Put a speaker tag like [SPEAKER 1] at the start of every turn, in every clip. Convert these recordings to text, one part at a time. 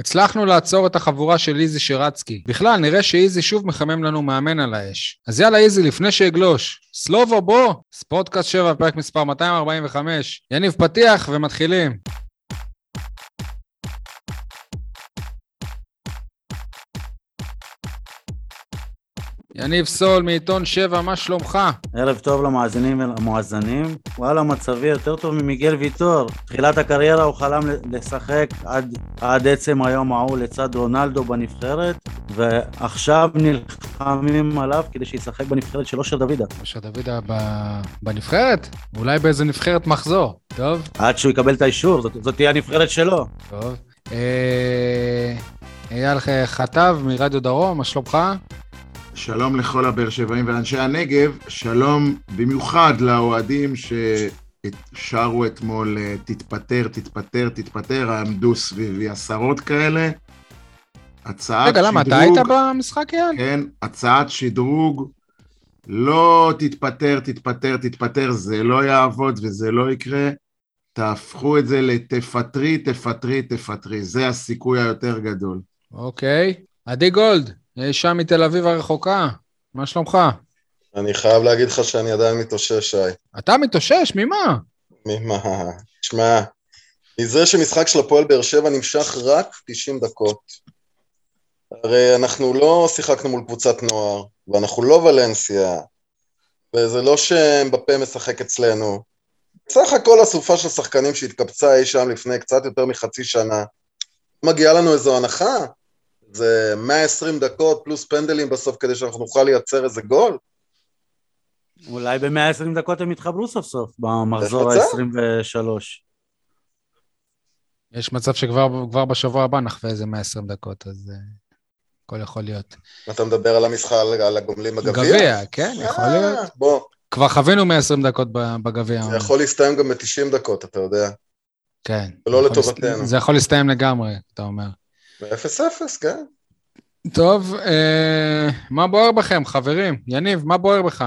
[SPEAKER 1] הצלחנו לעצור את החבורה של איזי שרצקי. בכלל, נראה שאיזי שוב מחמם לנו מאמן על האש. אז יאללה איזי, לפני שאגלוש. סלובו, בוא! ספורטקאסט 7, פרק מספר 245. יניב פתיח ומתחילים. יניב סול מעיתון 7, מה שלומך?
[SPEAKER 2] ערב טוב למאזינים ולמואזנים. וואלה, מצבי יותר טוב ממיגל ויטור. תחילת הקריירה הוא חלם לשחק עד, עד עצם היום ההוא לצד רונלדו בנבחרת, ועכשיו נלחמים עליו כדי שישחק בנבחרת של אושר דוידה.
[SPEAKER 1] אושר דוידה ב... בנבחרת? אולי באיזה נבחרת מחזור, טוב?
[SPEAKER 2] עד שהוא יקבל את האישור, זאת, זאת תהיה הנבחרת שלו.
[SPEAKER 1] טוב. אה... אייל חטב מרדיו דרום, מה שלומך?
[SPEAKER 3] שלום לכל הבאר שבעים ואנשי הנגב, שלום במיוחד לאוהדים ששרו אתמול אה, תתפטר, תתפטר, תתפטר, עמדו סביבי עשרות כאלה.
[SPEAKER 1] הצעת רגע, שדרוג... רגע, למה, אתה היית במשחק, יאל?
[SPEAKER 3] כן, הצעת שדרוג, לא תתפטר, תתפטר, תתפטר, זה לא יעבוד וזה לא יקרה. תהפכו את זה לתפטרי, תפטרי, תפטרי, זה הסיכוי היותר גדול.
[SPEAKER 1] אוקיי. עדי גולד, שם מתל אביב הרחוקה, מה שלומך?
[SPEAKER 4] אני חייב להגיד לך שאני עדיין מתאושש, שי.
[SPEAKER 1] אתה מתאושש? ממה?
[SPEAKER 4] ממה? שמע, מזה שמשחק של הפועל באר שבע נמשך רק 90 דקות. הרי אנחנו לא שיחקנו מול קבוצת נוער, ואנחנו לא ולנסיה, וזה לא שמבפה משחק אצלנו. בסך הכל אסופה של שחקנים שהתקבצה אי שם לפני קצת יותר מחצי שנה. מגיעה לנו איזו הנחה? זה 120 דקות פלוס פנדלים בסוף כדי שאנחנו נוכל לייצר איזה גול?
[SPEAKER 2] אולי ב-120 דקות הם יתחברו סוף סוף במחזור ה-23.
[SPEAKER 1] יש מצב שכבר בשבוע הבא נחווה איזה 120 דקות, אז uh, הכל יכול להיות.
[SPEAKER 4] אתה מדבר על המשחק, על הגומלים בגביע?
[SPEAKER 1] גביע, כן, יכול אה, להיות. בוא. כבר חווינו 120 דקות בגביע.
[SPEAKER 4] זה יכול להסתיים גם ב-90 דקות, אתה יודע.
[SPEAKER 1] כן.
[SPEAKER 4] ולא לטובתנו.
[SPEAKER 1] זה יכול להסתיים לגמרי, אתה אומר.
[SPEAKER 4] ב-0-0, כן.
[SPEAKER 1] טוב, אה, מה בוער בכם, חברים? יניב, מה בוער בך?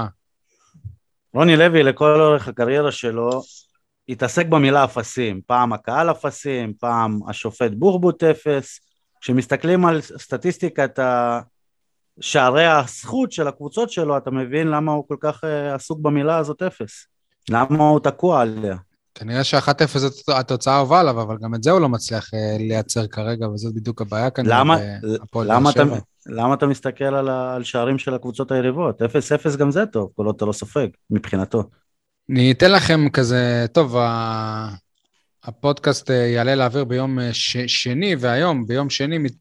[SPEAKER 2] רוני לוי, לכל אורך הקריירה שלו, התעסק במילה אפסים. פעם הקהל אפסים, פעם השופט בוחבוט אפס. כשמסתכלים על סטטיסטיקת שערי הזכות של הקבוצות שלו, אתה מבין למה הוא כל כך אה, עסוק במילה הזאת אפס. למה הוא תקוע עליה.
[SPEAKER 1] כנראה ש-1-0 זאת התוצאה האהובה עליו, אבל גם את זה הוא לא מצליח אה, לייצר כרגע, וזאת בדיוק הבעיה כנראה
[SPEAKER 2] למה, למה, אתה, למה אתה מסתכל על, ה, על שערים של הקבוצות היריבות? 0-0 גם זה טוב, כל עוד אתה לא סופג, מבחינתו.
[SPEAKER 1] אני אתן לכם כזה, טוב, הפודקאסט אה, יעלה לאוויר ביום אה, ש, שני, והיום, ביום שני, מת,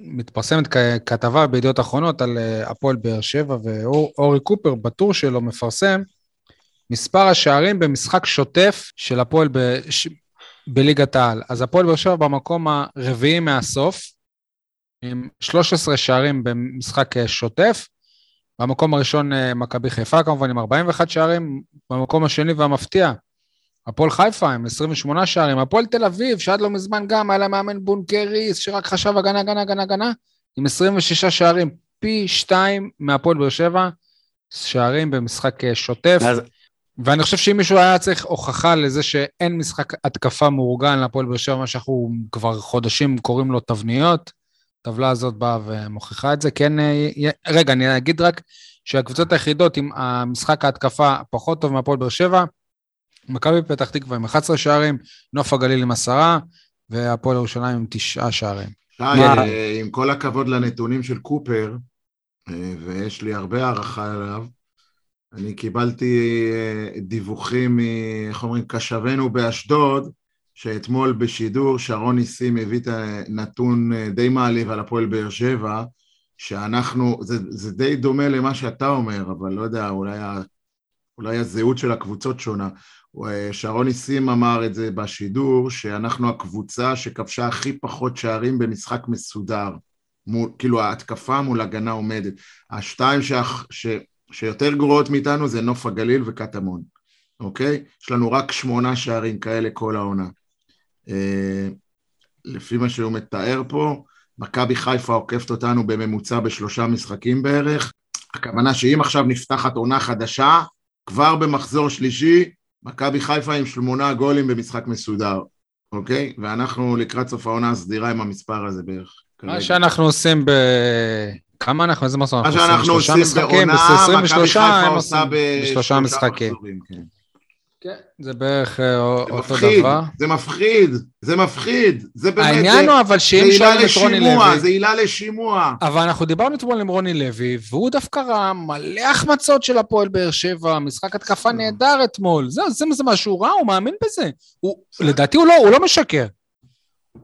[SPEAKER 1] מתפרסמת כתבה בידיעות אחרונות על הפועל באר שבע, ואורי קופר בטור שלו מפרסם מספר השערים במשחק שוטף של הפועל ב... ש... בליגת העל. אז הפועל באר שבע במקום הרביעי מהסוף, עם 13 שערים במשחק אה, שוטף. במקום הראשון אה, מכבי חיפה כמובן עם 41 שערים, במקום השני והמפתיע, הפועל חיפה עם 28 שערים, הפועל תל אביב, שעד לא מזמן גם היה לה מאמן בונקריס, שרק חשב הגנה, הגנה, הגנה, הגנה, עם 26 שערים, פי שתיים מהפועל באר שבע, שערים במשחק אה, שוטף. אז ואני חושב שאם מישהו היה צריך הוכחה לזה שאין משחק התקפה מאורגן להפועל באר שבע, מה שאנחנו כבר חודשים קוראים לו תבניות, הטבלה הזאת באה ומוכיחה את זה. כן, רגע, אני אגיד רק שהקבוצות היחידות עם המשחק ההתקפה פחות טוב מהפועל באר שבע, מכבי פתח תקווה עם 11 שערים, נוף הגליל עם עשרה, והפועל ירושלים עם תשעה שערים.
[SPEAKER 3] שי, אה, עם כל הכבוד לנתונים של קופר, אה, ויש לי הרבה הערכה עליו, אני קיבלתי אה, דיווחים, איך אומרים, קשבנו באשדוד, שאתמול בשידור שרון ניסים הביא את הנתון אה, די מעליב על הפועל באר שבע, שאנחנו, זה, זה די דומה למה שאתה אומר, אבל לא יודע, אולי, אולי הזהות של הקבוצות שונה. אה, שרון ניסים אמר את זה בשידור, שאנחנו הקבוצה שכבשה הכי פחות שערים במשחק מסודר. מול, כאילו ההתקפה מול הגנה עומדת. השתיים ש... ש... שיותר גרועות מאיתנו זה נוף הגליל וקטמון, אוקיי? יש לנו רק שמונה שערים כאלה כל העונה. אה, לפי מה שהוא מתאר פה, מכבי חיפה עוקפת אותנו בממוצע בשלושה משחקים בערך. הכוונה שאם עכשיו נפתחת עונה חדשה, כבר במחזור שלישי, מכבי חיפה עם שמונה גולים במשחק מסודר. אוקיי? ואנחנו לקראת סוף העונה הסדירה עם המספר הזה בערך.
[SPEAKER 1] מה
[SPEAKER 3] כרגע.
[SPEAKER 1] שאנחנו עושים ב... כמה אנחנו, איזה מסור
[SPEAKER 3] מה
[SPEAKER 1] אנחנו
[SPEAKER 3] שאנחנו עושים
[SPEAKER 1] משחקים,
[SPEAKER 3] בעונה, מכבי
[SPEAKER 1] 23
[SPEAKER 3] חיפה עושה
[SPEAKER 1] בשלושה משחקים.
[SPEAKER 3] כן.
[SPEAKER 1] כן, זה בערך אה,
[SPEAKER 3] זה
[SPEAKER 1] אותו
[SPEAKER 3] מפחיד,
[SPEAKER 1] דבר.
[SPEAKER 3] זה מפחיד, זה מפחיד, זה באמת,
[SPEAKER 1] העניין
[SPEAKER 3] זה-
[SPEAKER 1] הוא אבל שאם
[SPEAKER 3] זה עילה
[SPEAKER 1] שואלים את רוני
[SPEAKER 3] לשימוע,
[SPEAKER 1] לוי,
[SPEAKER 3] זה עילה לשימוע.
[SPEAKER 1] אבל אנחנו דיברנו אתמול עם רוני לוי, והוא דווקא ראה מלא החמצות של הפועל באר שבע, משחק התקפה נהדר אתמול. זה, זה מה שהוא ראה, הוא מאמין בזה. הוא, לדעתי הוא לא, הוא לא משקר.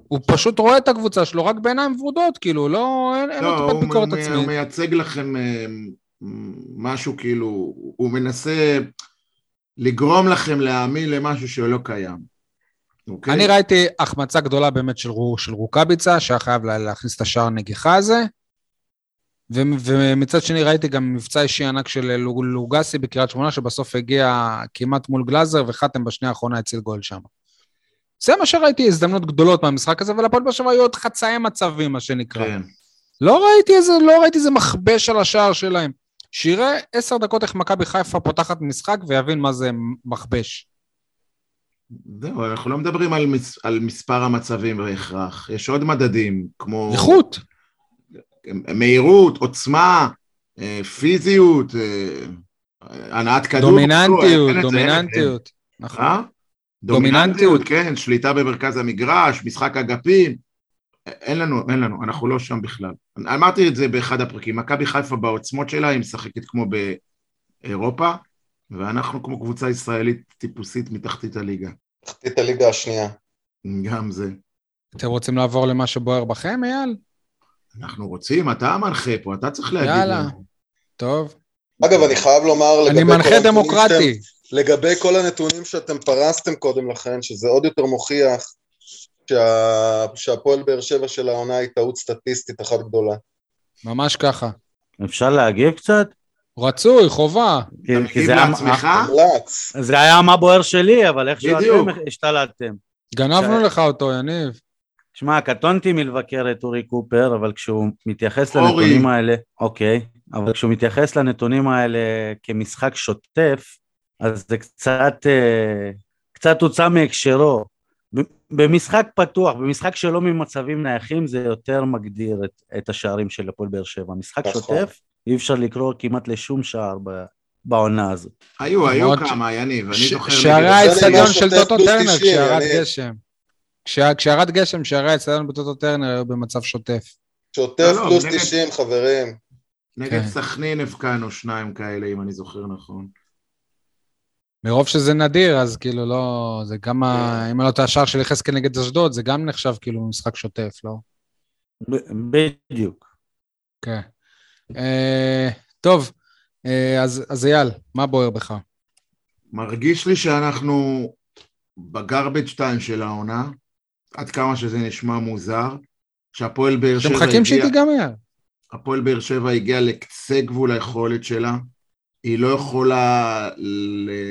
[SPEAKER 1] הוא פשוט רואה את הקבוצה שלו רק בעיניים ורודות, כאילו, לא, אין, אין לו
[SPEAKER 3] לא,
[SPEAKER 1] טיפת ביקורת
[SPEAKER 3] הוא, הוא
[SPEAKER 1] עצמית.
[SPEAKER 3] מייצג לכם אה, משהו כאילו, הוא מנסה לגרום לכם להאמין למשהו שלא קיים. אוקיי?
[SPEAKER 1] אני ראיתי החמצה גדולה באמת של, של רוקאביצה, שהיה חייב לה- להכניס את השער הנגיחה הזה. ו- ומצד שני ראיתי גם מבצע אישי ענק של לוג- לוגסי בקריית שמונה, שבסוף הגיע כמעט מול גלאזר, וחתם בשנייה האחרונה הציל גול שם. זה מה שראיתי, הזדמנות גדולות מהמשחק הזה, ולפועל באר שבע היו עוד חצאי מצבים, מה שנקרא.
[SPEAKER 3] כן.
[SPEAKER 1] לא ראיתי איזה, לא ראיתי איזה מכבש על השער שלהם. שיראה עשר דקות איך מכבי חיפה פותחת משחק ויבין מה זה מכבש.
[SPEAKER 3] זהו, אנחנו לא מדברים על, מס, על מספר המצבים בהכרח, יש עוד מדדים, כמו
[SPEAKER 1] איכות.
[SPEAKER 3] מהירות, עוצמה, אה, פיזיות, אה, הנעת כדור.
[SPEAKER 1] דומיננטיות,
[SPEAKER 3] זה.
[SPEAKER 1] דומיננטיות. נכון.
[SPEAKER 3] דומיננטיות, כן, שליטה במרכז המגרש, משחק אגפים. אין לנו, אין לנו, אנחנו לא שם בכלל. אמרתי את זה באחד הפרקים, מכבי חיפה בעוצמות שלה, היא משחקת כמו באירופה, ואנחנו כמו קבוצה ישראלית טיפוסית מתחתית הליגה.
[SPEAKER 4] תחתית הליגה השנייה.
[SPEAKER 3] גם זה.
[SPEAKER 1] אתם רוצים לעבור למה שבוער בכם, אייל?
[SPEAKER 3] אנחנו רוצים, אתה המנחה פה, אתה צריך להגיד
[SPEAKER 1] יאללה.
[SPEAKER 3] לנו.
[SPEAKER 1] טוב.
[SPEAKER 4] אגב, אני חייב לומר לגבי
[SPEAKER 1] אני מנחה דמוקרטי.
[SPEAKER 4] שאתם- לגבי כל הנתונים שאתם פרסתם קודם לכן, שזה עוד יותר מוכיח שה... שהפועל באר שבע של העונה היא טעות סטטיסטית אחת גדולה.
[SPEAKER 1] ממש ככה.
[SPEAKER 2] אפשר להגיב קצת?
[SPEAKER 1] רצוי, חובה.
[SPEAKER 2] כי-
[SPEAKER 3] אתה
[SPEAKER 2] כי
[SPEAKER 3] מגיב
[SPEAKER 2] זה היה-
[SPEAKER 3] לעצמך?
[SPEAKER 4] מומלץ.
[SPEAKER 2] זה היה מה בוער שלי, אבל איכשהו
[SPEAKER 3] בדיוק.
[SPEAKER 2] אתם השתלטתם.
[SPEAKER 1] גנבנו
[SPEAKER 2] ש-
[SPEAKER 1] לך אותו, יניב.
[SPEAKER 2] שמע, קטונתי מלבקר את אורי קופר, אבל כשהוא מתייחס
[SPEAKER 3] אורי.
[SPEAKER 2] לנתונים האלה, אוקיי, אבל כשהוא מתייחס לנתונים האלה כמשחק שוטף, אז זה קצת, אה, קצת הוצא מהקשרו. במשחק פתוח, במשחק שלא ממצבים נייחים, זה יותר מגדיר את, את השערים של הפועל באר שבע. משחק
[SPEAKER 4] נכון.
[SPEAKER 2] שוטף, אי אפשר לקרוא כמעט לשום שער ב, בעונה הזאת.
[SPEAKER 3] היו, היו כמה, יניב, אני
[SPEAKER 1] ש-
[SPEAKER 3] זוכר...
[SPEAKER 1] שערי האצטדיון של טוטו טרנר
[SPEAKER 4] 90,
[SPEAKER 1] כשירד
[SPEAKER 4] יניב.
[SPEAKER 1] גשם. כשירד גשם, שערי האצטדיון בטוטו טרנר היו במצב שוטף.
[SPEAKER 4] שוטף
[SPEAKER 3] לא, לא,
[SPEAKER 4] פלוס
[SPEAKER 3] נגד-
[SPEAKER 4] 90, חברים.
[SPEAKER 3] נגד
[SPEAKER 1] כן.
[SPEAKER 3] סכנין הבקענו שניים כאלה, אם אני זוכר נכון.
[SPEAKER 1] מרוב שזה נדיר, אז כאילו לא... זה גם ה...
[SPEAKER 3] כן.
[SPEAKER 1] אם לא את השער של יחזקאל נגד אשדוד, זה גם נחשב כאילו משחק שוטף, לא?
[SPEAKER 2] בדיוק.
[SPEAKER 1] כן. אה, טוב, אה, אז אז אייל, מה בוער בך?
[SPEAKER 3] מרגיש לי שאנחנו בגרבג' 2 של העונה, עד כמה שזה נשמע מוזר, שהפועל באר
[SPEAKER 1] אתם
[SPEAKER 3] שבע
[SPEAKER 1] מחכים שהיא
[SPEAKER 3] הגיע,
[SPEAKER 1] תיגמר.
[SPEAKER 3] הפועל באר שבע הגיעה לקצה גבול היכולת שלה, היא לא יכולה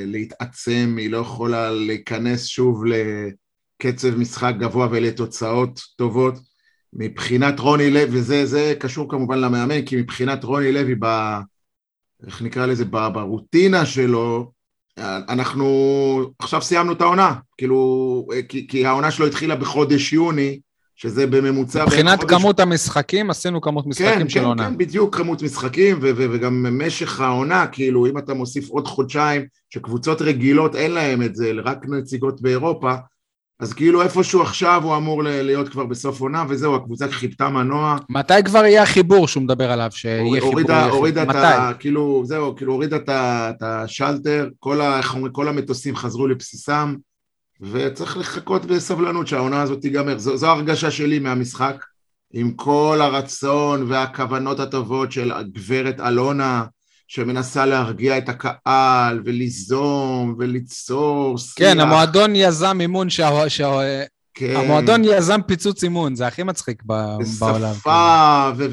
[SPEAKER 3] להתעצם, היא לא יכולה להיכנס שוב לקצב משחק גבוה ולתוצאות טובות. מבחינת רוני לוי, וזה זה קשור כמובן למאמן, כי מבחינת רוני לוי, ב, איך נקרא לזה, ב, ברוטינה שלו, אנחנו עכשיו סיימנו את העונה, כאילו, כי, כי העונה שלו התחילה בחודש יוני, שזה בממוצע...
[SPEAKER 1] מבחינת כמות המשחקים, עשינו כמות משחקים
[SPEAKER 3] כן,
[SPEAKER 1] של
[SPEAKER 3] כן,
[SPEAKER 1] עונה.
[SPEAKER 3] כן, בדיוק כמות משחקים, ו- ו- וגם משך העונה, כאילו, אם אתה מוסיף עוד חודשיים, שקבוצות רגילות אין להם את זה, רק נציגות באירופה, אז כאילו איפשהו עכשיו הוא אמור להיות כבר בסוף עונה, וזהו, הקבוצה חיפתה מנוע,
[SPEAKER 1] מתי כבר יהיה החיבור שהוא מדבר עליו, שיהיה חיבור?
[SPEAKER 3] הורידה, הורידה את? ה... כאילו, זהו, כאילו הורידה את השלטר, כל, ה, כל המטוסים חזרו לבסיסם, וצריך לחכות בסבלנות שהעונה הזאת תיגמר. זו, זו ההרגשה שלי מהמשחק, עם כל הרצון והכוונות הטובות של הגברת אלונה, שמנסה להרגיע את הקהל, וליזום, וליצור שיח.
[SPEAKER 1] כן, המועדון יזם אימון, שה- שה-
[SPEAKER 3] כן.
[SPEAKER 1] המועדון יזם פיצוץ אימון, זה הכי מצחיק ב- בעולם.
[SPEAKER 3] בשפה, ו-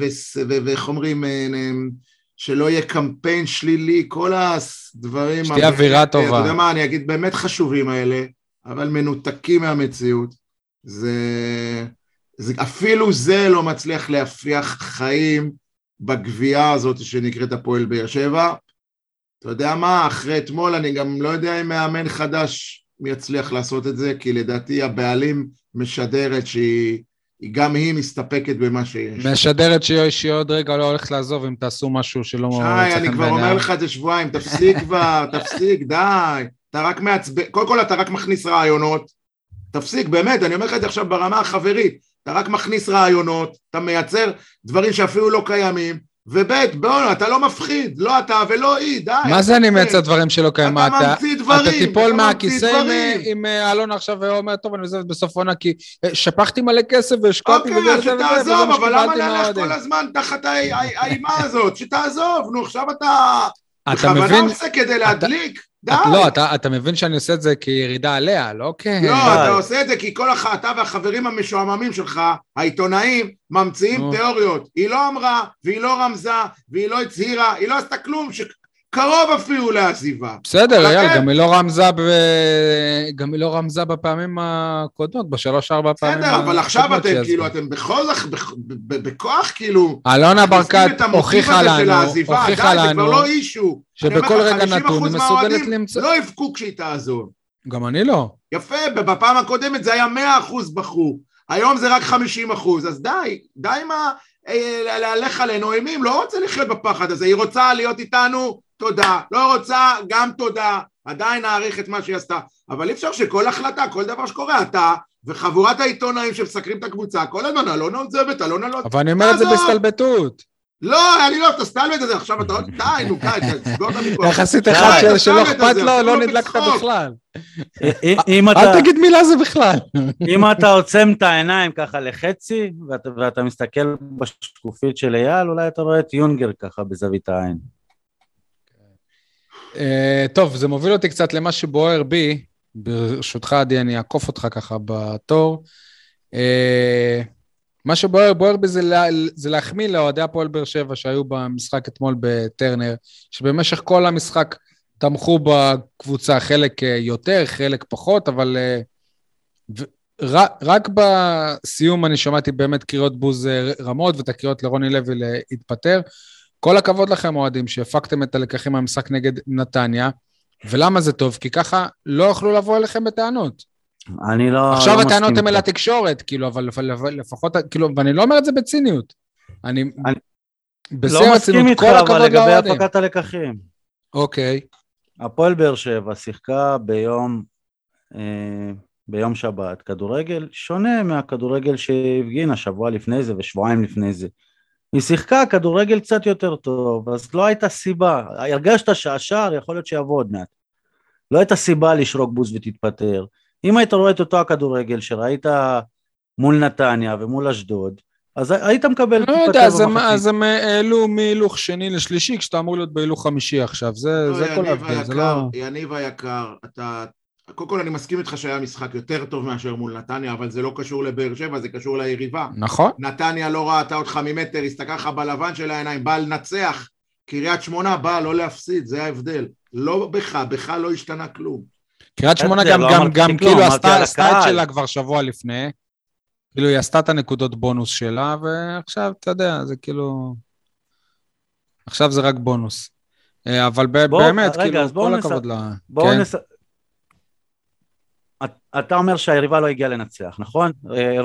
[SPEAKER 3] ו- ואיך אומרים, אה, אה, שלא יהיה קמפיין שלילי, כל הדברים...
[SPEAKER 1] שתהיה אווירה טובה.
[SPEAKER 3] אתה יודע מה, אני אגיד, באמת חשובים האלה, אבל מנותקים מהמציאות. זה... זה... אפילו זה לא מצליח להפיח חיים בגבייה הזאת שנקראת הפועל באר שבע. אתה יודע מה, אחרי אתמול אני גם לא יודע אם מאמן חדש יצליח לעשות את זה, כי לדעתי הבעלים משדרת שהיא היא גם היא מסתפקת במה שיש.
[SPEAKER 1] משדרת שהיא עוד רגע לא הולכת לעזוב אם תעשו משהו שלא
[SPEAKER 3] שי, אני כבר אומר לך את זה שבועיים, תפסיק כבר, תפסיק, די. אתה רק מעצבן, קודם כל אתה רק מכניס רעיונות, תפסיק, באמת, אני אומר לך את זה עכשיו ברמה החברית, אתה רק מכניס רעיונות, אתה מייצר דברים שאפילו לא קיימים, וב' בואו, אתה לא מפחיד, לא אתה ולא היא, די.
[SPEAKER 1] מה זה אני
[SPEAKER 3] אתה-
[SPEAKER 1] מייצר דברים שלא קיימים?
[SPEAKER 3] אתה ממציא דברים,
[SPEAKER 1] אתה תיפול
[SPEAKER 3] אתה
[SPEAKER 1] מהכיסא עם, אה, אלון עכשיו ואומר, טוב, אני עוזבת בסוף עונה כי אה, שפכתי מלא כסף והשקעתי
[SPEAKER 3] אוקיי, אז
[SPEAKER 1] וזה וזה,
[SPEAKER 3] שתעזוב,
[SPEAKER 1] וזה מה
[SPEAKER 3] אבל למה
[SPEAKER 1] מהאוהדים.
[SPEAKER 3] כל הזמן תחת הא- הא- האימה הזאת? שתעזוב, נו, עכשיו אתה...
[SPEAKER 1] אתה
[SPEAKER 3] בכוונה
[SPEAKER 1] מבין,
[SPEAKER 3] עושה כדי להדליק, די.
[SPEAKER 1] את- לא, אתה- אתה מבין שאני עושה את זה כירידה עליה, לא כ...
[SPEAKER 3] לא,
[SPEAKER 2] די.
[SPEAKER 3] אתה עושה את זה כי כל הח... אתה והחברים המשועממים שלך, העיתונאים, ממציאים. תיאוריות. היא לא אמרה, והיא לא רמזה, והיא לא הצהירה, היא לא עשתה כלום, שקרוב אפילו לעזיבה.
[SPEAKER 1] בסדר, אייל,
[SPEAKER 3] כן.
[SPEAKER 1] גם היא לא רמזה ב... גם היא לא רמזה בפעמים הקודמות, בשלוש-ארבע פעמים
[SPEAKER 3] בסדר, אבל עכשיו אתם כאילו. אתם בכל זאת, בכוח כאילו,
[SPEAKER 1] אלונה ברקת הוכיחה לנו, הוכיחה לנו,
[SPEAKER 3] לא
[SPEAKER 1] שבכל רגע
[SPEAKER 3] 50%
[SPEAKER 1] נתון היא מסוגלת למצוא...
[SPEAKER 3] לא יבכו כשהיא תעזוב.
[SPEAKER 1] גם אני לא.
[SPEAKER 3] יפה, בפעם הקודמת זה היה 100% בחרו, היום זה רק 50%, אז די, די עם ה... אה, להלך עלינו אימים, לא רוצה לחיות בפחד הזה, היא רוצה להיות איתנו, תודה, לא רוצה, גם תודה, עדיין נעריך את מה שהיא עשתה, אבל אי אפשר שכל החלטה, כל דבר שקורה, אתה וחבורת העיתונאים שמסקרים את הקבוצה, כל הזמן, אלונה עוזבת, אלונה לא...
[SPEAKER 1] אבל אני אומר את זה. בהסתלבטות.
[SPEAKER 3] לא, אני לא, אתה סתלבט את זה, עכשיו אתה עוד, די, נו, די, תסגור את הוויכוח.
[SPEAKER 1] יחסית אחד שלא אכפת לו, לא
[SPEAKER 3] לא
[SPEAKER 1] נדלקת. בכלל.
[SPEAKER 2] אם- אם אתה-
[SPEAKER 1] אל תגיד מילה זה בכלל.
[SPEAKER 2] אם אתה עוצם את העיניים ככה לחצי, ואתה, ואתה מסתכל בשקופית של אייל, אולי אתה רואה את יונגר ככה בזווית העין.
[SPEAKER 1] אה, טוב, זה מוביל אותי קצת למה שבוער בי. ברשותך, עדי, אני אעקוף אותך ככה בתור. אה, מה שבוער בוער בי זה, לה, זה להחמיא לאוהדי הפועל באר שבע שהיו במשחק אתמול בטרנר, שבמשך כל המשחק תמכו בקבוצה, חלק אה, יותר, חלק פחות, אבל ו- רק, רק בסיום אני שמעתי באמת קריאות בוז רמות ואת הקריאות לרוני לוי להתפטר. כל הכבוד לכם, אוהדים, שהפקתם את הלקחים מהמשחק נגד נתניה. ולמה זה טוב? כי ככה לא יוכלו לבוא אליכם בטענות.
[SPEAKER 2] אני לא...
[SPEAKER 1] עכשיו
[SPEAKER 2] לא
[SPEAKER 1] הטענות הן אל. התקשורת, כאילו, אבל לפחות, כאילו, ואני לא אומר את זה בציניות. אני...
[SPEAKER 2] אני-
[SPEAKER 1] בשיא
[SPEAKER 2] לא מסכים איתך, אבל לגבי. הפקת הלקחים.
[SPEAKER 1] אוקיי.
[SPEAKER 2] הפועל באר שבע שיחקה ביום, אה, ביום שבת כדורגל שונה מהכדורגל שהפגינה שבוע לפני זה ושבועיים לפני זה. היא שיחקה כדורגל קצת יותר טוב, אז לא הייתה סיבה, הרגשת שהשער יכול להיות שיבוא עוד מעט. לא הייתה סיבה לשרוק בוז ותתפטר. אם היית רואה את אותו הכדורגל שראית מול נתניה ומול אשדוד, אז היית מקבל
[SPEAKER 1] לא יודע, אז הם-. אז הם העלו מהילוך שני לשלישי, כשאתה אמור להיות בהילוך חמישי עכשיו. זה
[SPEAKER 3] לא,
[SPEAKER 1] זה כל
[SPEAKER 3] יניב
[SPEAKER 1] ההבדל, זה לא...
[SPEAKER 3] יניב היקר, אתה... קודם כל אני מסכים איתך שהיה משחק יותר טוב מאשר מול נתניה, אבל זה לא קשור לבאר שבע, זה קשור ליריבה.
[SPEAKER 1] נכון.
[SPEAKER 3] נתניה לא ראתה אותך ממטר, הסתכל לך בלבן של העיניים, באה לנצח. קריית שמונה באה לא להפסיד, זה ההבדל. לא בך, בך לא השתנה כלום.
[SPEAKER 1] קריית שמונה גם,
[SPEAKER 2] לא
[SPEAKER 1] גם, גם כאילו עשתה את. שלה כבר שבוע לפני. כאילו היא עשתה את הנקודות בונוס שלה, ועכשיו, אתה יודע, זה כאילו... עכשיו זה רק בונוס. אה, אבל
[SPEAKER 2] בוא,
[SPEAKER 1] באמת,
[SPEAKER 2] רגע,
[SPEAKER 1] כאילו, כל
[SPEAKER 2] נס-
[SPEAKER 1] הכבוד ל...
[SPEAKER 2] בואו
[SPEAKER 1] כן.
[SPEAKER 2] אתה אומר שהיריבה לא הגיעה לנצח, נכון? אה,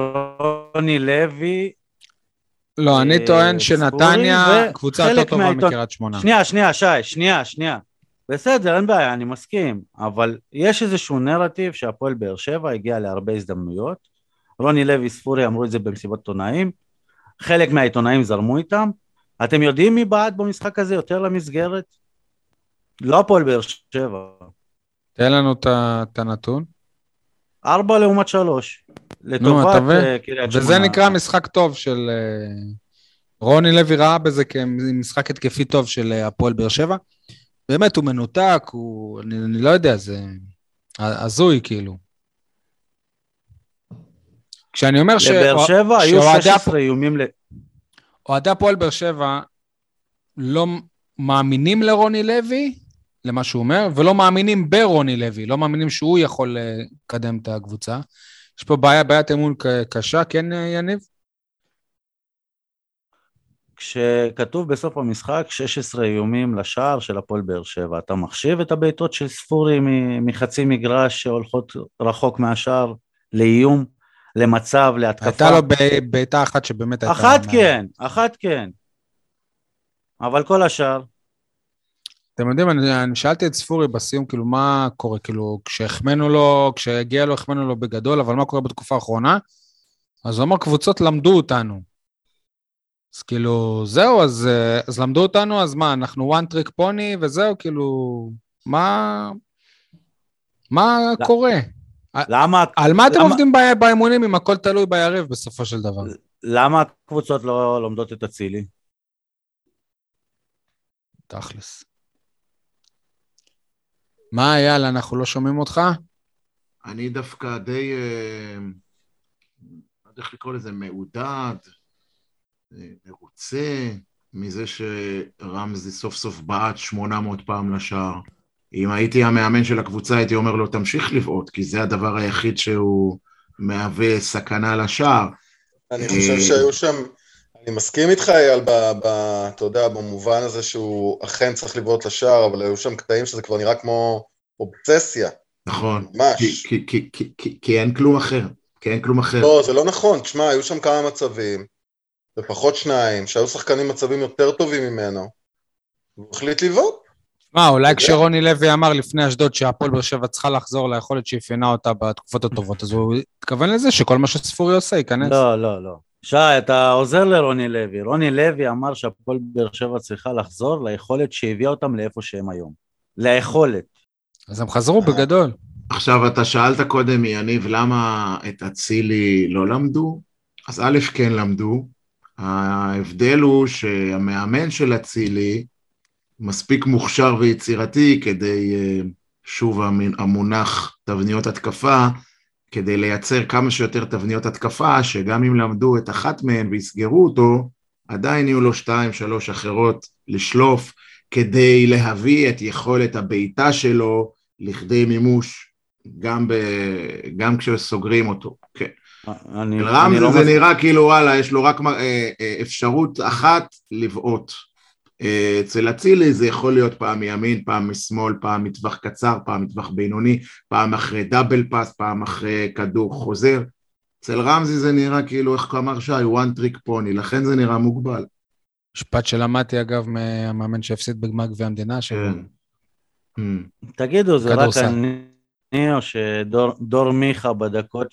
[SPEAKER 2] רוני לוי,
[SPEAKER 1] לא, אני
[SPEAKER 2] אה,
[SPEAKER 1] טוען שנתניה קבוצה יותר טובה מקריית שמונה.
[SPEAKER 2] שנייה, שנייה, שי, שנייה, שנייה. בסדר, אין בעיה, אני מסכים, אבל יש איזשהו נרטיב שהפועל באר שבע הגיע להרבה הזדמנויות. רוני לוי, ספורי אמרו את זה במסיבות עיתונאים, חלק מהעיתונאים זרמו איתם. אתם יודעים מי בעט במשחק הזה יותר למסגרת? לא הפועל באר שבע.
[SPEAKER 1] תן לנו את הנתון.
[SPEAKER 2] ארבע לעומת שלוש. לטובת? אה, קריית שמונה.
[SPEAKER 1] וזה נקרא משחק טוב של... אה, רוני לוי ראה בזה כמשחק התקפי טוב של אה, הפועל באר שבע. באמת, הוא מנותק, הוא... אני, אני לא יודע, זה הזוי, כאילו. כשאני אומר ש...
[SPEAKER 2] לבאר שבע היו
[SPEAKER 1] שאוהדי
[SPEAKER 2] 16 איומים ל...
[SPEAKER 1] אוהדי הפועל באר שבע לא מאמינים לרוני לוי, למה שהוא אומר, ולא מאמינים ברוני לוי, לא מאמינים שהוא יכול אה, לקדם את הקבוצה. יש פה בעיה, בעיית אמון קשה, כן, אה, יניב?
[SPEAKER 2] כשכתוב בסוף המשחק 16 איומים לשער של הפועל באר שבע, אתה מחשיב את הבעיטות של ספורי מחצי מגרש שהולכות רחוק מהשער לאיום, למצב, להתקפה?
[SPEAKER 1] הייתה לו בעיטה אחת שבאמת הייתה...
[SPEAKER 2] אחת כן, אחת כן. אבל כל השאר...
[SPEAKER 1] אתם יודעים, אני, אני שאלתי את ספורי בסיום, כאילו, מה קורה? כאילו, כשהחמאנו לו, כשהגיע לו, החמאנו לו בגדול, אבל מה קורה בתקופה האחרונה? אז הוא אמר, קבוצות למדו אותנו. אז כאילו, זהו, אז, אז למדו אותנו, אז מה, אנחנו one trick pony וזהו, כאילו, מה, מה לא. קורה?
[SPEAKER 2] למה...
[SPEAKER 1] על מה אתם למה... עובדים באימונים אם הכל תלוי ביריב בסופו של דבר?
[SPEAKER 2] למה הקבוצות לא לומדות את אצילי?
[SPEAKER 1] תכלס. מה, אייל, אנחנו לא שומעים אותך?
[SPEAKER 3] אני דווקא די, אה, לא יודע איך לקרוא לזה, מעודד, אה, מרוצה מזה שרמזי סוף סוף בעט 800 פעם לשער. אם הייתי המאמן של הקבוצה, הייתי אומר לו, תמשיך לבעוט, כי זה הדבר היחיד שהוא מהווה סכנה לשער.
[SPEAKER 4] אני חושב אה, שהיו שם, אני מסכים איתך, אייל, אתה יודע, במובן הזה שהוא אכן צריך לבעוט לשער, אבל היו שם קטעים שזה כבר נראה כמו אובססיה.
[SPEAKER 3] נכון. ממש. כי, כי, כי, כי, כי אין כלום אחר. כי אין כלום אחר.
[SPEAKER 4] לא, זה לא נכון. תשמע, היו שם כמה מצבים, לפחות שניים, שהיו שחקנים מצבים יותר טובים ממנו, והוא החליט לבעוט.
[SPEAKER 1] מה, אולי כשרוני לוי אמר לפני אשדוד שהפועל באר שבע צריכה לחזור ליכולת שאפיינה אותה בתקופות הטובות, אז הוא התכוון לזה שכל מה שספורי עושה ייכנס.
[SPEAKER 2] לא, לא, לא. שי, אתה עוזר לרוני לוי. רוני לוי אמר שהפועל באר שבע צריכה לחזור ליכולת שהביאה אותם לאיפה שהם היום. ליכולת.
[SPEAKER 1] אז הם חזרו בגדול.
[SPEAKER 3] עכשיו, אתה שאלת קודם, יניב, למה את אצילי לא למדו? אז א', כן למדו. ההבדל הוא שהמאמן של אצילי, מספיק מוכשר ויצירתי כדי, אה, שוב המונח תבניות התקפה, כדי לייצר כמה שיותר תבניות התקפה, שגם אם למדו את אחת מהן ויסגרו אותו, עדיין יהיו לו שתיים, שלוש אחרות לשלוף, כדי להביא את יכולת הבעיטה שלו לכדי מימוש, גם, ב... גם כשסוגרים אותו, כן. אני, אני לא זה מס... נראה כאילו וואלה, יש לו רק אה, אה, אפשרות אחת לבעוט. אצל אצילי זה יכול להיות פעם מימין, פעם משמאל, פעם מטווח קצר, פעם מטווח בינוני, פעם אחרי דאבל פאס, פעם אחרי כדור חוזר. אצל רמזי זה נראה כאילו, איך אמר שי, one trick pony, לכן זה נראה מוגבל.
[SPEAKER 1] משפט שלמדתי אגב מהמאמן שהפסיד בגמר גביע המדינה. ש... כן.
[SPEAKER 2] Hmm. תגידו, זה רק אני או שדור מיכה בדקות,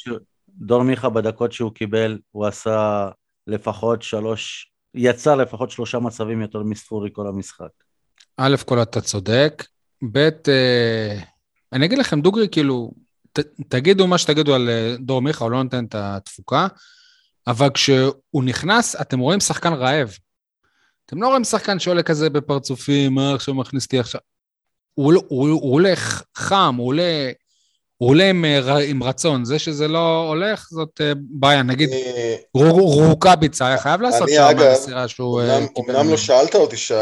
[SPEAKER 2] דור מיכה בדקות שהוא קיבל, הוא עשה לפחות שלוש יצא לפחות שלושה מצבים יותר מספורי כל המשחק.
[SPEAKER 1] א' כל אתה צודק, ב', אה, אני אגיד לכם דוגרי, כאילו, ת, תגידו מה שתגידו על אה, דור מיכה, הוא לא נותן את התפוקה, אבל כשהוא נכנס, אתם רואים שחקן רעב. אתם לא רואים שחקן שעולה כזה בפרצופים, מה עכשיו מכניס אותי עכשיו. הוא, הוא הולך חם, הוא עולה הוא עולה עם, אה, עם רצון, זה שזה לא הולך, זאת אה, בעיה. נגיד, רוקאביצה היה חייב לעשות שם מסירה שהוא...
[SPEAKER 4] אה, אמנם לא שאלת אותי, שי,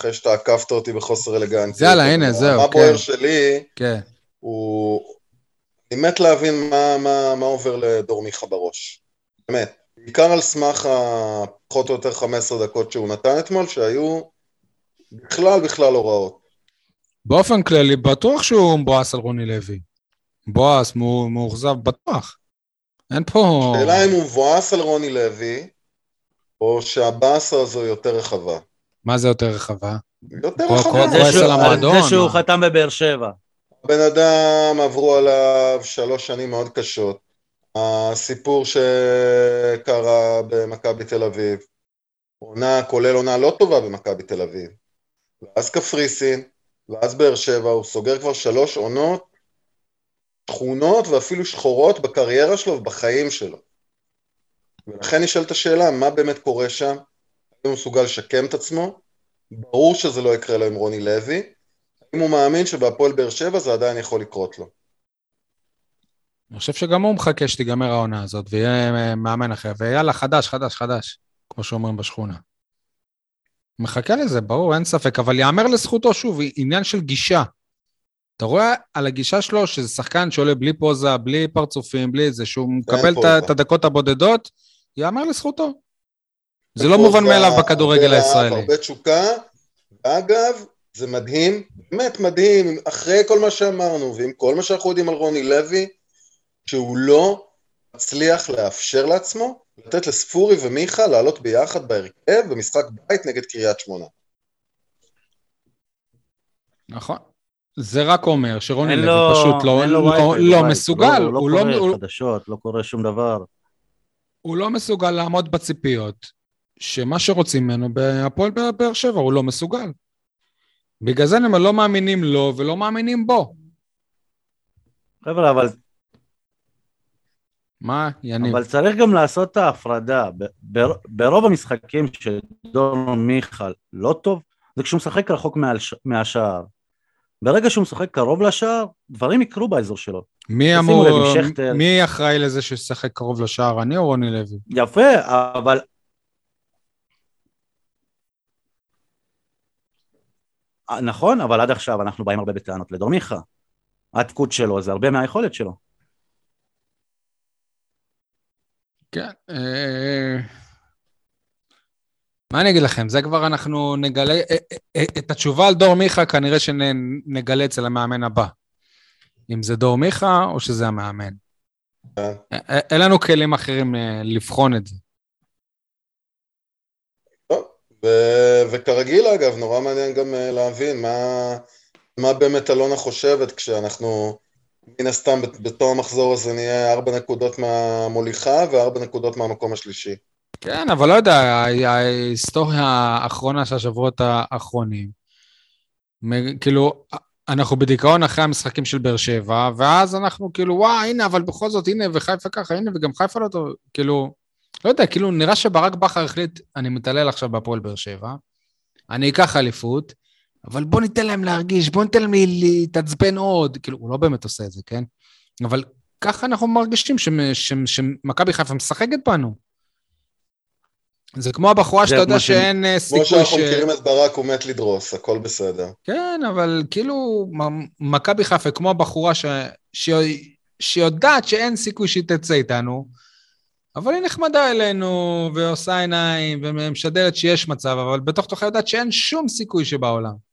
[SPEAKER 4] אחרי שאתה עקפת אותי בחוסר אלגנטיה.
[SPEAKER 1] יאללה, הנה, זהו,
[SPEAKER 4] כן. מה בוער שלי, כן. הוא... אני מת להבין מה עובר לדור מיכה בראש. באמת. בעיקר על סמך הפחות או יותר 15 דקות שהוא נתן אתמול, שהיו בכלל בכלל הוראות.
[SPEAKER 1] באופן כללי, בטוח שהוא מבואס על רוני לוי. מבואס, מאוכזב, בטוח. אין פה...
[SPEAKER 4] השאלה אם הוא מבואס על רוני לוי, או שהבאסה הזו יותר רחבה.
[SPEAKER 1] מה זה יותר רחבה?
[SPEAKER 4] יותר רחבה.
[SPEAKER 2] זה שהוא חתם בבאר שבע.
[SPEAKER 4] הבן אדם עברו עליו שלוש שנים מאוד קשות. הסיפור שקרה במכבי תל אביב, עונה, כולל עונה לא טובה במכבי תל אביב, ואז קפריסין, ואז באר שבע, הוא סוגר כבר שלוש עונות תכונות ואפילו שחורות בקריירה שלו ובחיים שלו. ולכן נשאלת השאלה, מה באמת קורה שם? האם הוא מסוגל לשקם את עצמו? ברור שזה לא יקרה לו עם רוני לוי. האם הוא מאמין שבהפועל באר שבע זה עדיין יכול לקרות לו?
[SPEAKER 1] אני חושב שגם הוא מחכה שתיגמר העונה הזאת ויהיה מאמן אחר, ויאללה, חדש, חדש, חדש, כמו שאומרים בשכונה. מחכה לזה, ברור, אין ספק, אבל יאמר לזכותו, שוב, עניין של גישה. אתה רואה על הגישה שלו שזה שחקן שעולה בלי פוזה, בלי פרצופים, בלי זה, שהוא מקבל את הדקות הבודדות, יאמר לזכותו. זה לא מובן מאליו בכדורגל הישראלי.
[SPEAKER 4] הרבה תשוקה. ואגב, זה מדהים, באמת מדהים, אחרי כל מה שאמרנו, ועם כל מה שאנחנו יודעים על רוני לוי, שהוא לא מצליח לאפשר לעצמו לתת לספורי ומיכה לעלות ביחד בהרכב במשחק בית נגד קריית שמונה.
[SPEAKER 1] נכון. זה רק אומר שרוני לוי
[SPEAKER 2] לו-
[SPEAKER 1] פשוט לא, לא, לא
[SPEAKER 2] בבית,
[SPEAKER 1] מסוגל,
[SPEAKER 2] הוא
[SPEAKER 1] הוא
[SPEAKER 2] לא
[SPEAKER 1] לא,
[SPEAKER 2] קורא
[SPEAKER 1] הוא,
[SPEAKER 2] חדשות, לא קורא שום דבר.
[SPEAKER 1] הוא לא מסוגל לעמוד בציפיות שמה שרוצים ממנו בהפועל באר שבע, הוא לא מסוגל. בגלל זה הם לא מאמינים לו ולא מאמינים בו.
[SPEAKER 2] חבר'ה, אבל
[SPEAKER 1] מה, יניב?
[SPEAKER 2] אבל צריך גם לעשות את ההפרדה. בר- ברוב המשחקים שדור מיכל לא טוב, זה כשהוא משחק רחוק מעל ש- מהשער. ברגע שהוא משחק קרוב לשער, דברים יקרו באזור שלו.
[SPEAKER 1] מי אמור,
[SPEAKER 2] שכטר.
[SPEAKER 1] מי אחראי לזה שישחק קרוב לשער, אני או רוני לוי?
[SPEAKER 2] יפה, אבל... אה, נכון, אבל עד עכשיו אנחנו באים הרבה בטענות לדור מיכה. התפקוד שלו זה הרבה מהיכולת שלו.
[SPEAKER 1] כן. מה אני אגיד לכם? זה כבר אנחנו נגלה... אה, אה, אה, את התשובה על דור מיכה כנראה שנגלה אצל המאמן הבא. אם זה דור מיכה או שזה המאמן. אין לנו כלים אחרים לבחון את זה.
[SPEAKER 4] ו- וכרגיל אגב, נורא מעניין גם להבין מה, מה באמת אלונה חושבת כשאנחנו מן הסתם בת- בתום המחזור הזה נהיה ארבע נקודות מהמוליכה וארבע נקודות מהמקום השלישי.
[SPEAKER 1] כן, אבל לא יודע, ההיסטוריה האחרונה של השבועות האחרונים, כאילו, אנחנו בדיכאון אחרי המשחקים של באר שבע, ואז אנחנו כאילו, וואי, הנה, אבל בכל זאת, הנה, וחיפה ככה, הנה, וגם חיפה לא טוב, כאילו, לא יודע, כאילו, נראה שברק בכר החליט, אני מתעלל עכשיו בהפועל באר שבע, אני אקח אליפות, אבל בוא ניתן להם להרגיש, בוא ניתן להם להתעצבן עוד, כאילו, הוא לא באמת עושה את זה, כן? אבל ככה אנחנו מרגישים שמ- שמ- שמכבי חיפה משחקת בנו. זה כמו הבחורה שאתה יודע
[SPEAKER 2] כמו
[SPEAKER 1] שאין אה,
[SPEAKER 4] כמו
[SPEAKER 1] סיכוי ש...
[SPEAKER 4] שאנחנו מכירים את ברק, הוא מת לדרוס, הכל בסדר.
[SPEAKER 1] כן, אבל כאילו, מ- מכבי חיפה, כמו הבחורה ש... ש... שיודעת שאין סיכוי שהיא תצא איתנו, אבל היא נחמדה אלינו, ועושה עיניים, ומשדרת שיש מצב, אבל בתוך תוכה יודעת שאין שום סיכוי שבעולם.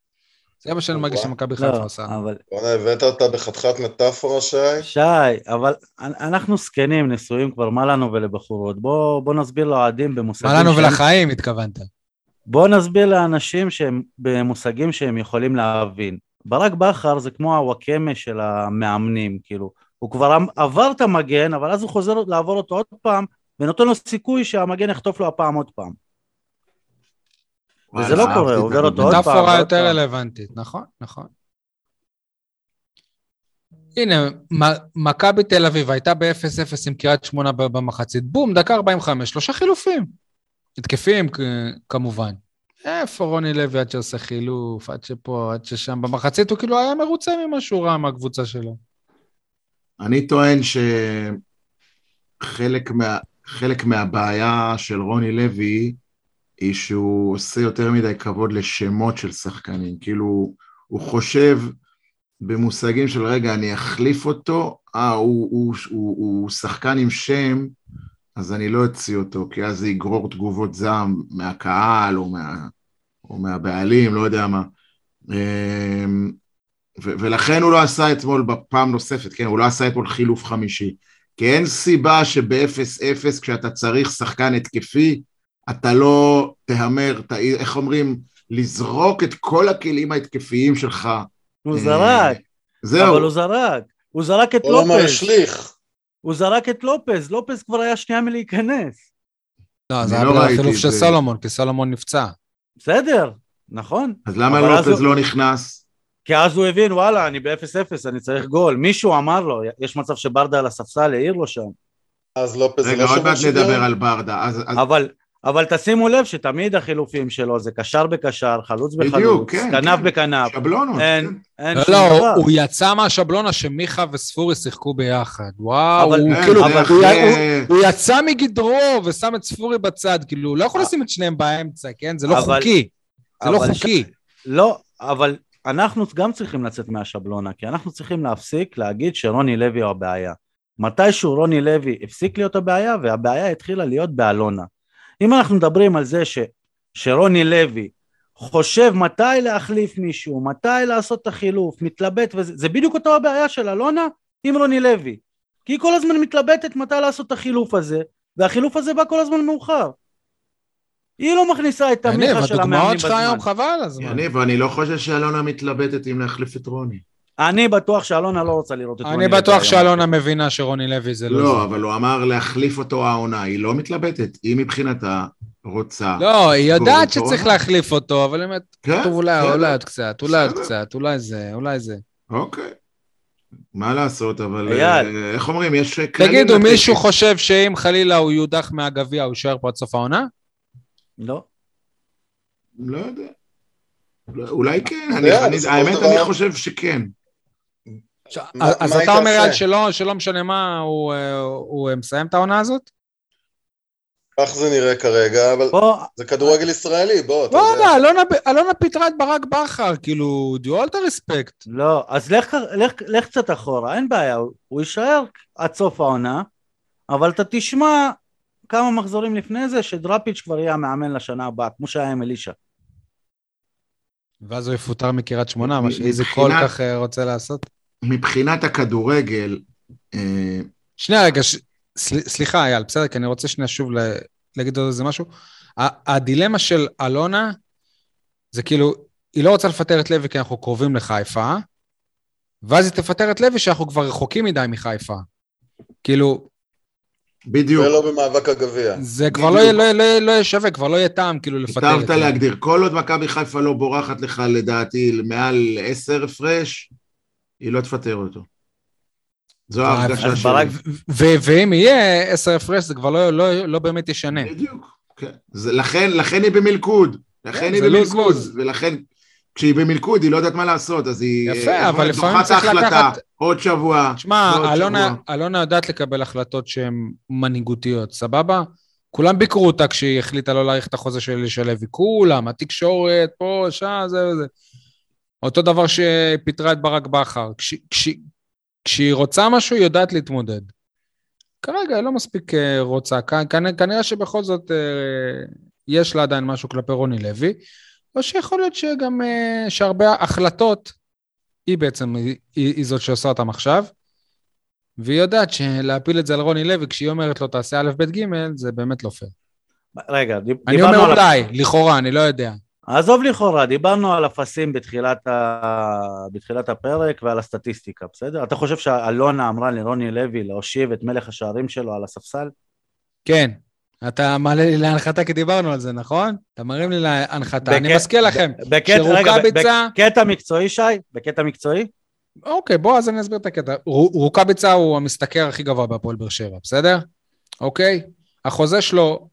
[SPEAKER 1] זה מה שאני מרגיש שמכבי חיפה
[SPEAKER 2] לא,
[SPEAKER 1] עושה.
[SPEAKER 2] אבל...
[SPEAKER 4] בוא'נה, הבאת אותה בחתיכת מטאפורה, שי?
[SPEAKER 2] שי, אבל אנחנו זקנים, נשואים כבר, מה לנו ולבחורות? בוא, בוא נסביר לאוהדים במושגים...
[SPEAKER 1] מה לנו ולחיים, התכוונת.
[SPEAKER 2] בוא נסביר לאנשים שהם במושגים שהם יכולים להבין. ברק בכר זה כמו הוואקמה של המאמנים, כאילו. הוא כבר עבר את המגן, אבל אז הוא חוזר לעבור אותו עוד פעם, ונותן לו סיכוי שהמגן יחטוף לו הפעם עוד פעם. וזה לא קורה, עובר אותו עוד פעם,
[SPEAKER 1] מטאפורה
[SPEAKER 2] ועוד
[SPEAKER 1] יותר. רלוונטית, נכון, נכון. הנה, מכבי תל אביב הייתה ב-0-0 עם קריית שמונה במחצית, בום, דקה 45, שלושה חילופים. התקפיים כ- כמובן. איפה רוני לוי עד שעושה חילוף, עד שפה, עד ששם. במחצית הוא כאילו היה מרוצה ממה שהוא ראה מהקבוצה שלו.
[SPEAKER 3] אני טוען שחלק מה, חלק מהבעיה של רוני לוי היא שהוא עושה יותר מדי כבוד לשמות של שחקנים. כאילו, הוא חושב במושגים של רגע, אני אחליף אותו, אה, הוא, הוא, הוא, הוא שחקן עם שם, אז אני לא אוציא אותו, כי אז זה יגרור תגובות זעם מהקהל או, מה, או מהבעלים, לא יודע מה. אמ, ו- ולכן הוא לא עשה אתמול בפעם נוספת, כן, הוא לא עשה אתמול חילוף חמישי. כי אין סיבה שב-0-0, כשאתה צריך שחקן התקפי, אתה לא תהמר, ת- איך אומרים, לזרוק את כל הכלים ההתקפיים שלך.
[SPEAKER 2] הוא
[SPEAKER 3] אה,
[SPEAKER 2] זרק,
[SPEAKER 3] זהו.
[SPEAKER 2] אבל הוא זרק. הוא זרק את
[SPEAKER 4] כל הזמן
[SPEAKER 2] לופז.
[SPEAKER 4] השליך.
[SPEAKER 2] הוא זרק את לופז, לופז כבר היה שנייה מלהיכנס.
[SPEAKER 1] לא, זה היה
[SPEAKER 3] לא
[SPEAKER 1] בגלל החילוף של. סולומון, כי סולומון נפצע.
[SPEAKER 2] בסדר, נכון.
[SPEAKER 3] אז למה לופז
[SPEAKER 2] הוא-
[SPEAKER 3] לא נכנס?
[SPEAKER 2] כי אז הוא הבין, וואלה, אני ב-0-0, אני צריך גול. מישהו אמר לו, יש מצב שברדה על הספסל העיר לו שם.
[SPEAKER 4] אז לופז
[SPEAKER 3] רגע,
[SPEAKER 4] לא
[SPEAKER 3] עוד מעט? נדבר על ברדה. אז, אז
[SPEAKER 2] אבל, אבל תשימו לב שתמיד החילופים שלו זה קשר בקשר, חלוץ בחלוץ,
[SPEAKER 3] בדיוק, כן,
[SPEAKER 2] כנף
[SPEAKER 3] כן.
[SPEAKER 2] בכנף.
[SPEAKER 3] שבלונות. כן.
[SPEAKER 2] אין, אין
[SPEAKER 1] לא,
[SPEAKER 2] שום
[SPEAKER 1] לא,
[SPEAKER 2] דבר.
[SPEAKER 1] הוא יצא מהשבלונה שמיכה וספורי שיחקו ביחד. וואו,
[SPEAKER 2] אבל-
[SPEAKER 1] הוא
[SPEAKER 3] כן,
[SPEAKER 1] כאילו,
[SPEAKER 3] זה
[SPEAKER 1] הוא-
[SPEAKER 3] אחרי-
[SPEAKER 1] הוא- הוא יצא מגדרו ושם את ספורי בצד, כאילו, הוא לא יכול לשים את שניהם באמצע, כן? זה לא
[SPEAKER 2] אבל-
[SPEAKER 1] חוקי. זה לא
[SPEAKER 2] אבל
[SPEAKER 1] חוקי.
[SPEAKER 2] לא, אבל אנחנו גם צריכים לצאת מהשבלונה, כי אנחנו צריכים להפסיק להגיד שרוני לוי הוא הבעיה. מתישהו רוני לוי הפסיק להיות הבעיה, והבעיה התחילה להיות באלונה. אם אנחנו מדברים על זה ש, שרוני לוי חושב מתי להחליף מישהו, מתי לעשות את החילוף, מתלבט, וזה זה בדיוק אותו הבעיה של אלונה עם רוני לוי. כי היא כל הזמן מתלבטת מתי לעשות את החילוף הזה, והחילוף הזה בא כל הזמן מאוחר. היא לא מכניסה את המיכה של המאמנים
[SPEAKER 1] שלך היום
[SPEAKER 2] בזמן.
[SPEAKER 1] חבל על הזמן.
[SPEAKER 3] יניב, אני לא חושב שאלונה מתלבטת אם להחליף את רוני.
[SPEAKER 2] אני בטוח שאלונה לא רוצה לראות את רוני
[SPEAKER 1] אני
[SPEAKER 2] לוי
[SPEAKER 1] בטוח
[SPEAKER 2] היום.
[SPEAKER 1] שאלונה מבינה שרוני לוי זה לא
[SPEAKER 3] לא. אבל הוא אמר להחליף אותו העונה, היא לא מתלבטת, היא מבחינתה רוצה.
[SPEAKER 1] לא, היא יודעת שצריך. להחליף אותו, אבל היא אומרת,
[SPEAKER 3] כן,
[SPEAKER 1] אולי עוד קצת, אולי עוד. קצת, אולי זה, אולי זה.
[SPEAKER 3] אוקיי. מה לעשות, אבל
[SPEAKER 2] אייל.
[SPEAKER 3] אה, איך אומרים, יש כללים.
[SPEAKER 1] תגידו. מישהו חושב שאם חלילה הוא יודח מהגביע, הוא יישאר פה עד סוף העונה?
[SPEAKER 2] לא.
[SPEAKER 3] לא יודע. אולי כן, אני- אני- האמת, אני חושב שכן.
[SPEAKER 4] מה-
[SPEAKER 1] אז
[SPEAKER 4] מה
[SPEAKER 1] אתה אומר? על שלא שלא משנה מה, הוא, אה, הוא אה, מסיים את העונה הזאת?
[SPEAKER 4] כך זה נראה כרגע, אבל
[SPEAKER 2] פה,
[SPEAKER 4] זה כדורגל ישראלי, בוא, אתה יודע.
[SPEAKER 1] וואלה, אלונה אלונה פיטרה את ברק בכר, כאילו, do all the respect.
[SPEAKER 2] לא, אז לך, לך, לך קצת אחורה, אין בעיה, הוא, הוא יישאר עד סוף העונה, אבל אתה תשמע כמה מחזורים לפני זה שדראפיץ' כבר יהיה המאמן לשנה הבאה, כמו שהיה עם אלישע.
[SPEAKER 1] ואז הוא יפוטר מקריית שמונה, מה שאיזי
[SPEAKER 3] מבחינת-
[SPEAKER 1] כל כך רוצה לעשות.
[SPEAKER 3] מבחינת הכדורגל, אה,
[SPEAKER 1] שנייה רגע, ש... סל... סליחה אייל, בסדר, כי אני רוצה שנייה שוב ל... להגיד עוד איזה משהו. הדילמה של אלונה, זה כאילו, היא לא רוצה לפטר את לוי כי אנחנו קרובים לחיפה, ואז היא תפטר את לוי שאנחנו כבר רחוקים מדי מחיפה. כאילו,
[SPEAKER 3] בדיוק.
[SPEAKER 4] ולא במאבק הגביע.
[SPEAKER 1] זה כבר לא,
[SPEAKER 3] בדיוק.
[SPEAKER 1] לא, יהיה- לא, לא יהיה שווה, כבר לא יהיה טעם כאילו לפטר את
[SPEAKER 3] היטבת
[SPEAKER 1] לוי.
[SPEAKER 3] להגדיר. כל עוד מכבי חיפה לא בורחת לך, לדעתי, מעל עשר הפרש, היא לא תפטר אותו. זו
[SPEAKER 1] אה,
[SPEAKER 3] ההרגשה שלי.
[SPEAKER 1] ואם יהיה עשר הפרש, זה כבר לא, לא, לא באמת ישנה.
[SPEAKER 3] בדיוק, כן. זה, לכן, לכן היא במלכוד. לכן
[SPEAKER 1] כן,
[SPEAKER 3] היא
[SPEAKER 1] לוז
[SPEAKER 3] במלכוד. ולכן, כשהיא במלכוד, היא לא יודעת מה לעשות, אז היא...
[SPEAKER 1] יפה, אבל לפעמים צריך
[SPEAKER 3] ההחלטה,
[SPEAKER 1] לקחת-
[SPEAKER 3] עוד שבוע.
[SPEAKER 1] תשמע, אלונה. אלונה יודעת לקבל החלטות שהן מנהיגותיות, סבבה? כולם ביקרו אותה כשהיא החליטה לא להאריך את החוזה של אלישע לוי. כולם, התקשורת, פה, שם, זה וזה. אותו דבר שפיטרה את ברק בכר. כש, כש, כשהיא רוצה משהו, היא יודעת להתמודד. כרגע היא לא מספיק אה, רוצה. כ, כנ, כנראה שבכל זאת אה, יש לה עדיין משהו כלפי רוני לוי, או שיכול להיות שגם, אה, שהרבה החלטות, היא בעצם, היא, היא, זאת שעושה אותם עכשיו. והיא יודעת שלהפיל את זה על רוני לוי, כשהיא אומרת לו תעשה א', ב', ג', זה באמת לא פייר.
[SPEAKER 2] רגע, דיב-
[SPEAKER 1] אני
[SPEAKER 2] דיברנו
[SPEAKER 1] אומר
[SPEAKER 2] על...
[SPEAKER 1] אולי, לכאורה, אני לא יודע.
[SPEAKER 2] עזוב לכאורה, דיברנו על אפסים בתחילת, ה... בתחילת הפרק ועל הסטטיסטיקה, בסדר? אתה חושב שאלונה אמרה לרוני לוי להושיב את מלך השערים שלו על הספסל?
[SPEAKER 1] כן, אתה מעלה לי להנחתה כי דיברנו על זה, נכון? אתה מרים לי להנחתה. אני
[SPEAKER 2] בק-
[SPEAKER 1] מזכיר לכם,
[SPEAKER 2] בקטע, רגע, ב-
[SPEAKER 1] שרוקאביצה-
[SPEAKER 2] בקטע מקצועי, שי? בקטע מקצועי?
[SPEAKER 1] אוקיי, בוא, אז אני אסביר את הקטע. רו- רוקאביצה הוא המשתכר הכי גבוה בהפועל באר שבע, בסדר? אוקיי? החוזה שלו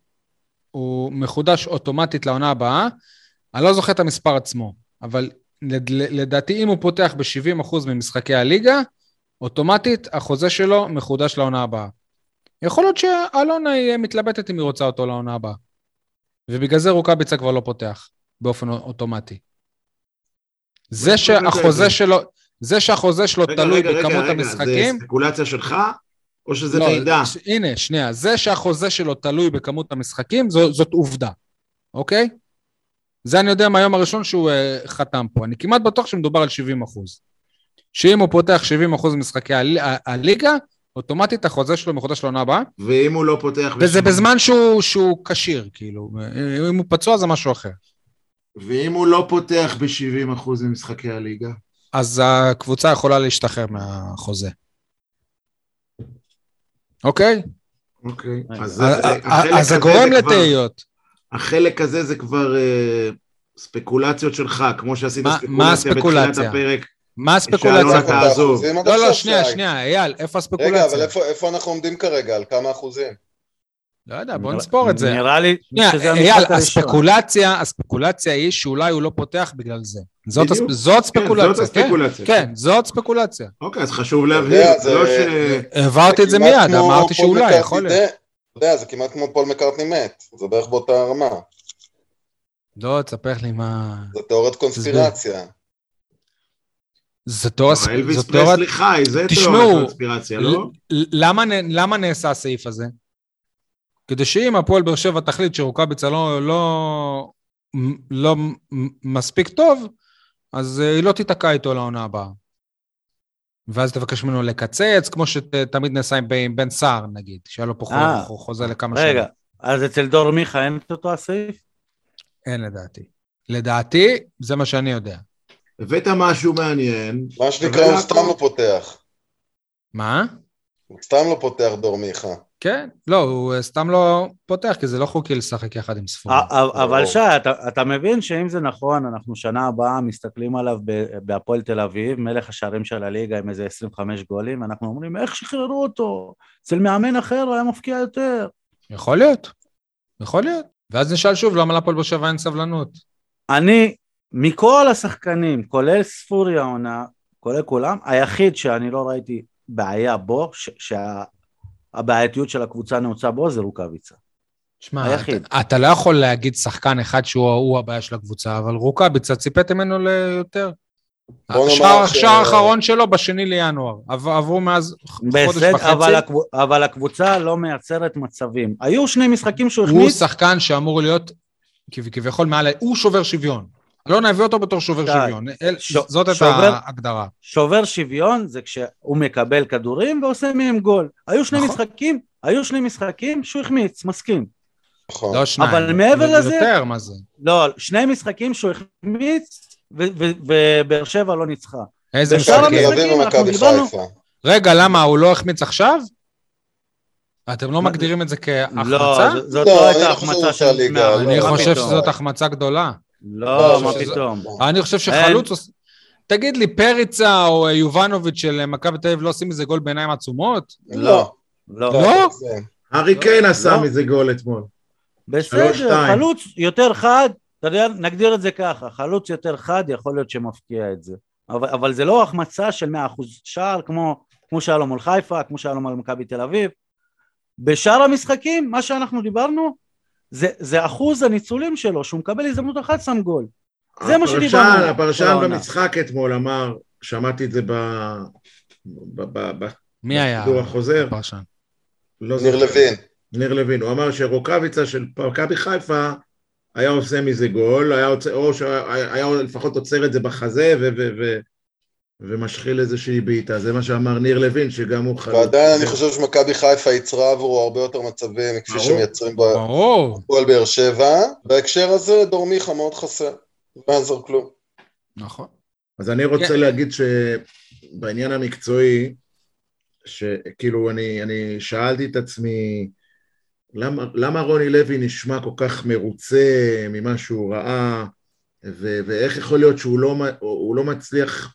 [SPEAKER 1] הוא מחודש אוטומטית לעונה הבאה. אני לא זוכר את המספר עצמו, אבל לד- לדעתי אם הוא פותח ב-70% ממשחקי הליגה, אוטומטית החוזה שלו מחודש לעונה הבאה. יכול להיות שאלונה היא מתלבטת אם היא רוצה אותו לעונה הבאה. ובגלל זה רוקאביצה כבר לא פותח באופן אוטומטי. זה שהחוזה שלו, זה שהחוזה שלו
[SPEAKER 3] רגע,
[SPEAKER 1] תלוי
[SPEAKER 3] רגע, רגע,
[SPEAKER 1] בכמות
[SPEAKER 3] רגע,
[SPEAKER 1] המשחקים,
[SPEAKER 3] זה ספקולציה שלך, או שזה
[SPEAKER 1] לא,
[SPEAKER 3] מידע?
[SPEAKER 1] ש- הנה, שנייה, זה שהחוזה שלו תלוי בכמות המשחקים, זו, זאת עובדה, אוקיי? זה אני יודע מהיום הראשון שהוא uh, חתם פה. אני כמעט בטוח שמדובר על 70 אחוז. שאם הוא פותח 70 אחוז ממשחקי הליגה, אוטומטית החוזה שלו מחודש לעונה הבאה,
[SPEAKER 3] ואם הוא לא פותח...
[SPEAKER 1] וזה
[SPEAKER 3] בשביל-
[SPEAKER 1] בזמן שהוא, כשיר, כאילו. אם הוא פצוע זה משהו אחר.
[SPEAKER 3] ואם הוא לא פותח ב-70% ממשחקי הליגה?
[SPEAKER 1] אז הקבוצה יכולה להשתחרר מהחוזה. אוקיי?
[SPEAKER 3] אוקיי. אז
[SPEAKER 1] אז-
[SPEAKER 3] החלק
[SPEAKER 1] אז זה גורם
[SPEAKER 3] כבר-
[SPEAKER 1] לתהיות.
[SPEAKER 3] החלק הזה זה כבר אה, ספקולציות שלך, כמו שעשית
[SPEAKER 1] מה-
[SPEAKER 3] ספקולציה
[SPEAKER 1] מה
[SPEAKER 3] בתחילת? הפרק.
[SPEAKER 1] מה הספקולציה?
[SPEAKER 3] תעזוב.
[SPEAKER 1] לא, לא, שנייה,
[SPEAKER 4] שי.
[SPEAKER 1] שנייה, אייל, איפה
[SPEAKER 4] רגע,
[SPEAKER 1] הספקולציה?
[SPEAKER 4] אבל איפה, איפה אנחנו עומדים כרגע? על כמה אחוזים?
[SPEAKER 1] לא יודע, בוא נספור את זה.
[SPEAKER 2] נראה לי
[SPEAKER 1] שנייה,
[SPEAKER 2] שזה המשחק הראשון.
[SPEAKER 1] הספקולציה, הספקולציה היא שאולי הוא לא פותח בגלל זה. זאת. הספ- זאת
[SPEAKER 3] כן,
[SPEAKER 1] ספקולציה,
[SPEAKER 3] זאת
[SPEAKER 1] כן?
[SPEAKER 3] הספקולציה.
[SPEAKER 1] כן, זאת ספקולציה.
[SPEAKER 3] אוקיי, אז חשוב להבהיר, זה לא ש...
[SPEAKER 1] העברתי את זה מיד, אמרתי שאולי, יכול להיות.
[SPEAKER 4] יודע, זה כמעט כמו פול מקארטני מת, זה בערך באותה רמה,
[SPEAKER 1] לא, תספר לי מה...
[SPEAKER 4] זה תיאוריית קונספירציה.
[SPEAKER 1] זה תיאוריה...
[SPEAKER 3] אלוויס
[SPEAKER 1] זו תיאוריה...
[SPEAKER 3] פרסלי חי, זה תיאוריית קונספירציה, לא?
[SPEAKER 1] למה נעשה הסעיף הזה? כדי שאם הפועל באר שבע תחליט שרוקאביצה לא, לא, לא מספיק טוב, אז אה, היא לא תיתקע איתו לעונה הבאה. ואז תבקש ממנו לקצץ, כמו שתמיד נעשה עם בן סער, נגיד, שהיה לו פה
[SPEAKER 2] אה,
[SPEAKER 1] חוזה לכמה שנים.
[SPEAKER 2] רגע, אז אצל דור מיכה אין את אותו הסעיף?
[SPEAKER 1] אין לדעתי. לדעתי, זה מה שאני יודע.
[SPEAKER 3] הבאת משהו מעניין.
[SPEAKER 4] מה שנקרא, הוא סתם לא פותח.
[SPEAKER 1] מה?
[SPEAKER 4] הוא סתם לא פותח דור מיכה.
[SPEAKER 1] כן, לא, הוא אה, סתם לא פותח, כי זה לא חוקי לשחק יחד עם ספורי.
[SPEAKER 2] אבל שי, אתה, אתה מבין שאם זה נכון, אנחנו שנה הבאה מסתכלים עליו בהפועל תל אביב, מלך השערים של הליגה עם איזה 25 גולים, אנחנו אומרים, איך שחררו אותו? אצל מאמן אחר הוא היה מפקיע יותר.
[SPEAKER 1] יכול להיות, יכול להיות. ואז נשאל שוב, למה להפועל באר שבע אין סבלנות?
[SPEAKER 2] אני, מכל השחקנים, כולל ספורי העונה, כולל כולם, היחיד שאני לא ראיתי בעיה בו, שהבעייתיות של הקבוצה נעוצה בו, זה רוקאביצה.
[SPEAKER 1] שמע, אתה, אתה לא יכול להגיד שחקן אחד שהוא הבעיה של הקבוצה, אבל רוקאביצה, ציפיתם ממנו ליותר. השער ש... האחרון שלו בשני לינואר, עברו מאז חודש וחצי.
[SPEAKER 2] אבל, הקב... אבל הקבוצה לא מייצרת מצבים. היו שני משחקים שהוא
[SPEAKER 1] החמיץ. הוא שחקן שאמור להיות כביכול מעל, הוא שובר שוויון. לא נביא אותו בתור שובר. שוויון, אל, ש... זאת שובר, ההגדרה.
[SPEAKER 2] שובר שוויון זה כשהוא מקבל כדורים ועושה מהם גול. היו שני נכון. משחקים, היו שני משחקים שהוא החמיץ, מסכים.
[SPEAKER 1] נכון. לא שניים,
[SPEAKER 2] אבל מעבר לזה,
[SPEAKER 1] יותר, מה זה?
[SPEAKER 2] לא, שני משחקים שהוא החמיץ ובאר שבע לא ניצחה.
[SPEAKER 1] איזה משחקים? רגע, למה, הוא לא החמיץ עכשיו? אתם לא מגדירים את זה כהחמצה?
[SPEAKER 2] לא, זאת לא הייתה החמצה של...
[SPEAKER 1] אני חושב שזאת החמצה גדולה.
[SPEAKER 2] לא, מה פתאום.
[SPEAKER 1] אני חושב שחלוץ... תגיד לי, פריצה או יובנוביץ' של מכבי תל אביב לא עושים מזה גול בעיניים עצומות?
[SPEAKER 2] לא.
[SPEAKER 1] לא? לא?
[SPEAKER 3] ארי קיין עשה מזה גול אתמול.
[SPEAKER 2] בסדר, חלוץ יותר חד, אתה יודע, נגדיר את זה ככה, חלוץ יותר חד יכול להיות שמפקיע את זה. אבל, אבל זה לא החמצה של 100% שער כמו, כמו שהיה לו מול חיפה, כמו שהיה לו מול מכבי תל אביב. בשאר המשחקים, מה שאנחנו דיברנו, זה, זה אחוז הניצולים שלו, שהוא מקבל הזדמנות אחת שם גול. זה מה שדיברנו.
[SPEAKER 3] הפרשן במשחק אתמול אמר, שמעתי את זה ב... ב, ב, ב
[SPEAKER 1] מי היה?
[SPEAKER 3] החוזר.
[SPEAKER 1] הפרשן.
[SPEAKER 4] לא ניר לוין.
[SPEAKER 3] ניר לוין. הוא אמר שרוקאביצה של מכבי חיפה היה עושה מזה גול, היה עוצר, או שהיה לפחות עוצר את זה בחזה ו, ו, ו, ומשחיל איזושהי בעיטה, זה מה שאמר ניר לוין, שגם הוא
[SPEAKER 4] חלוץ. ועדיין אני חושב שמכבי חיפה יצרה עבורו הרבה יותר מצבים כפי שמייצרים בפועל באר שבע. בהקשר הזה דור מיכה מאוד חסר, לא יעזור כלום.
[SPEAKER 1] נכון.
[SPEAKER 3] אז אני רוצה כן. להגיד שבעניין המקצועי, שכאילו אני, אני שאלתי את עצמי, למה, למה רוני לוי נשמע כל כך מרוצה ממה שהוא ראה, ו, ואיך יכול להיות שהוא לא, לא מצליח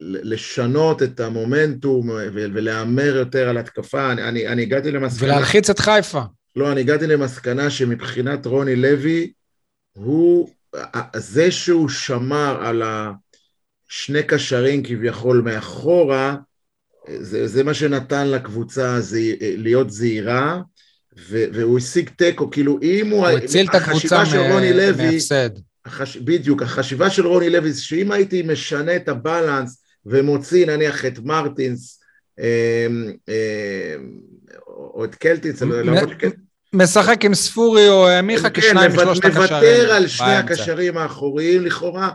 [SPEAKER 3] לשנות את המומנטום ולהמר יותר על התקפה, אני, אני, אני הגעתי למסקנה...
[SPEAKER 1] ולהלחיץ את חיפה.
[SPEAKER 3] לא, אני הגעתי למסקנה שמבחינת רוני לוי, הוא, זה שהוא שמר על השני קשרים כביכול מאחורה, זה, זה מה שנתן לקבוצה זה, להיות זהירה, והוא השיג תיקו, כאילו אם הוא...
[SPEAKER 1] הוא הציל את הקבוצה מהפסד.
[SPEAKER 3] החש... בדיוק, החשיבה של רוני לוי שאם הייתי משנה את הבלנס ומוציא נניח את מרטינס אה, אה, או את קלטיץ,
[SPEAKER 1] משחק עם ספורי או מיכה כן, כשניים משלושת הקשרים.
[SPEAKER 3] מוותר על שני הקשרים האחוריים לכאורה,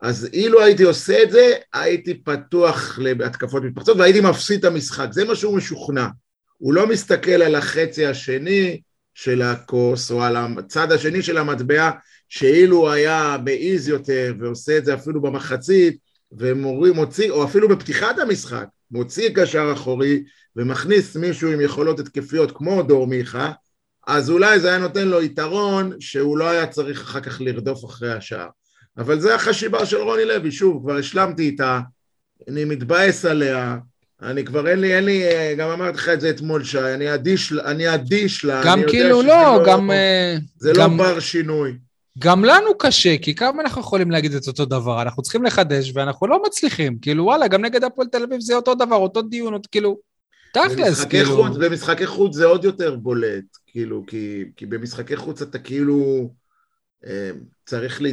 [SPEAKER 3] אז אילו הייתי עושה את זה, הייתי פתוח להתקפות מתפרצות והייתי מפסיד את המשחק, זה מה שהוא משוכנע. הוא לא מסתכל על החצי השני של הכוס או על הצד השני של המטבע, שאילו היה מעיז יותר ועושה את זה אפילו במחצית, ומורי מוציא, או אפילו בפתיחת המשחק, מוציא קשר אחורי ומכניס מישהו עם יכולות התקפיות כמו דור מיכה, אז אולי זה היה נותן לו יתרון שהוא לא היה צריך אחר כך לרדוף אחרי השער. אבל זה החשיבה של רוני לוי, שוב, כבר השלמתי איתה, אני מתבאס עליה, אני כבר אין לי, אין לי, גם אמרתי לך את זה אתמול, שי, אני אדיש, אני אדיש לה,
[SPEAKER 1] גם כאילו לא, לא, גם... אה,
[SPEAKER 3] זה לא גם... לא בר שינוי.
[SPEAKER 1] גם לנו קשה, כי כמה אנחנו יכולים להגיד את אותו דבר? אנחנו צריכים לחדש ואנחנו לא מצליחים. כאילו, וואלה, גם נגד הפועל תל אביב זה אותו דבר, אותו דיון, עוד כאילו... תכלס, כאילו...
[SPEAKER 3] חוץ, במשחקי חוץ זה עוד יותר בולט, כאילו, כי, כי במשחקי חוץ אתה כאילו אה, צריך, ל...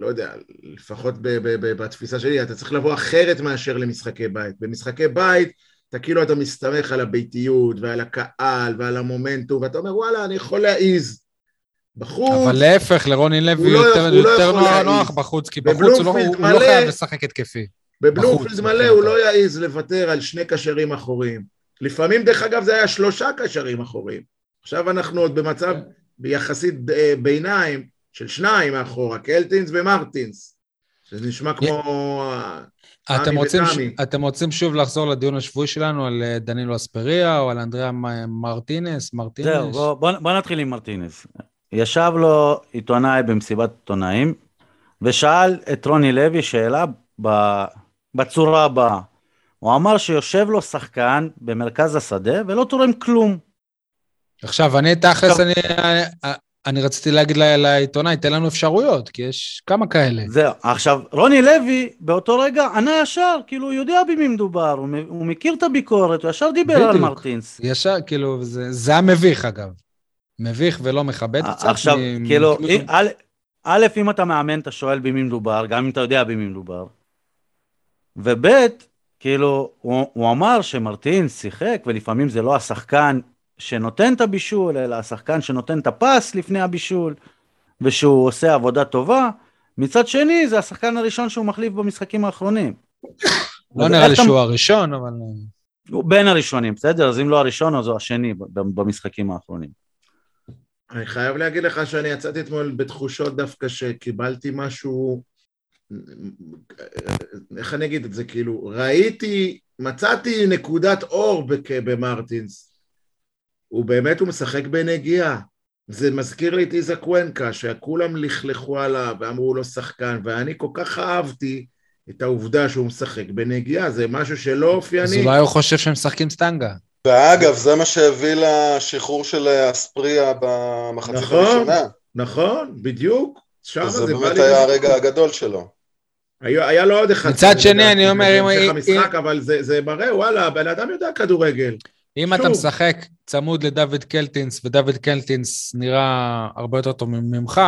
[SPEAKER 3] לא יודע, לפחות ב, ב, ב, בתפיסה שלי, אתה צריך לבוא אחרת מאשר למשחקי בית. במשחקי בית אתה כאילו אתה מסתמך על הביתיות ועל הקהל ועל המומנטום, ואתה אומר, וואלה, אני יכול להעיז. בחוץ,
[SPEAKER 1] אבל להפך, לרוני לוי
[SPEAKER 3] הוא לא
[SPEAKER 1] יותר
[SPEAKER 3] לא
[SPEAKER 1] יותר
[SPEAKER 3] יכול
[SPEAKER 1] נוח- בחוץ, כי בחוץ הוא לא- הוא לא
[SPEAKER 3] מלא-
[SPEAKER 1] חייב לשחק התקפי.
[SPEAKER 3] בבלומפילד מלא. הוא לא יעז לוותר על שני קשרים אחוריים. לפעמים, דרך אגב, זה היה שלושה קשרים אחוריים. עכשיו אנחנו עוד במצב ביחסית אה, ביניים של שניים מאחורה, קלטינס ומרטינס. שזה נשמע כמו... אה,
[SPEAKER 1] אתם רוצים. אתם רוצים שוב לחזור לדיון השבועי שלנו על אה, דנילו אספריה או על אנדריאה מ- מרטינס, מרטינס?
[SPEAKER 2] זהו, בוא, בוא, בוא נתחיל עם מרטינס. ישב לו עיתונאי במסיבת עיתונאים, ושאל את רוני לוי שאלה ב, בצורה הבאה. הוא אמר שיושב לו שחקן במרכז השדה ולא תורם כלום.
[SPEAKER 1] עכשיו, אני תכלס, אני, אני, רציתי להגיד לעיתונאי, תן לנו אפשרויות, כי יש כמה כאלה.
[SPEAKER 2] זהו. עכשיו, רוני לוי באותו רגע ענה ישר, כאילו הוא יודע במי מדובר, הוא, הוא מכיר את הביקורת, הוא ישר דיבר על
[SPEAKER 1] בדיוק.
[SPEAKER 2] מרטינס.
[SPEAKER 1] ישר, כאילו, זה, זה היה מביך, אגב. מביך ולא מכבד קצת.
[SPEAKER 2] עכשיו,
[SPEAKER 1] מ-
[SPEAKER 2] כאילו, א', א', אם אתה מאמן, אתה שואל במי מדובר, גם אם אתה יודע במי מדובר. וב', כאילו, הוא, הוא אמר שמרטינס שיחק, ולפעמים זה לא השחקן שנותן את הבישול, אלא השחקן שנותן את הפס לפני הבישול, ושהוא עושה עבודה טובה. מצד שני, זה השחקן הראשון שהוא מחליף במשחקים האחרונים.
[SPEAKER 1] לא נראה לי
[SPEAKER 2] אתה-
[SPEAKER 1] שהוא הראשון, אבל...
[SPEAKER 2] הוא בין הראשונים, בסדר? אז אם לא הראשון, אז הוא השני במשחקים האחרונים.
[SPEAKER 3] אני חייב להגיד לך שאני יצאתי אתמול בתחושות דווקא שקיבלתי משהו, איך אני אגיד את זה, כאילו, ראיתי, מצאתי נקודת אור בק- במרטינס. הוא באמת, הוא משחק בנגיעה. זה מזכיר לי את איזה קוונקה, שכולם לכלכו עליו ואמרו לו שחקן, ואני כל כך אהבתי את העובדה שהוא משחק בנגיעה, זה משהו שלא
[SPEAKER 1] אז
[SPEAKER 3] אופייני.
[SPEAKER 1] אולי הוא חושב שהם משחקים סטנגה.
[SPEAKER 4] ואגב, זה מה שהביא לשחרור של אספריה במחצית
[SPEAKER 3] נכון.
[SPEAKER 4] הראשונה.
[SPEAKER 3] נכון, בדיוק. שם
[SPEAKER 4] זה
[SPEAKER 3] זה בא
[SPEAKER 4] באמת. היה הרגע הגדול שלו.
[SPEAKER 3] היה, היה לו עוד אחד.
[SPEAKER 1] מצד שני, אני אומר, אם-
[SPEAKER 3] בהמשך
[SPEAKER 1] אם-
[SPEAKER 3] המשחק, אבל זה, זה מראה, וואלה, הבן אדם יודע כדורגל.
[SPEAKER 1] אם אתה
[SPEAKER 3] שוב.
[SPEAKER 1] משחק צמוד לדוד קלטינס, ודוד קלטינס נראה הרבה יותר טוב ממך,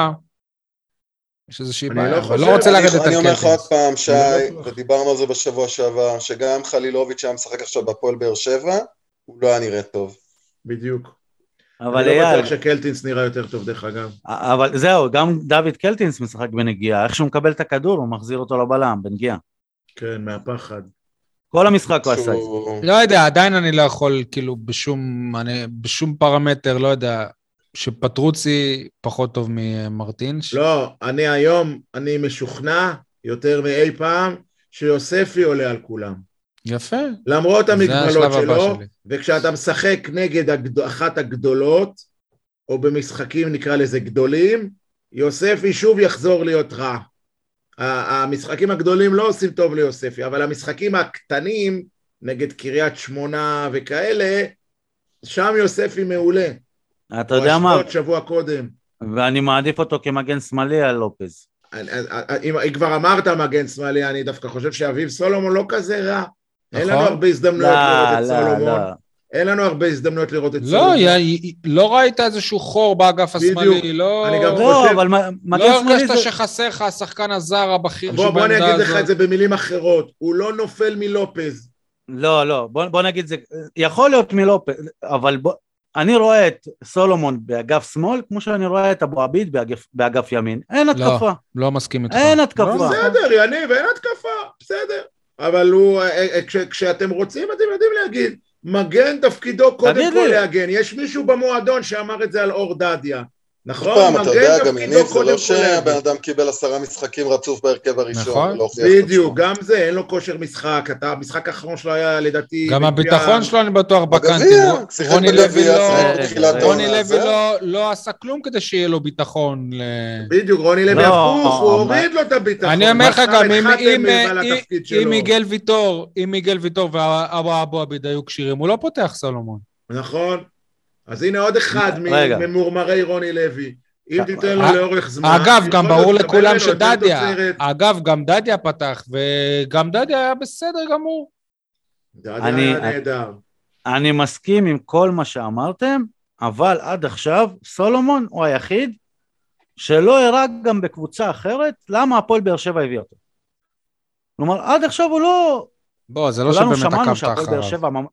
[SPEAKER 1] יש איזושהי
[SPEAKER 3] אני
[SPEAKER 1] בעיה,
[SPEAKER 3] לא
[SPEAKER 1] אבל
[SPEAKER 3] חושב-
[SPEAKER 1] לא רוצה
[SPEAKER 4] אני-
[SPEAKER 1] לרדת על
[SPEAKER 4] אני אומר לך עוד
[SPEAKER 1] קלטינס.
[SPEAKER 4] פעם, שי,
[SPEAKER 3] אני לא בטוח.
[SPEAKER 4] ודיברנו על זה בשבוע שעבר, שגם חלילוביץ' היה משחק עכשיו בהפועל באר שבע, הוא לא היה נראה טוב.
[SPEAKER 3] בדיוק.
[SPEAKER 2] אבל
[SPEAKER 3] אני לא
[SPEAKER 2] אייל,
[SPEAKER 3] בטוח שקלטינס נראה יותר טוב, דרך אגב.
[SPEAKER 2] אבל זהו, גם דוד קלטינס משחק בנגיעה, איך שהוא מקבל את הכדור, הוא מחזיר אותו לבלם, בנגיעה.
[SPEAKER 3] כן, מהפחד.
[SPEAKER 2] כל המשחק הוא עשה את זה.
[SPEAKER 1] לא יודע, עדיין אני לא יכול, כאילו, בשום, אני, בשום פרמטר, לא יודע, שפטרוצי פחות טוב ממרטינש.
[SPEAKER 3] לא, אני היום, אני משוכנע יותר מאי פעם, שיוספי עולה על כולם.
[SPEAKER 1] יפה.
[SPEAKER 3] למרות המגבלות שלו. וכשאתה משחק נגד הגד... אחת הגדולות, או במשחקים נקרא לזה גדולים, יוספי שוב יחזור להיות רע. המשחקים הגדולים לא עושים טוב ליוספי, אבל המשחקים הקטנים, נגד קריית שמונה וכאלה, שם יוספי מעולה.
[SPEAKER 2] אתה יודע מה,
[SPEAKER 3] או שבוע קודם.
[SPEAKER 2] ואני מעדיף אותו כמגן שמאלי על לופז.
[SPEAKER 3] אם כבר אמרת מגן שמאלי, אני דווקא חושב שאביב סולומון לא כזה רע. אין לנו
[SPEAKER 1] נכון.
[SPEAKER 3] הרבה הזדמנויות
[SPEAKER 2] לא,
[SPEAKER 3] לראות את
[SPEAKER 2] לא,
[SPEAKER 3] סולומון.
[SPEAKER 2] לא.
[SPEAKER 3] אין לנו הרבה הזדמנויות לראות את
[SPEAKER 1] לא,
[SPEAKER 3] סולומון.
[SPEAKER 1] י- לא ראית איזשהו חור באגף
[SPEAKER 3] בדיוק.
[SPEAKER 1] השמאלי, לא...
[SPEAKER 3] אני גם
[SPEAKER 2] לא,
[SPEAKER 3] חושב-
[SPEAKER 2] אבל
[SPEAKER 1] לא
[SPEAKER 2] מגן שמאלי
[SPEAKER 1] הרגשת
[SPEAKER 2] זה...
[SPEAKER 1] שחסר לך השחקן הזר הבכיר
[SPEAKER 3] בוא, בוא אני
[SPEAKER 1] שבעמדה
[SPEAKER 3] אגיד לך
[SPEAKER 1] הזאת?
[SPEAKER 3] את זה במילים אחרות, הוא לא נופל מלופז.
[SPEAKER 2] לא, לא, בוא, בוא נגיד זה, יכול להיות מלופז, אבל בוא, אני רואה את סולומון באגף שמאל, כמו שאני רואה את אבו עביד באגף, באגף ימין. אין התקפה.
[SPEAKER 1] לא מסכים איתך.
[SPEAKER 2] אין התקפה.
[SPEAKER 1] לא,
[SPEAKER 3] בסדר, יניב, אין התקפה, בסדר. אבל הוא, אה, אה, כש, כשאתם רוצים, אתם יודעים להגיד, מגן תפקידו קודם כל
[SPEAKER 2] לי.
[SPEAKER 3] להגן. יש מישהו במועדון שאמר את זה על אור דדיה. נכון?
[SPEAKER 4] פעם, אתה יודע, גם
[SPEAKER 3] תפקידו
[SPEAKER 4] יניב, זה לא שהבן. אדם קיבל עשרה משחקים רצוף בהרכב הראשון.
[SPEAKER 1] נכון.
[SPEAKER 3] בדיוק. גם זה, אין לו כושר משחק. אתה, המשחק האחרון שלו היה לדעתי...
[SPEAKER 1] גם הביטחון שלו אני בטוח בקאנטים. רוני לוי לא- רוני לוי לא- לא עשה כלום כדי שיהיה לו ביטחון.
[SPEAKER 3] בדיוק, רוני לוי
[SPEAKER 2] לא,
[SPEAKER 3] הפוך, הוא הוריד לו את הביטחון.
[SPEAKER 1] אני אומר לך גם, אם-. מיגל ויטור, אם מיגל ויטור ואבו אבו עביד היו כשירים, הוא לא פותח סולומון.
[SPEAKER 3] נכון. אז הנה עוד אחד
[SPEAKER 2] רגע.
[SPEAKER 3] ממורמרי רוני לוי. אם תיתן לו
[SPEAKER 1] אה,
[SPEAKER 3] לאורך זמן...
[SPEAKER 1] אגב, גם ברור לכולם שדדיה. אגב, גם דדיה פתח, וגם דדיה היה בסדר גמור.
[SPEAKER 3] דדיה
[SPEAKER 2] אני-
[SPEAKER 3] היה נהדר.
[SPEAKER 2] אני מסכים עם כל מה שאמרתם, אבל עד עכשיו סולומון הוא היחיד שלא הראה גם בקבוצה אחרת למה הפועל באר שבע הביא אותו. כלומר, עד עכשיו הוא לא,
[SPEAKER 1] בוא, זה לא
[SPEAKER 2] כולנו
[SPEAKER 1] שבאמת
[SPEAKER 2] שמענו
[SPEAKER 1] עקבת
[SPEAKER 2] שהפועל באר
[SPEAKER 1] אחריו.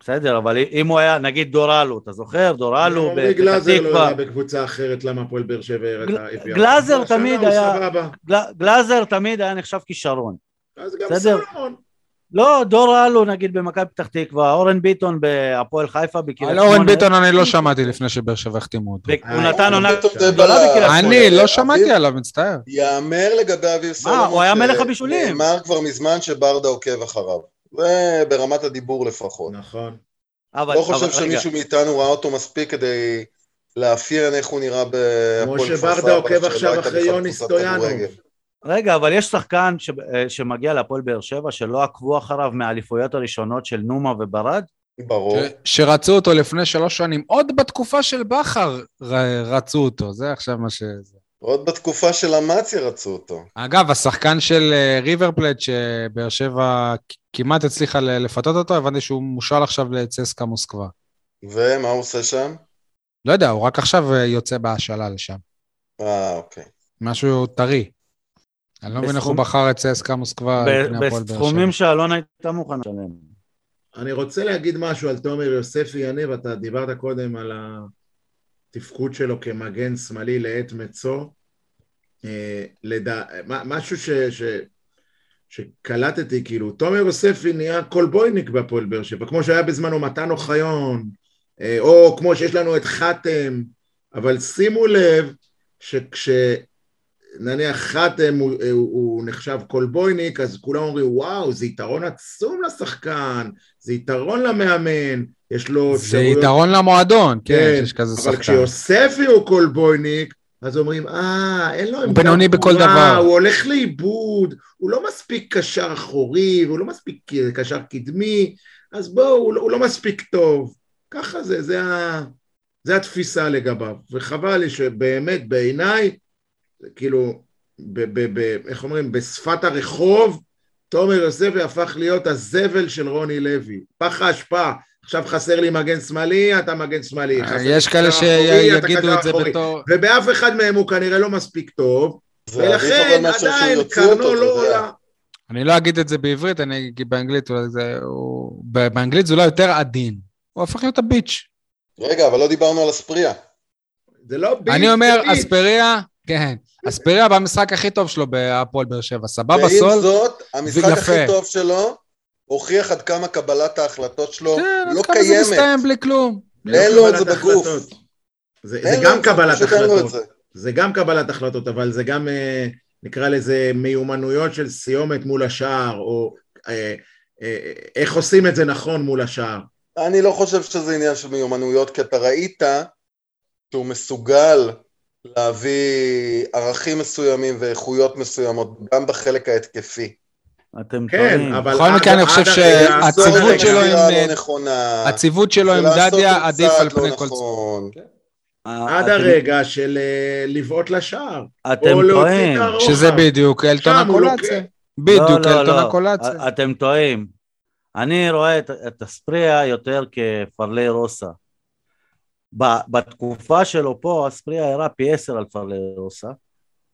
[SPEAKER 2] בסדר, אבל אם הוא היה, נגיד דורלו, אתה זוכר? דורלו
[SPEAKER 3] עמרי
[SPEAKER 2] בפתח
[SPEAKER 3] גלאזר לא
[SPEAKER 2] תקווה.
[SPEAKER 3] היה בקבוצה אחרת, למה הפועל באר שבע הביאה
[SPEAKER 2] גלאזר? תמיד היה- גלאזר תמיד היה נחשב כישרון.
[SPEAKER 3] אז גם
[SPEAKER 2] בסדר.
[SPEAKER 3] סלומון.
[SPEAKER 2] לא, דור אלו נגיד במכבי פתח תקווה, אורן ביטון בהפועל חיפה בקריית
[SPEAKER 1] על
[SPEAKER 2] שמונה.
[SPEAKER 1] אורן ביטון אני לא שמעתי לפני שבאר שבע החתימו אותו.
[SPEAKER 2] הוא
[SPEAKER 3] אה,
[SPEAKER 2] נתן עונה גדולה
[SPEAKER 4] בלם.
[SPEAKER 2] בקריית שמונה.
[SPEAKER 1] אני לא
[SPEAKER 4] אביב-
[SPEAKER 1] שמעתי עליו, מצטער.
[SPEAKER 4] יאמר לגבי אביב סולומון,
[SPEAKER 2] הוא היה מלך הבישולים.
[SPEAKER 4] נאמר כבר מזמן שברדה עוקב אחריו. זה ברמת הדיבור לפחות.
[SPEAKER 3] נכון.
[SPEAKER 2] אבל,
[SPEAKER 4] לא חושב
[SPEAKER 2] אבל רגע,
[SPEAKER 4] שמישהו מאיתנו ראה אותו מספיק כדי לאפיין איך הוא נראה בהפועל
[SPEAKER 3] כמו
[SPEAKER 4] כפר
[SPEAKER 3] שברדה
[SPEAKER 4] סבא,
[SPEAKER 3] עוקב
[SPEAKER 4] שלא
[SPEAKER 3] עכשיו
[SPEAKER 4] הייתה
[SPEAKER 3] אחרי יוני סטויאנוב.
[SPEAKER 4] כדורגל.
[SPEAKER 2] רגע, אבל יש שחקן ש, אה, שמגיע להפועל באר שבע שלא עקבו אחריו מהאליפויות הראשונות של נומה וברד?
[SPEAKER 4] ברור.
[SPEAKER 1] ש- שרצו אותו לפני שלוש שנים, עוד בתקופה של בכר ר- רצו אותו, זה עכשיו מה ש...
[SPEAKER 4] עוד בתקופה של אמציה רצו אותו.
[SPEAKER 1] אגב, השחקן של אה, ריבר פלט, שבאר שבע כמעט הצליחה לפתות אותו, הבנתי שהוא מושל עכשיו לצסקה מוסקבה.
[SPEAKER 4] ומה הוא עושה שם?
[SPEAKER 1] לא יודע, הוא רק עכשיו אה, יוצא בהשאלה לשם.
[SPEAKER 4] אה, אוקיי.
[SPEAKER 1] משהו טרי. אני לא מבין איך הוא בחר את צסקה מוסקבה הפועל באר שבע.
[SPEAKER 2] בסכומים שאלון הייתה מוכנה לשלם.
[SPEAKER 3] אני רוצה להגיד משהו על תומר יוספי, יניב, אתה דיברת קודם על התפקוד שלו כמגן שמאלי לעת מצוא. אה, לדע... משהו ש... ש... שקלטתי, כאילו, תומר יוספי נהיה קולבויניק בהפועל באר שבע, כמו שהיה בזמנו מתן אוחיון, אה, או כמו שיש לנו את חתם, אבל שימו לב שכש... נניח חתם הוא, הוא, הוא נחשב קולבויניק, אז כולם אומרים, וואו, זה יתרון עצום לשחקן, זה יתרון למאמן, יש לו
[SPEAKER 1] זה יתרון למועדון, כן, שיש כזה
[SPEAKER 3] אבל
[SPEAKER 1] שחקן.
[SPEAKER 3] כשיוספי הוא קולבויניק, אז אומרים, אה, אין לו עמדה
[SPEAKER 1] בינוני בכל דבר."
[SPEAKER 3] הוא הולך לאיבוד, הוא לא מספיק קשר אחורי, והוא לא מספיק קשר קדמי, אז בואו, הוא, לא- הוא לא מספיק טוב. ככה זה, זה, ה, זה התפיסה לגביו. וחבל לי שבאמת, בעיניי, כאילו, ב, ב, ב, איך אומרים, בשפת הרחוב, תומר יוספי הפך להיות הזבל של רוני לוי. פח האשפה. עכשיו חסר לי מגן שמאלי, אתה מגן שמאלי.
[SPEAKER 1] אה, יש כאלה שיגידו את זה
[SPEAKER 3] אחורי.
[SPEAKER 1] בתור...
[SPEAKER 3] ובאף אחד מהם הוא כנראה לא מספיק טוב, ולכן עדיין קרנו לא. עולה.
[SPEAKER 1] אני לא אגיד את זה בעברית, אני אגיד באנגלית, אולי זה... הוא- באנגלית זה אולי יותר עדין. הוא הפך להיות הביץ'.
[SPEAKER 4] רגע, אבל לא דיברנו על אספריה.
[SPEAKER 3] זה לא ביט,
[SPEAKER 1] אני אומר. אספריה, כן, אספריה במשחק הכי טוב שלו בהפועל באר שבע. סבבה
[SPEAKER 4] ועם
[SPEAKER 1] סול,
[SPEAKER 4] זאת, המשחק
[SPEAKER 1] ויפה.
[SPEAKER 4] הכי טוב שלו הוכיח עד כמה קבלת ההחלטות שלו
[SPEAKER 1] כן,
[SPEAKER 4] לא
[SPEAKER 1] אז כמה זה
[SPEAKER 4] קיימת.
[SPEAKER 1] מסתיים בלי כלום.
[SPEAKER 4] אין לו את זה בגוף.
[SPEAKER 3] זה, גם קבלת החלטות,
[SPEAKER 4] זה.
[SPEAKER 3] זה גם קבלת החלטות, אבל זה גם, אה, נקרא לזה, מיומנויות של סיומת מול השער, או אה, אה, איך עושים את זה נכון מול השער.
[SPEAKER 4] אני לא חושב שזה עניין של מיומנויות, כי אתה ראית שהוא מסוגל להביא ערכים מסוימים ואיכויות מסוימות, גם בחלק ההתקפי.
[SPEAKER 2] אתם
[SPEAKER 3] כן,
[SPEAKER 2] טועים.
[SPEAKER 3] אבל...
[SPEAKER 1] בכל מקרה, אני חושב
[SPEAKER 3] עד
[SPEAKER 1] שה-
[SPEAKER 3] הרגע-
[SPEAKER 1] הציוות
[SPEAKER 3] עד הרגע-
[SPEAKER 1] שלו עם-
[SPEAKER 4] לא נכונה.
[SPEAKER 1] הציוות שלו עם דדיה עדיף על
[SPEAKER 4] לא
[SPEAKER 1] פני כל...
[SPEAKER 4] נכון.
[SPEAKER 2] אה,
[SPEAKER 3] עד הרגע של אה, לבעוט לשער.
[SPEAKER 2] אתם טועים.
[SPEAKER 1] שזה בדיוק אלטון הקולציה. בדיוק
[SPEAKER 2] לא,
[SPEAKER 1] אלטון. הקולציה.
[SPEAKER 2] אתם טועים. אני רואה את, את אספריה יותר כפרלי רוסה. ב- בתקופה שלו פה, אספריה הראה פי עשר על פרלי רוסה.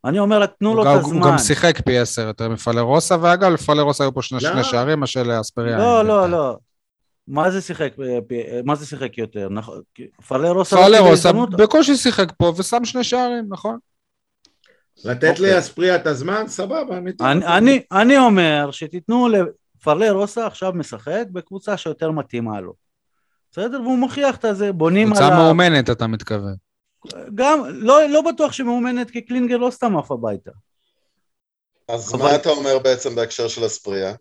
[SPEAKER 2] אני אומר רק, תנו לו את
[SPEAKER 1] גם- הוא
[SPEAKER 2] הזמן.
[SPEAKER 1] גם שיחק פי עשר יותר מפלרוסה, ואגב, לפלרוסה היו פה שני
[SPEAKER 3] לא.
[SPEAKER 1] שני שערים, מה שלאספריה.
[SPEAKER 2] לא. לא, לא. מה זה שיחק, אה, פי- מה זה שיחק יותר? נכון, כי פרלי רוסה... לא
[SPEAKER 1] פלרוסה
[SPEAKER 2] הזדמנות.
[SPEAKER 1] בקושי שיחק פה ושם שני שערים, נכון?
[SPEAKER 3] לתת
[SPEAKER 2] אוקיי.
[SPEAKER 3] לאספריה את הזמן, סבבה, אני אתן
[SPEAKER 2] אני. אני, אני אומר שתיתנו לפרלי רוסה עכשיו משחק בקבוצה שיותר מתאימה לו. בסדר? והוא מוכיח את זה, בונים
[SPEAKER 1] קבוצה
[SPEAKER 2] עליו.
[SPEAKER 1] מאומנת, אתה מתכוון.
[SPEAKER 2] גם, לא, לא בטוח שמאומנת כי קלינגר לא סתם עף הביתה.
[SPEAKER 4] אז
[SPEAKER 2] אבל-
[SPEAKER 4] מה אתה אומר בעצם בהקשר של אספריה?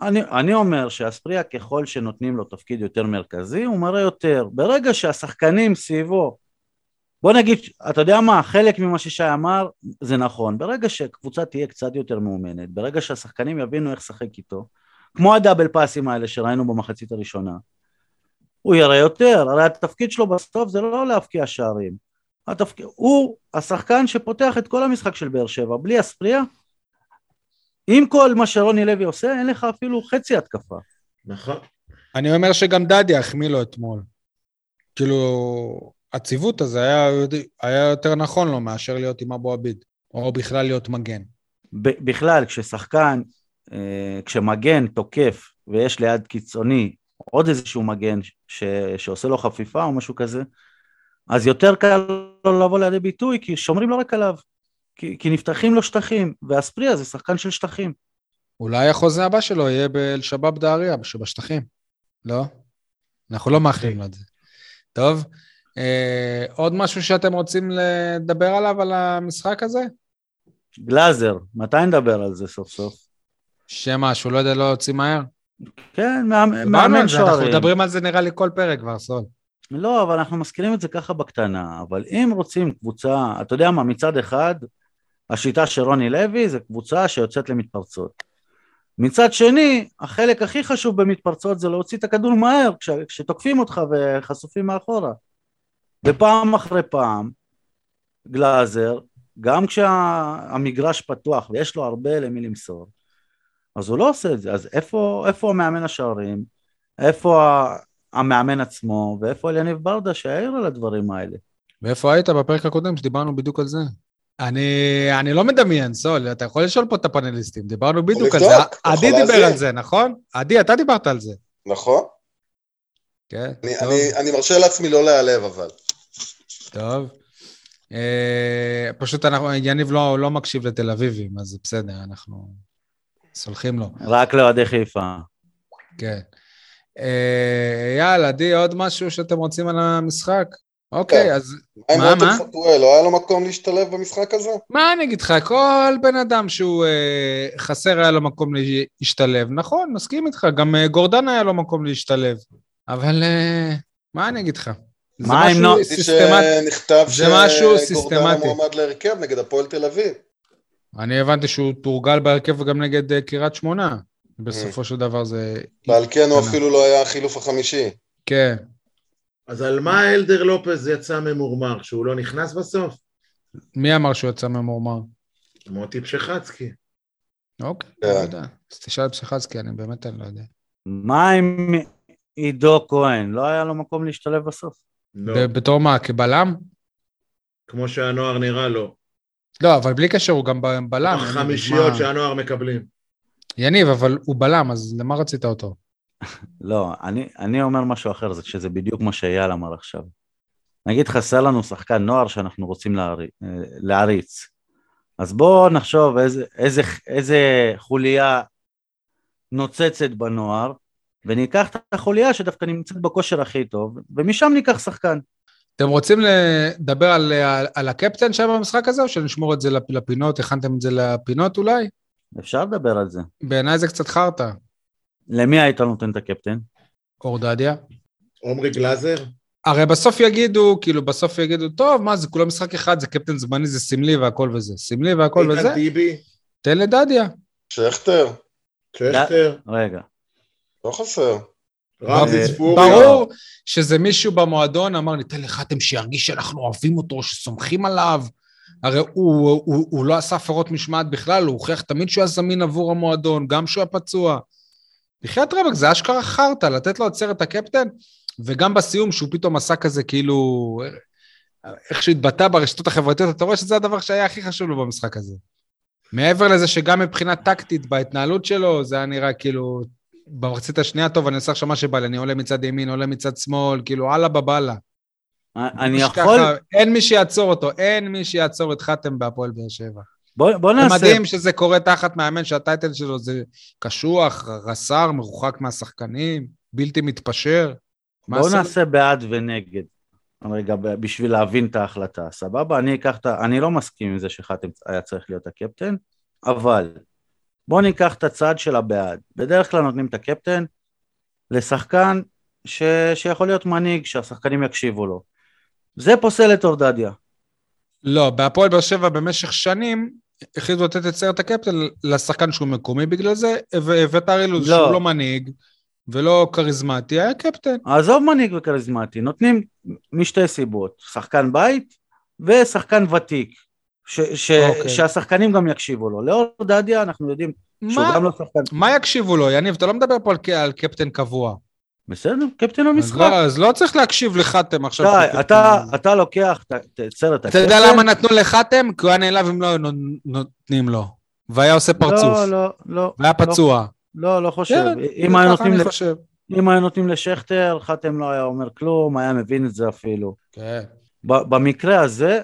[SPEAKER 2] אני, אני אומר שאספריה ככל שנותנים לו תפקיד יותר מרכזי הוא מראה יותר. ברגע שהשחקנים סביבו, בוא נגיד, אתה יודע מה, חלק ממה ששי אמר זה נכון. ברגע שקבוצה תהיה קצת יותר מאומנת, ברגע שהשחקנים יבינו איך לשחק איתו, כמו הדאבל פאסים האלה שראינו במחצית הראשונה, הוא יראה יותר, הרי התפקיד שלו בסוף זה לא להבקיע שערים. התפקיד, הוא השחקן שפותח את כל המשחק של באר שבע, בלי אספריה, עם כל מה שרוני לוי עושה, אין לך אפילו חצי התקפה.
[SPEAKER 3] נכון.
[SPEAKER 1] אני אומר שגם דדיה החמיא לו אתמול. כאילו, הציוות הזה היה, היה יותר נכון לו מאשר להיות עם אבו עביד, או בכלל להיות מגן.
[SPEAKER 2] ב- בכלל, כששחקן אה, כשמגן תוקף ויש ליד קיצוני עוד איזשהו מגן ש, שעושה לו חפיפה או משהו כזה, אז יותר קל לו לבוא לידי ביטוי כי שומרים לא רק עליו, כי, כי נפתחים לו שטחים, ואספריה זה שחקן של שטחים.
[SPEAKER 1] אולי החוזה הבא שלו יהיה באל-שבאב דאריה, שבשטחים. לא? אנחנו לא מאחלים לו את זה. טוב, אה, עוד משהו שאתם רוצים לדבר עליו, על המשחק הזה?
[SPEAKER 2] גלאזר, מתי נדבר על זה סוף סוף?
[SPEAKER 1] שמה, שהוא לא יודע להוציא מהר?
[SPEAKER 2] כן, מאמן שוערים.
[SPEAKER 1] אנחנו מדברים על זה נראה לי כל פרק כבר, סול.
[SPEAKER 2] לא, אבל אנחנו מזכירים את זה ככה בקטנה. אבל אם רוצים קבוצה, אתה יודע מה, מצד אחד, השיטה של רוני לוי זה קבוצה שיוצאת למתפרצות. מצד שני, החלק הכי חשוב במתפרצות זה להוציא את הכדור מהר כש, כשתוקפים אותך וחשופים מאחורה. ופעם אחרי פעם, גלאזר, גם כשהמגרש פתוח ויש לו הרבה למי למסור, אז הוא לא עושה את זה. אז איפה, איפה המאמן השערים? איפה המאמן עצמו? ואיפה אליניב ברדה שהעיר על הדברים האלה?
[SPEAKER 1] ואיפה היית בפרק הקודם שדיברנו בדיוק על זה? אני, אני לא מדמיין, סול, אתה יכול לשאול פה את הפאנליסטים, דיברנו בדיוק על זה. עדי דיבר על זה, נכון? עדי, אתה דיברת על זה.
[SPEAKER 4] נכון.
[SPEAKER 1] כן,
[SPEAKER 4] אני, טוב. אני, אני מרשה לעצמי לא להיעלב, אבל.
[SPEAKER 1] טוב. אה, פשוט אנחנו, יניב לא, לא מקשיב לתל אביבים, אז בסדר, אנחנו סולחים לו.
[SPEAKER 2] רק לאוהדי חיפה.
[SPEAKER 1] כן. אה, יאללה, עדי, עוד משהו שאתם רוצים על המשחק? אוקיי, אז...
[SPEAKER 4] מה, מה? לא היה לו מקום להשתלב במשחק הזה?
[SPEAKER 1] מה אני אגיד לך, כל בן אדם שהוא אה, חסר היה לו מקום להשתלב. נכון, מסכים איתך, גם אה, גורדן היה לו מקום להשתלב. אבל אה, מה אני אגיד לך?
[SPEAKER 2] מה אם לא...
[SPEAKER 4] שנכתב שגורדן מועמד להרכב נגד הפועל תל אביב.
[SPEAKER 1] אני הבנתי שהוא תורגל בהרכב גם נגד אה, קריית שמונה. בסופו של דבר זה...
[SPEAKER 4] ועל כן הוא אפילו לא היה החילוף החמישי.
[SPEAKER 1] כן.
[SPEAKER 3] אז על מה אלדר לופז יצא ממורמר? שהוא לא נכנס בסוף?
[SPEAKER 1] מי אמר שהוא יצא ממורמר?
[SPEAKER 3] מוטי פשחצקי.
[SPEAKER 1] אוקיי, לא יודע. אז תשאל פשחצקי, אני באמת אני לא יודע.
[SPEAKER 2] מה עם עידו כהן? לא היה לו מקום להשתלב בסוף?
[SPEAKER 1] לא. בתור מה, כבלם?
[SPEAKER 3] כמו שהנוער נראה לו.
[SPEAKER 1] לא, אבל בלי קשר, הוא גם בלם.
[SPEAKER 3] חמישיות שהנוער מקבלים.
[SPEAKER 1] יניב, אבל הוא בלם, אז למה רצית אותו?
[SPEAKER 2] לא, אני, אני אומר משהו אחר, זה שזה בדיוק מה שאייל אמר עכשיו. נגיד חסר לנו שחקן נוער שאנחנו רוצים להריץ. אז בואו נחשוב איזה, איזה, איזה חוליה נוצצת בנוער, וניקח את החוליה שדווקא נמצאת בכושר הכי טוב, ומשם ניקח שחקן.
[SPEAKER 1] אתם רוצים לדבר על, על, על הקפטן שם במשחק הזה, או שנשמור את זה לפינות? הכנתם את זה לפינות אולי?
[SPEAKER 2] אפשר לדבר על זה.
[SPEAKER 1] בעיניי זה קצת חרטא.
[SPEAKER 2] למי היית נותן את הקפטן?
[SPEAKER 1] אורדדיה.
[SPEAKER 3] עומרי גלאזר?
[SPEAKER 1] הרי בסוף יגידו, כאילו בסוף יגידו, טוב, מה זה כולו משחק אחד, זה קפטן זמני, זה סמלי והכל וזה. סמלי והכל וזה.
[SPEAKER 3] טיבי.
[SPEAKER 1] תן לדדיה.
[SPEAKER 4] שכטר.
[SPEAKER 3] שכטר.
[SPEAKER 2] רגע.
[SPEAKER 4] לא חסר.
[SPEAKER 1] אה. ברור שזה מישהו במועדון אמר, ניתן לחתם שירגיש שאנחנו אוהבים אותו, שסומכים עליו. הרי הוא, הוא, הוא, הוא לא עשה הפרות משמעת בכלל, הוא הוכיח תמיד שהוא היה זמין עבור המועדון, גם שהוא היה פצוע. בחייאת רבק, זה אשכרה חרטא, לתת לו את סרט הקפטן, וגם בסיום שהוא פתאום עשה כזה כאילו, איך שהוא התבטא ברשתות החברתיות, אתה רואה שזה הדבר שהיה הכי חשוב לו במשחק הזה. מעבר לזה שגם מבחינה טקטית בהתנהלות שלו, זה היה נראה כאילו, במחצית השנייה, טוב, אני עושה עכשיו מה שבא לי, אני עולה מצד ימין, עולה מצד שמאל, כאילו, אללה בבאללה.
[SPEAKER 2] אני יכול... ככה,
[SPEAKER 1] אין מי שיעצור אותו, אין מי שיעצור את חתם בהפועל באר שבע.
[SPEAKER 2] בוא, בוא נעשה...
[SPEAKER 1] מדהים שזה קורה תחת מאמן שהטייטל שלו זה קשוח, רס"ר, מרוחק מהשחקנים, בלתי מתפשר.
[SPEAKER 2] בוא נעשה בעד ונגד. רגע, בשביל להבין את ההחלטה, סבבה? אני אקח את ה... אני לא מסכים עם זה שחתם היה צריך להיות הקפטן, אבל בוא ניקח את הצד של הבעד. בדרך כלל נותנים את הקפטן לשחקן ש... שיכול להיות מנהיג, שהשחקנים יקשיבו לו. זה פוסל את אורדדיה.
[SPEAKER 1] לא, בהפועל באר שבע במשך שנים החליטו לתת את סרט הקפטן לשחקן שהוא מקומי בגלל זה, והבאת אילוז לא. שהוא לא מנהיג ולא כריזמטי, היה קפטן.
[SPEAKER 2] עזוב מנהיג וכריזמטי, נותנים משתי סיבות, שחקן בית ושחקן ותיק, ש- ש- אוקיי. שהשחקנים גם יקשיבו לו. לאור דדיה אנחנו יודעים שהוא גם לא שחקן.
[SPEAKER 1] מה יקשיבו לו, יניב? אתה לא מדבר פה על, על קפטן קבוע.
[SPEAKER 2] בסדר, קפטן המשחק.
[SPEAKER 1] אז לא, אז לא צריך להקשיב לחתם עכשיו.
[SPEAKER 2] די, אתה, אתה לוקח את סרט
[SPEAKER 1] הקפטן. אתה יודע למה נתנו לחתם? כי הוא היה נעלב אם לא נותנים לו. והיה עושה פרצוף.
[SPEAKER 2] לא, לא, לא.
[SPEAKER 1] והיה
[SPEAKER 2] לא,
[SPEAKER 1] פצוע.
[SPEAKER 2] לא, לא חושב.
[SPEAKER 1] כן,
[SPEAKER 2] אם היו
[SPEAKER 1] ככה
[SPEAKER 2] נותנים
[SPEAKER 1] אני
[SPEAKER 2] ל-
[SPEAKER 1] חושב.
[SPEAKER 2] אם היו נותנים לשכטר, חתם לא היה אומר כלום, היה מבין את זה אפילו.
[SPEAKER 1] כן.
[SPEAKER 2] ב- במקרה הזה,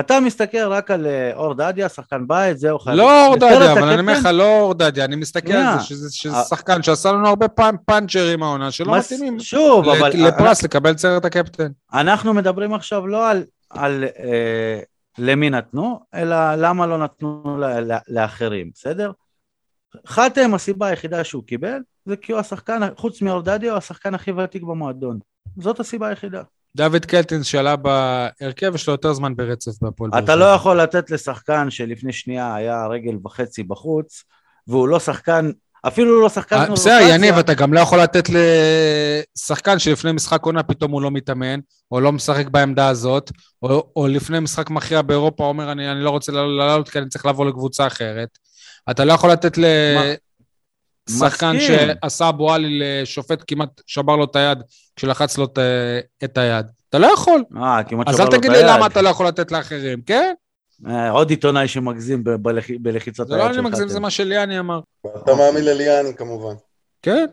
[SPEAKER 2] אתה מסתכל רק על אה, אור דדיה, שחקן בית, זהו חייב.
[SPEAKER 1] לא
[SPEAKER 2] בסרט
[SPEAKER 1] אורדדיה, אבל אני אומר לך, לא אורדדיה, אני מסתכל על. זה שזה-
[SPEAKER 2] אה.
[SPEAKER 1] שחקן שעשה לנו הרבה פעם פאנצ'רים העונה, שלא מתאימים
[SPEAKER 2] שוב, אבל
[SPEAKER 1] לפרס לקבל סרט הקפטן.
[SPEAKER 2] אנחנו מדברים עכשיו לא על, אה, למי נתנו, אלא למה לא נתנו לאחרים, בסדר? חתם, הסיבה היחידה שהוא קיבל, זה כי הוא השחקן, חוץ מאורדדיה, הוא השחקן הכי ותיק במועדון. זאת הסיבה היחידה.
[SPEAKER 1] דוד קלטינס שעלה בהרכב, יש לו יותר זמן ברצף בהפועל באר
[SPEAKER 2] אתה
[SPEAKER 1] שבע.
[SPEAKER 2] לא יכול לתת לשחקן שלפני שנייה היה רגל וחצי בחוץ, והוא לא שחקן, אפילו לא שחקן
[SPEAKER 1] אה, בסדר, יניב, אתה גם לא יכול לתת לשחקן שלפני משחק עונה פתאום הוא לא מתאמן, או לא משחק בעמדה הזאת, או, או לפני משחק מכריע באירופה אומר, אני, אני לא רוצה לעלות כי אני צריך לעבור לקבוצה אחרת. אתה לא יכול לתת לשחקן. שעשה אבו עלי לשופט, כמעט שבר לו את היד כשלחץ לו את, היד. אתה לא יכול.
[SPEAKER 2] אה, כמעט
[SPEAKER 1] אז
[SPEAKER 2] שבר
[SPEAKER 1] אל
[SPEAKER 2] לו את
[SPEAKER 1] תגיד לי
[SPEAKER 2] היד.
[SPEAKER 1] למה אתה לא יכול לתת לאחרים, כן?
[SPEAKER 2] אה, עוד עיתונאי שמגזים ב- בלח... בלחיצת
[SPEAKER 1] זה
[SPEAKER 2] היד
[SPEAKER 1] לא אני מגזים,
[SPEAKER 2] חתם.
[SPEAKER 1] זה מה שליאני אמר.
[SPEAKER 4] אתה מאמין לליאני כמובן.
[SPEAKER 1] כן.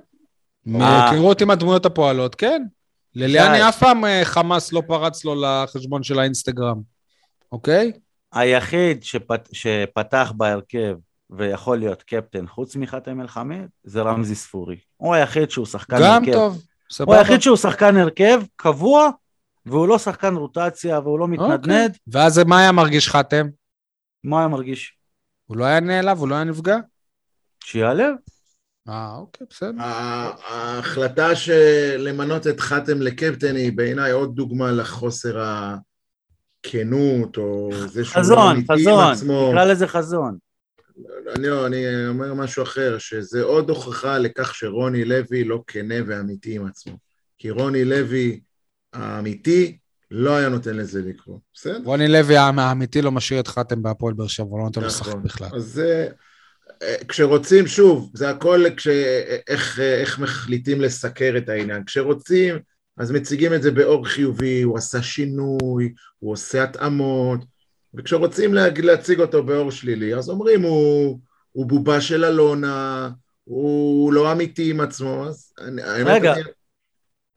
[SPEAKER 1] מהיכרות עם הדמויות הפועלות, כן. לליאני. אף פעם אה, חמאס לא פרץ לו לחשבון של האינסטגרם, אוקיי?
[SPEAKER 2] היחיד שפת... שפתח בהרכב ויכול להיות קפטן חוץ מחתם אל-חמיד זה רמזי ספורי. הוא היחיד שהוא שחקן
[SPEAKER 1] גם
[SPEAKER 2] הרכב.
[SPEAKER 1] טוב,
[SPEAKER 2] הוא
[SPEAKER 1] סבבה.
[SPEAKER 2] היחיד שהוא שחקן הרכב קבוע והוא לא שחקן רוטציה והוא לא
[SPEAKER 1] אוקיי.
[SPEAKER 2] מתנדנד.
[SPEAKER 1] ואז מה היה מרגיש חתם?
[SPEAKER 2] מה היה מרגיש?
[SPEAKER 1] הוא לא היה נעלב? הוא לא היה נפגע?
[SPEAKER 2] שיעלה?
[SPEAKER 1] אה, אוקיי, בסדר.
[SPEAKER 3] ההחלטה של למנות את חתם לקפטן היא בעיניי עוד דוגמה לחוסר הכנות, או זה שהוא לא
[SPEAKER 2] חזון,
[SPEAKER 3] אמיתי עם
[SPEAKER 2] חזון,
[SPEAKER 3] עצמו.
[SPEAKER 2] נקרא לזה חזון.
[SPEAKER 3] אני, לא, אני אומר משהו אחר, שזה עוד הוכחה לכך שרוני לוי לא כנה ואמיתי עם עצמו. כי רוני לוי האמיתי לא היה נותן לזה לקרות, בסדר?
[SPEAKER 1] רוני לוי האמיתי לא משאיר את חתם בהפועל באר שבע, הוא לא נותן לו לשחק
[SPEAKER 3] נכון.
[SPEAKER 1] בכלל.
[SPEAKER 3] אז זה, אה, כשרוצים, שוב, זה הכל כש, איך, איך מחליטים לסקר את העניין. כשרוצים, אז מציגים את זה באור חיובי, הוא עשה שינוי, הוא עושה התאמות, וכשרוצים לה, להציג אותו באור שלילי, אז אומרים, הוא, הוא בובה של אלונה, הוא לא אמיתי עם עצמו, אז
[SPEAKER 2] רגע.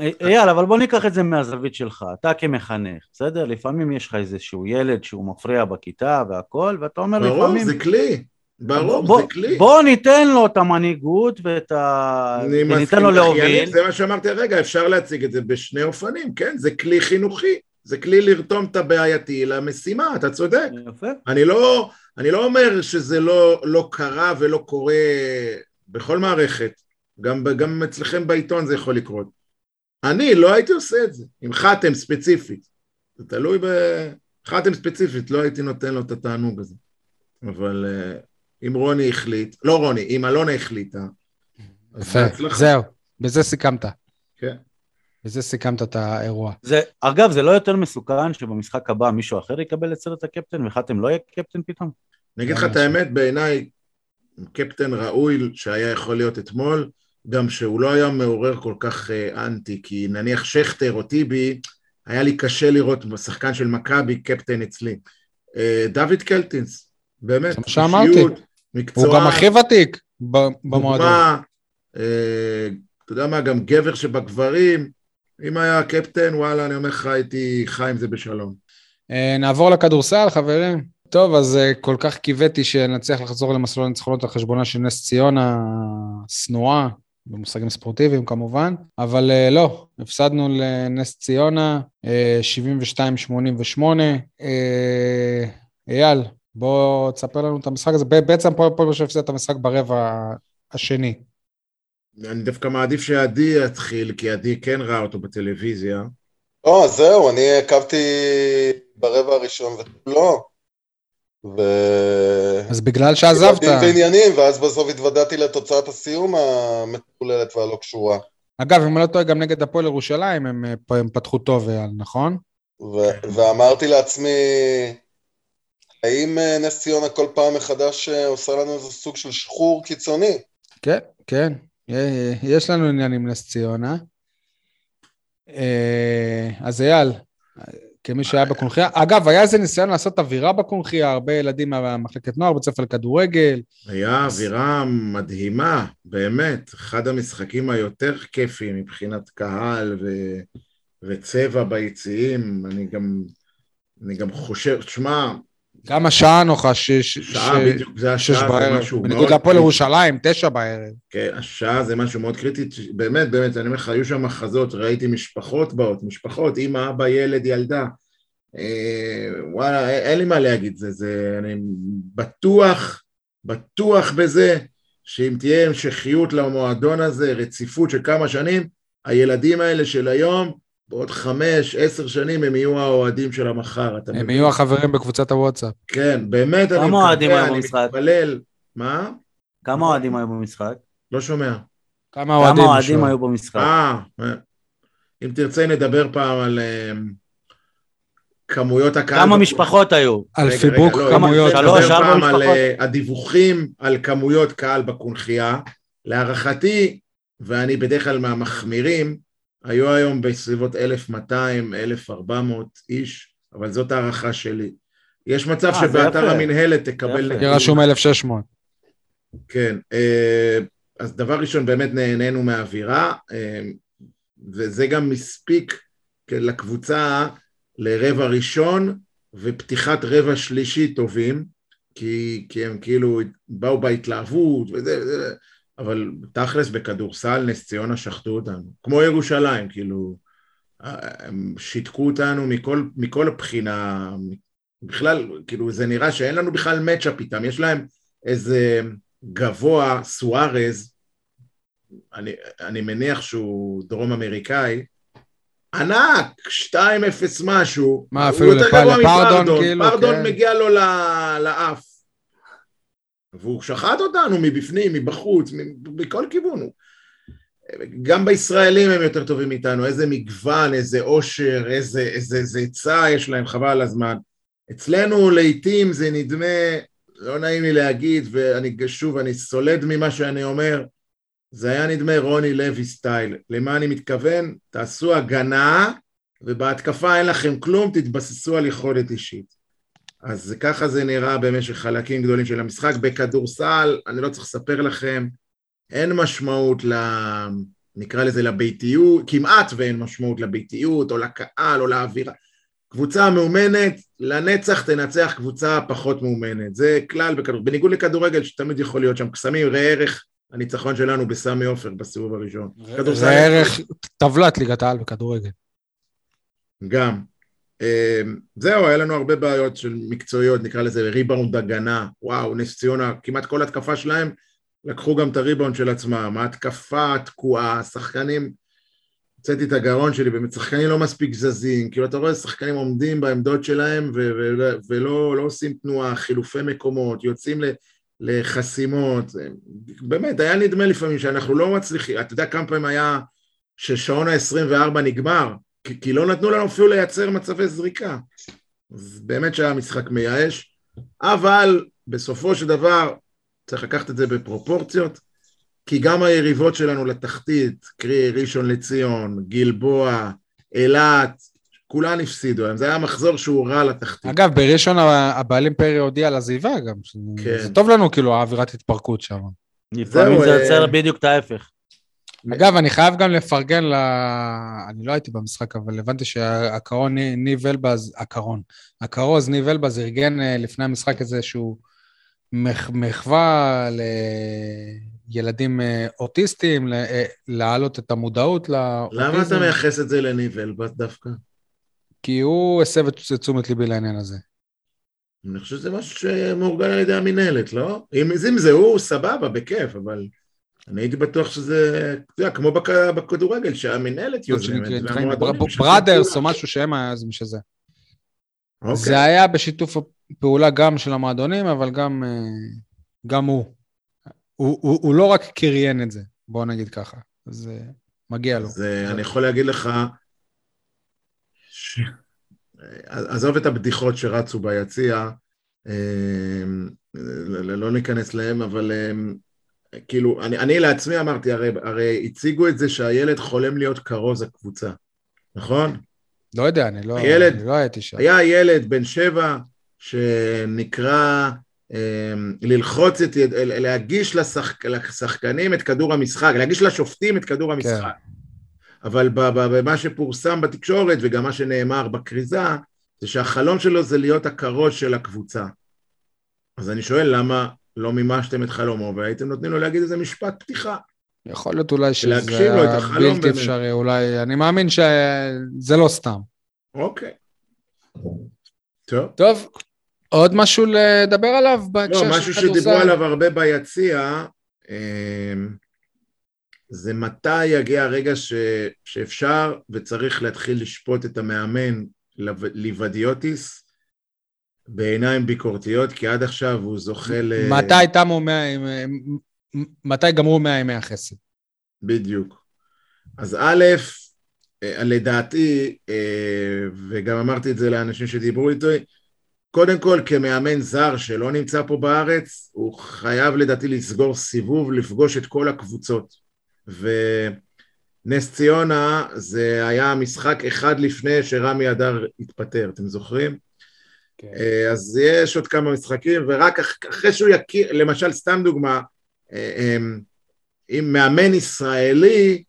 [SPEAKER 3] אני,
[SPEAKER 2] אייל, אבל בוא ניקח את זה מהזווית שלך, אתה כמחנך, בסדר? לפעמים יש לך איזשהו ילד שהוא מפריע בכיתה והכל, ואתה אומר
[SPEAKER 3] ברור,
[SPEAKER 2] לפעמים...
[SPEAKER 3] זה כלי, ברור,
[SPEAKER 2] בוא,
[SPEAKER 3] זה כלי.
[SPEAKER 2] בוא ניתן לו את המנהיגות ואת ה...
[SPEAKER 3] מסכים
[SPEAKER 2] לו להוביל.
[SPEAKER 3] זה מה שאמרתי הרגע, אפשר להציג את זה בשני אופנים, כן? זה כלי חינוכי, זה כלי לרתום את הבעייתי למשימה, אתה צודק.
[SPEAKER 2] יפה.
[SPEAKER 3] אני לא, אני לא אומר שזה לא, לא קרה ולא קורה בכל מערכת, גם, ב- גם אצלכם בעיתון זה יכול לקרות. אני לא הייתי עושה את זה, עם חתם ספציפית. זה תלוי בחתם ספציפית, לא הייתי נותן לו את התענוג הזה. אבל אה, אם רוני החליט, לא רוני, אם אלונה החליטה, אז
[SPEAKER 1] יפה,
[SPEAKER 3] בהצלחה.
[SPEAKER 1] זהו, בזה סיכמת.
[SPEAKER 3] כן.
[SPEAKER 1] בזה סיכמת את האירוע.
[SPEAKER 2] זה, אגב, זה לא יותר מסוכן שבמשחק הבא מישהו אחר יקבל את סרט הקפטן וחתם לא יהיה קפטן פתאום?
[SPEAKER 3] אני אגיד לך
[SPEAKER 1] גם
[SPEAKER 3] את. האמת, בעיניי, קפטן ראוי שהיה יכול להיות אתמול, גם שהוא לא היה מעורר כל כך אה, אנטי, כי נניח שכטר או טיבי, היה לי קשה לראות בשחקן של מכבי קפטן אצלי. אה, דוד קלטינס, באמת,
[SPEAKER 1] זה מה שאמרתי.
[SPEAKER 3] אישיות, מקצוען,
[SPEAKER 1] הוא גם הכי ותיק במועדון.
[SPEAKER 3] דוגמה, אה, אתה יודע מה, גם גבר שבגברים, אם היה קפטן, וואלה, אני אומר לך, הייתי חי עם זה בשלום.
[SPEAKER 1] אה, נעבור לכדורסל, חברים. טוב, אז אה, כל כך קיוויתי שנצליח לחזור למסלול הניצחונות על חשבונה של נס ציונה שנואה, במושגים ספורטיביים כמובן, אבל אה, לא, הפסדנו לנס ציונה, אה, 72-88. אה, אייל, בוא תספר לנו את המשחק הזה. בעצם פה פה בשביל הפסיד את המשחק ברבע השני.
[SPEAKER 3] אני דווקא מעדיף שעדי יתחיל, כי עדי כן ראה אותו בטלוויזיה.
[SPEAKER 4] לא, זהו, אני עקבתי ברבע הראשון ותו לא. ו...
[SPEAKER 1] אז בגלל שעזבת,
[SPEAKER 4] דין ועניינים, ואז בסוף התוודעתי לתוצאת הסיום המטוללת והלא קשורה.
[SPEAKER 1] אגב, אם אני לא טועה, גם נגד הפועל ירושלים הם, אה, הם פתחו טוב, אייל, נכון?
[SPEAKER 4] ו- ואמרתי לעצמי, האם אה, נס ציונה כל פעם מחדש אה, עושה לנו איזה סוג של שחרור קיצוני?
[SPEAKER 1] כן, כן. אה, יש לנו עניין עם נס ציונה. אה, אז אייל, כמי שהיה בקונחייה. אגב, היה איזה ניסיון לעשות אווירה בקונחייה, הרבה ילדים מהמחלקת נוער, בית ספר לכדורגל.
[SPEAKER 3] היה אווירה מדהימה, באמת. אחד המשחקים היותר כיפיים מבחינת קהל ו... וצבע ביציעים. אני גם, אני גם חושב, שמע,
[SPEAKER 1] גם השעה נוחה, ש...
[SPEAKER 3] שעה
[SPEAKER 1] ש-
[SPEAKER 3] בדיוק, זה
[SPEAKER 1] שש
[SPEAKER 3] השעה, זה
[SPEAKER 1] בערב.
[SPEAKER 3] משהו
[SPEAKER 1] בניגוד
[SPEAKER 3] מאוד
[SPEAKER 1] להפועל
[SPEAKER 3] קריטי.
[SPEAKER 1] ירושלים, תשע בערב.
[SPEAKER 3] כן, השעה זה משהו מאוד קריטי, באמת, באמת, אני אומר לך, היו שם מחזות, ראיתי משפחות באות, משפחות, אמא, אבא, ילד, ילדה. אה, וואלה, אין- אין לי מה להגיד, זה, זה, אני בטוח, בטוח בזה, שאם תהיה המשכיות למועדון הזה, רציפות של כמה שנים, הילדים האלה של היום, בעוד חמש, עשר שנים הם יהיו האוהדים של המחר,
[SPEAKER 1] הם
[SPEAKER 3] מבין?
[SPEAKER 1] יהיו החברים בקבוצת הוואטסאפ.
[SPEAKER 3] כן, באמת, אני
[SPEAKER 2] כמה אוהדים
[SPEAKER 3] מקווה,
[SPEAKER 2] היו
[SPEAKER 3] אני
[SPEAKER 2] במשחק?
[SPEAKER 3] מתפלל. מה?
[SPEAKER 2] כמה אוהדים היו במשחק?
[SPEAKER 3] לא שומע.
[SPEAKER 1] כמה אוהדים?
[SPEAKER 2] היו במשחק?
[SPEAKER 3] אה, אם תרצה נדבר פעם על אה, כמויות הקהל.
[SPEAKER 2] כמה. משפחות היו?
[SPEAKER 1] על פיבוק
[SPEAKER 3] לא,
[SPEAKER 1] כמויות.
[SPEAKER 2] שלוש,
[SPEAKER 3] נדבר
[SPEAKER 2] ארבע
[SPEAKER 3] פעם על
[SPEAKER 2] משפחות.
[SPEAKER 3] אה, הדיווחים על כמויות קהל בקונכייה. להערכתי, ואני בדרך כלל מהמחמירים, היו היום בסביבות 1,200, 1,400 איש, אבל זאת הערכה שלי. יש מצב
[SPEAKER 2] אה,
[SPEAKER 3] שבאתר. המינהלת תקבל...
[SPEAKER 2] יפה.
[SPEAKER 1] כי רשום 1,600.
[SPEAKER 3] כן, אה, אז דבר ראשון, באמת נהנינו מהאווירה, אה, וזה גם מספיק לקבוצה לרבע ראשון ופתיחת רבע שלישי טובים, כי, כי הם כאילו באו בהתלהבות וזה, וזה, אבל תכלס בכדורסל נס ציונה שחטו אותנו, כמו ירושלים, כאילו, הם שיתקו אותנו מכל, מכל בחינה, בכלל, כאילו זה נראה שאין לנו בכלל מצ'אפ איתם, יש להם איזה גבוה, סוארז, אני, אני מניח שהוא דרום אמריקאי, ענק, 2-0 משהו.
[SPEAKER 1] מה, אפילו לפרדון, כאילו,
[SPEAKER 3] פרדון
[SPEAKER 1] כן.
[SPEAKER 3] מגיע לו לאף. והוא שחט אותנו מבפנים, מבחוץ, מכל כיוון. גם בישראלים הם יותר טובים מאיתנו, איזה מגוון, איזה עושר, איזה, איזה, איזה היצע יש להם, חבל על הזמן. אצלנו לעיתים זה נדמה, לא נעים לי להגיד, ואני שוב, אני סולד ממה שאני אומר, זה היה נדמה רוני לוי סטייל. למה אני מתכוון? תעשו הגנה, ובהתקפה אין לכם כלום, תתבססו על יכולת אישית. אז ככה זה נראה במשך חלקים גדולים של המשחק. בכדורסל, אני לא צריך לספר לכם, אין משמעות ל... נקרא לזה לביתיות, כמעט ואין משמעות לביתיות, או לקהל, או לאווירה. קבוצה מאומנת, לנצח תנצח קבוצה פחות מאומנת. זה כלל בכדורגל. בניגוד לכדורגל, שתמיד יכול להיות שם קסמים, ראה ערך הניצחון שלנו בסמי עופר בסיבוב הראשון.
[SPEAKER 1] זה ערך טבלת ליגת העל בכדורגל.
[SPEAKER 3] גם. אה, זהו, היה לנו הרבה בעיות של מקצועיות, נקרא לזה ריבאונד הגנה. וואו, נס ציונה, כמעט כל התקפה שלהם, לקחו גם את הריבאונד של עצמם. ההתקפה תקועה, שחקנים, הוצאתי את הגרון שלי, באמת שחקנים לא מספיק זזים, כאילו אתה רואה שחקנים עומדים בעמדות שלהם ו- ו- ולא לא עושים תנועה, חילופי מקומות, יוצאים ל- לחסימות, באמת, היה נדמה לפעמים שאנחנו לא מצליחים, אתה יודע כמה פעמים היה ששעון ה-24 נגמר, כי, כי לא נתנו לנו אפילו לייצר מצבי זריקה. אז באמת שהיה משחק מייאש, אבל בסופו של דבר צריך לקחת את זה בפרופורציות, כי גם היריבות שלנו לתחתית, קרי ראשון לציון, גלבוע, אילת, כולן הפסידו היום, זה היה מחזור שהוא רע לתחתית.
[SPEAKER 1] אגב, בראשון הבעלים פרי הודיע על עזיבה גם.
[SPEAKER 3] כן.
[SPEAKER 1] זה טוב לנו, כאילו, האווירת התפרקות שם.
[SPEAKER 2] לפעמים זה
[SPEAKER 3] אה,
[SPEAKER 2] יוצר בדיוק את ההפך.
[SPEAKER 1] אגב, אני חייב גם לפרגן ל... אני לא הייתי במשחק, אבל הבנתי שהקרון ניב אלבז, הקרון, הכרוז ניב אלבז ארגן אה, לפני המשחק איזשהו מח- מחווה לילדים אה, אוטיסטים, אה, להעלות את המודעות לאוטיזם.
[SPEAKER 3] למה אתה מייחס את זה לניב אלבט דווקא?
[SPEAKER 1] כי הוא הסב את תשומת ליבי לעניין הזה.
[SPEAKER 3] אני חושב שזה משהו שמאורגן על ידי המינהלת, לא? אם, אם זה הוא, סבבה, בכיף, אבל אני הייתי בטוח שזה, אתה יודע, כמו בכדורגל, שהמינהלת יוזמת, והמועדונים משתפים
[SPEAKER 1] בראדרס או. משהו שהם היה זה משזה.
[SPEAKER 3] אוקיי.
[SPEAKER 1] זה היה בשיתוף פעולה גם של המועדונים, אבל גם, אה, גם הוא. הוא, הוא. הוא לא רק קריין את זה, בואו נגיד ככה. אז אה, מגיע לו.
[SPEAKER 3] אז אה, אני יכול להגיד לך, ש... עזוב את הבדיחות שרצו ביציע, אה, לא ניכנס להם, אבל אה, כאילו, אני, אני לעצמי אמרתי, הרי, הרי הציגו את זה שהילד חולם להיות כרוז הקבוצה, נכון?
[SPEAKER 1] לא יודע, אני לא,
[SPEAKER 3] הילד-
[SPEAKER 1] אני לא הייתי שם.
[SPEAKER 3] היה ילד בן שבע שנקרא אה, ללחוץ את. להגיש לשחק... לשחקנים את כדור המשחק, להגיש לשופטים את כדור המשחק.
[SPEAKER 1] כן.
[SPEAKER 3] אבל במה שפורסם בתקשורת וגם מה שנאמר בכריזה, זה שהחלום שלו זה להיות הכרוז של הקבוצה. אז אני שואל, למה לא מימשתם את חלומו והייתם נותנים לו להגיד איזה משפט פתיחה?
[SPEAKER 1] יכול להיות אולי שזה היה בלתי. אפשרי, אולי, אני מאמין שזה לא סתם.
[SPEAKER 3] אוקיי. טוב.
[SPEAKER 1] טוב, עוד משהו לדבר עליו בהקשר
[SPEAKER 3] לא,
[SPEAKER 1] של
[SPEAKER 3] משהו
[SPEAKER 1] כדורסל?
[SPEAKER 3] שדיברו עליו הרבה ביציע, אמ, זה מתי יגיע הרגע ש, שאפשר וצריך להתחיל לשפוט את המאמן ליבדיוטיס בעיניים ביקורתיות, כי עד עכשיו הוא זוכה ל...
[SPEAKER 1] מתי תמו 100 ימי... מתי גמרו 100 ימי החסד?
[SPEAKER 3] בדיוק. אז א', אה, לדעתי, אה, וגם אמרתי את זה לאנשים שדיברו איתי, קודם כל כמאמן זר שלא נמצא פה בארץ, הוא חייב לדעתי לסגור סיבוב, לפגוש את כל הקבוצות. ונס ציונה זה היה משחק אחד לפני שרמי אדר התפטר, אתם זוכרים?
[SPEAKER 1] כן.
[SPEAKER 3] אה, אז יש עוד כמה משחקים, ורק אח- אחרי שהוא יכיר, למשל, סתם דוגמה, אה, אמ, אם מאמן ישראלי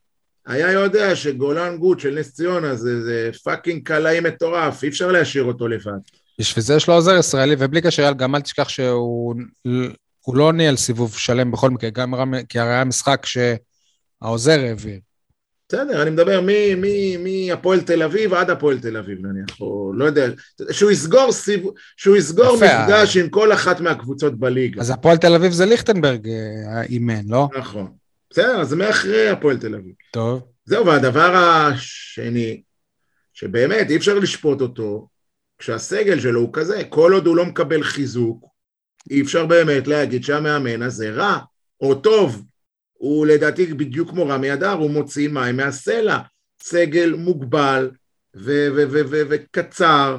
[SPEAKER 3] היה יודע שגולן גוט של נס ציונה זה, זה fucking קלעי מטורף, אי אפשר להשאיר אותו לבד.
[SPEAKER 1] בשביל זה יש לו עוזר ישראלי, ובלי קשר, גם אל תשכח שהוא הוא לא ניהל סיבוב שלם בכל מקרה, גם רמי, כי הרי היה משחק שהעוזר העביר.
[SPEAKER 3] בסדר, אני מדבר מהפועל תל אביב עד הפועל תל אביב נניח, או לא יודע, שהוא יסגור סיבוב, שהוא יסגור. מפגש עם כל אחת מהקבוצות בליגה.
[SPEAKER 1] אז הפועל תל אביב זה ליכטנברג אה, אימן, לא?
[SPEAKER 3] נכון. בסדר, אז מאחרי הפועל תל אביב.
[SPEAKER 1] טוב.
[SPEAKER 3] זהו, והדבר השני, שבאמת אי אפשר לשפוט אותו, כשהסגל שלו הוא כזה, כל עוד הוא לא מקבל חיזוק, אי אפשר באמת להגיד שהמאמן הזה רע או טוב. הוא לדעתי בדיוק כמו רמי אדר, הוא מוציא מים מהסלע. סגל מוגבל וקצר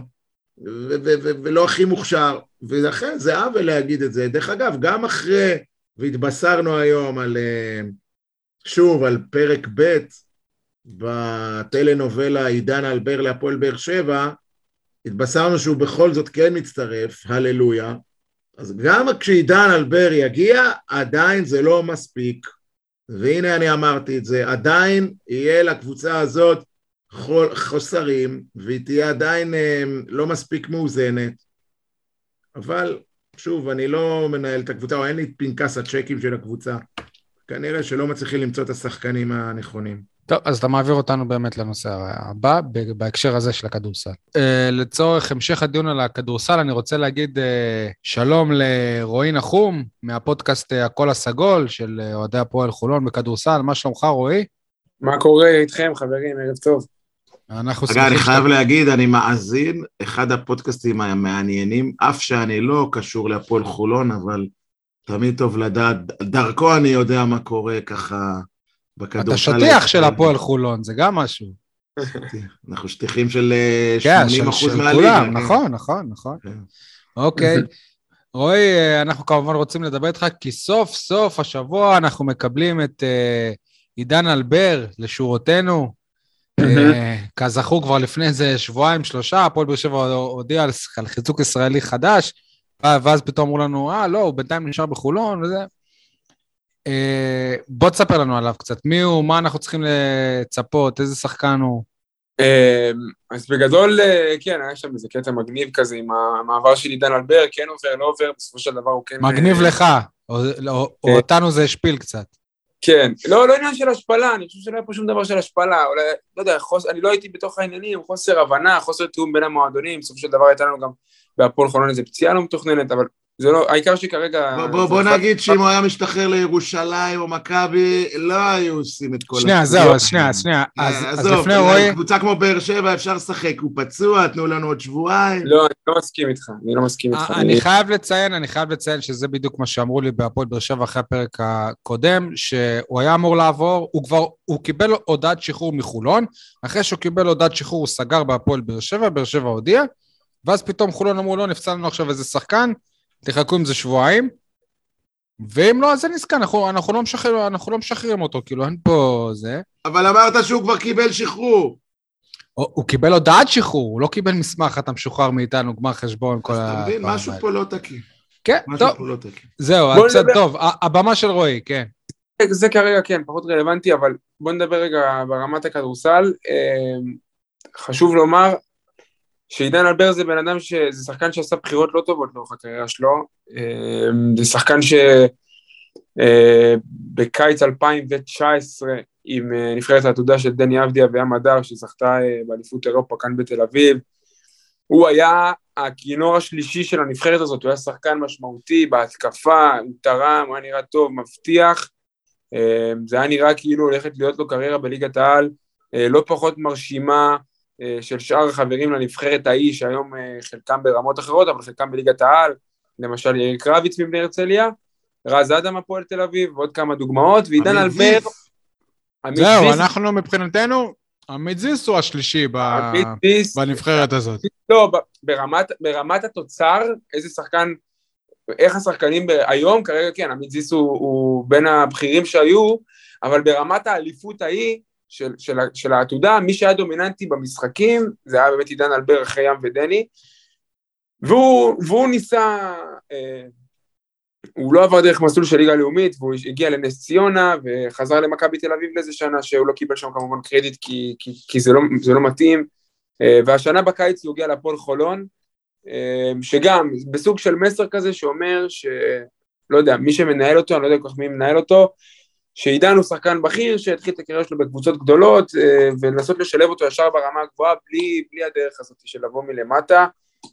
[SPEAKER 3] ולא הכי מוכשר, ולכן זה עוול להגיד את זה. דרך אגב, גם אחרי, והתבשרנו היום על, אה, שוב, על פרק ב' בטלנובלה עידן אלבר להפועל באר שבע, התבשרנו שהוא בכל זאת כן מצטרף, הללויה. אז גם כשעידן אלבר יגיע, עדיין זה לא מספיק. והנה אני אמרתי את זה, עדיין יהיה לקבוצה הזאת חוסרים, והיא תהיה עדיין אה, לא מספיק מאוזנת. אבל שוב, אני לא מנהל את הקבוצה, או אין לי את פנקס הצ'קים של הקבוצה. כנראה שלא מצליחים למצוא את השחקנים הנכונים.
[SPEAKER 1] טוב, אז אתה מעביר אותנו באמת לנושא הבא, ב- בהקשר הזה של הכדורסל. Uh, לצורך המשך הדיון על הכדורסל, אני רוצה להגיד uh, שלום לרועי נחום, מהפודקאסט uh, הקול הסגול של אוהדי הפועל חולון בכדורסל. מה שלומך, רועי?
[SPEAKER 5] מה קורה איתכם, חברים? ערב טוב.
[SPEAKER 1] אנחנו
[SPEAKER 3] אגב, אני חייב להגיד, אני מאזין, אחד הפודקאסטים המעניינים, אף שאני לא קשור להפועל חולון, אבל תמיד טוב לדעת, דרכו אני יודע מה קורה ככה בכדורסל.
[SPEAKER 1] אתה שטיח של. הפועל חולון, זה גם משהו.
[SPEAKER 3] אנחנו שטיחים של אה,
[SPEAKER 1] כן,
[SPEAKER 3] 80
[SPEAKER 1] של,
[SPEAKER 3] אחוז
[SPEAKER 1] של
[SPEAKER 3] מהליגה.
[SPEAKER 1] כולם,
[SPEAKER 3] כן.
[SPEAKER 1] נכון, נכון, נכון.
[SPEAKER 3] כן.
[SPEAKER 1] אוקיי. רועי, אה, אנחנו כמובן רוצים לדבר איתך, כי סוף סוף השבוע אנחנו מקבלים את אה, עידן אלבר לשורותינו. אה, כזכור, כבר לפני איזה שבועיים, שלושה, הפועל באר שבע הודיע על חיזוק ישראלי חדש, אה, ואז פתאום אמרו לנו, אה, לא, הוא בינתיים נשאר בחולון וזה. אה, בוא תספר לנו עליו קצת, מי הוא, מה אנחנו צריכים לצפות, איזה שחקן הוא.
[SPEAKER 5] אמ, אז בגדול, אה, כן, היה שם איזה קטע מגניב כזה עם המעבר של עידן אלבר, כן עובר, לא עובר, בסופו של דבר הוא כן...
[SPEAKER 1] מגניב
[SPEAKER 5] אה,
[SPEAKER 1] לך, או, או אותנו זה השפיל קצת.
[SPEAKER 5] כן, לא, לא עניין של השפלה, אני חושב שלא היה פה שום דבר של השפלה, אולי, לא יודע, חוס, אני לא הייתי בתוך העניינים, חוסר הבנה, חוסר תיאום בין המועדונים, בסופו של דבר הייתה לנו גם בהפועל חולון איזה פציעה לא מתוכננת, אבל זה לא, העיקר שכרגע...
[SPEAKER 3] בוא- בוא-
[SPEAKER 5] זה
[SPEAKER 3] בוא נגיד שאם הוא היה משתחרר לירושלים או מכבי, לא היו עושים את כל...
[SPEAKER 1] שנייה. זהו, אז שנייה, שנייה. אז,
[SPEAKER 3] אה,
[SPEAKER 1] אז לפני רועי,
[SPEAKER 3] קבוצה כמו באר שבע אפשר לשחק, הוא פצוע, תנו לנו עוד שבועיים.
[SPEAKER 5] לא, אני לא מסכים איתך, אני לא מסכים איתך.
[SPEAKER 1] אני חייב לציין, אני חייב לציין שזה בדיוק מה שאמרו לי בהפועל באר שבע אחרי הפרק הקודם, שהוא היה אמור לעבור, הוא כבר, הוא קיבל הודעת שחרור מחולון, אחרי שהוא קיבל הודעת שחרור הוא סגר בהפועל באר שבע, באר שבע הודיע, ואז פתאום חולון אמרו, לא, נפצע לנו עכשיו איזה שחקן, תחכו עם זה שבועיים, ואם לא, אז זה נזכר, אנחנו, אנחנו, לא משחרר, אנחנו לא משחררים אותו, כאילו, אין פה זה.
[SPEAKER 3] אבל אמרת שהוא כבר קיבל שחרור.
[SPEAKER 1] הוא הוא קיבל הודעת שחרור, הוא לא קיבל מסמך, אתה משוחרר מאיתנו, גמר חשבון, כל
[SPEAKER 3] אז
[SPEAKER 1] ה...
[SPEAKER 3] אתה מבין, משהו. פה לא תקין.
[SPEAKER 1] כן,
[SPEAKER 3] משהו
[SPEAKER 1] טוב,
[SPEAKER 3] פה לא תקין.
[SPEAKER 1] זהו,
[SPEAKER 5] נדבר-
[SPEAKER 1] טוב, הבמה של רועי, כן.
[SPEAKER 5] זה כרגע כן, פחות רלוונטי, אבל בוא נדבר רגע ברמת הכדורסל. אה, חשוב לומר שעידן אלבר זה בן אדם, ש... זה שחקן שעשה בחירות לא טובות לאורך הקריירה שלו. אה, זה שחקן שבקיץ 2019 עם אה, נבחרת העתודה של דני אבדיה וים הדר, שזכתה אה, באליפות אירופה כאן בתל אביב. הוא היה הכינור השלישי של הנבחרת הזאת, הוא היה שחקן משמעותי בהתקפה, הוא תרם, הוא היה נראה טוב, מבטיח. אה, זה היה נראה כאילו הולכת להיות לו קריירה בליגת העל אה, לא פחות מרשימה אה, של שאר החברים לנבחרת ההיא, שהיום אה, חלקם ברמות אחרות, אבל חלקם בליגת העל, למשל יאיר קרביץ מבני הרצליה, רז אדם הפועל תל אביב, ועוד כמה דוגמאות, ועידן אלבר,
[SPEAKER 1] זהו, אנחנו מבחינתנו, עמית זיס הוא השלישי בנבחרת הזאת.
[SPEAKER 5] לא, ברמת, ברמת התוצר, איזה שחקן, איך השחקנים היום, כרגע כן, עמית זיס הוא, הוא בין הבכירים שהיו, אבל ברמת האליפות ההיא של, של, של העתודה, מי שהיה דומיננטי במשחקים, זה היה באמת עידן אלבר אחרי ים ודני, והוא, והוא ניסה, אה, הוא לא עבר דרך מסלול של ליגה לאומית, והוא הגיע לנס ציונה, וחזר למכבי תל אביב לאיזה שנה, שהוא לא קיבל שם כמובן קרדיט, כי, כי, כי זה, לא, זה לא מתאים, אה, והשנה בקיץ הוא הגיע להפועל חולון, אה, שגם בסוג של מסר כזה שאומר ש... לא יודע, מי שמנהל אותו, אני לא יודע כל כך מי מנהל אותו, שעידן הוא שחקן בכיר שהתחיל את הקריירה שלו בקבוצות גדולות אה, ולנסות לשלב אותו ישר ברמה הגבוהה בלי, בלי הדרך הזאת של לבוא מלמטה.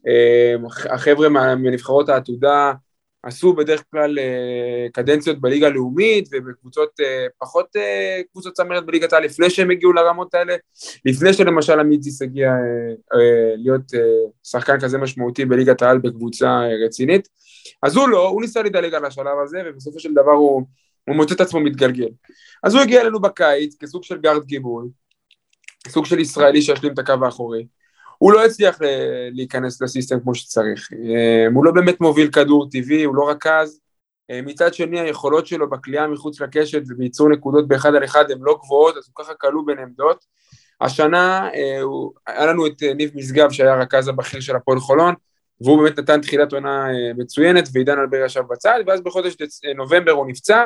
[SPEAKER 5] אה, החבר'ה מנבחרות העתודה עשו בדרך כלל אה, קדנציות בליגה הלאומית ובקבוצות פחות קבוצות צמרת בליגת העל לפני שהם הגיעו לרמות האלה, לפני שלמשל עמיתיס הגיע להיות שחקן כזה משמעותי בליגת העל בקבוצה רצינית. אז הוא לא, הוא ניסה לדלג על השלב הזה ובסופו של דבר הוא, הוא מוצא את עצמו מתגלגל. אז הוא הגיע אלינו בקיץ כסוג של גארד גיבוי, סוג של ישראלי שישלים את הקו האחורי. הוא לא הצליח ל- להיכנס לסיסטם כמו שצריך. אה, הוא לא באמת מוביל כדור טבעי, הוא לא רכז. אה, מצד שני, היכולות שלו בקליעה מחוץ לקשת ובייצור נקודות באחד על אחד הן לא גבוהות, אז הוא ככה כלוא בין עמדות. השנה אה, היה לנו את אה, ניב משגב שהיה הרכז הבכיר של הפועל חולון, והוא באמת נתן תחילת עונה אה, מצוינת, ועידן אלבר ישב בצד, ואז בחודש דצ... אה, נובמבר הוא נפצע,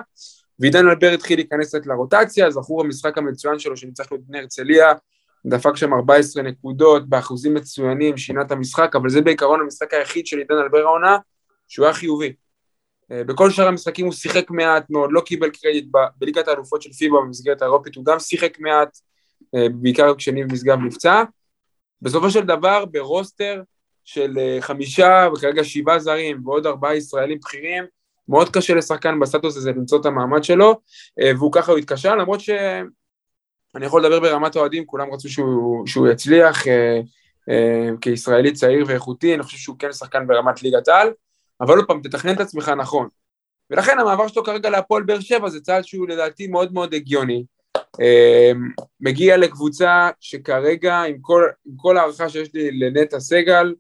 [SPEAKER 5] ועידן אלבר התחיל להיכנס קצת לרוטציה, זכור המשחק המצוין שלו שניצחנו את בני הרצליה, דפק שם 14 נקודות באחוזים מצוינים, שינה את המשחק, אבל זה בעיקרון המשחק היחיד של עידן אלבר העונה, שהוא היה חיובי. אה, בכל שאר המשחקים הוא שיחק מעט מאוד, לא קיבל קרדיט ב- בליגת האלופות של פיבה במסגרת האירופית, הוא גם שיחק מעט, בעיקר כשניב משגב נפצע. בסופו של דבר, ברוסטר של אה, חמישה, וכרגע שבעה זרים, ועוד ארבעה ישראלים בכירים, מאוד קשה לשחקן בסטטוס הזה למצוא את המעמד שלו, אה, והוא ככה הוא התקשה, למרות ש... אני יכול לדבר ברמת האוהדים, כולם רצו שהוא, שהוא יצליח אה, כישראלי צעיר ואיכותי, אני חושב שהוא כן שחקן ברמת ליגת העל, אבל עוד פעם, תתכנן את עצמך נכון. ולכן המעבר שלו כרגע להפועל באר שבע זה צעד שהוא לדעתי מאוד מאוד הגיוני. מגיע לקבוצה שכרגע, עם כל, עם כל הערכה שיש לי לנטע סגל,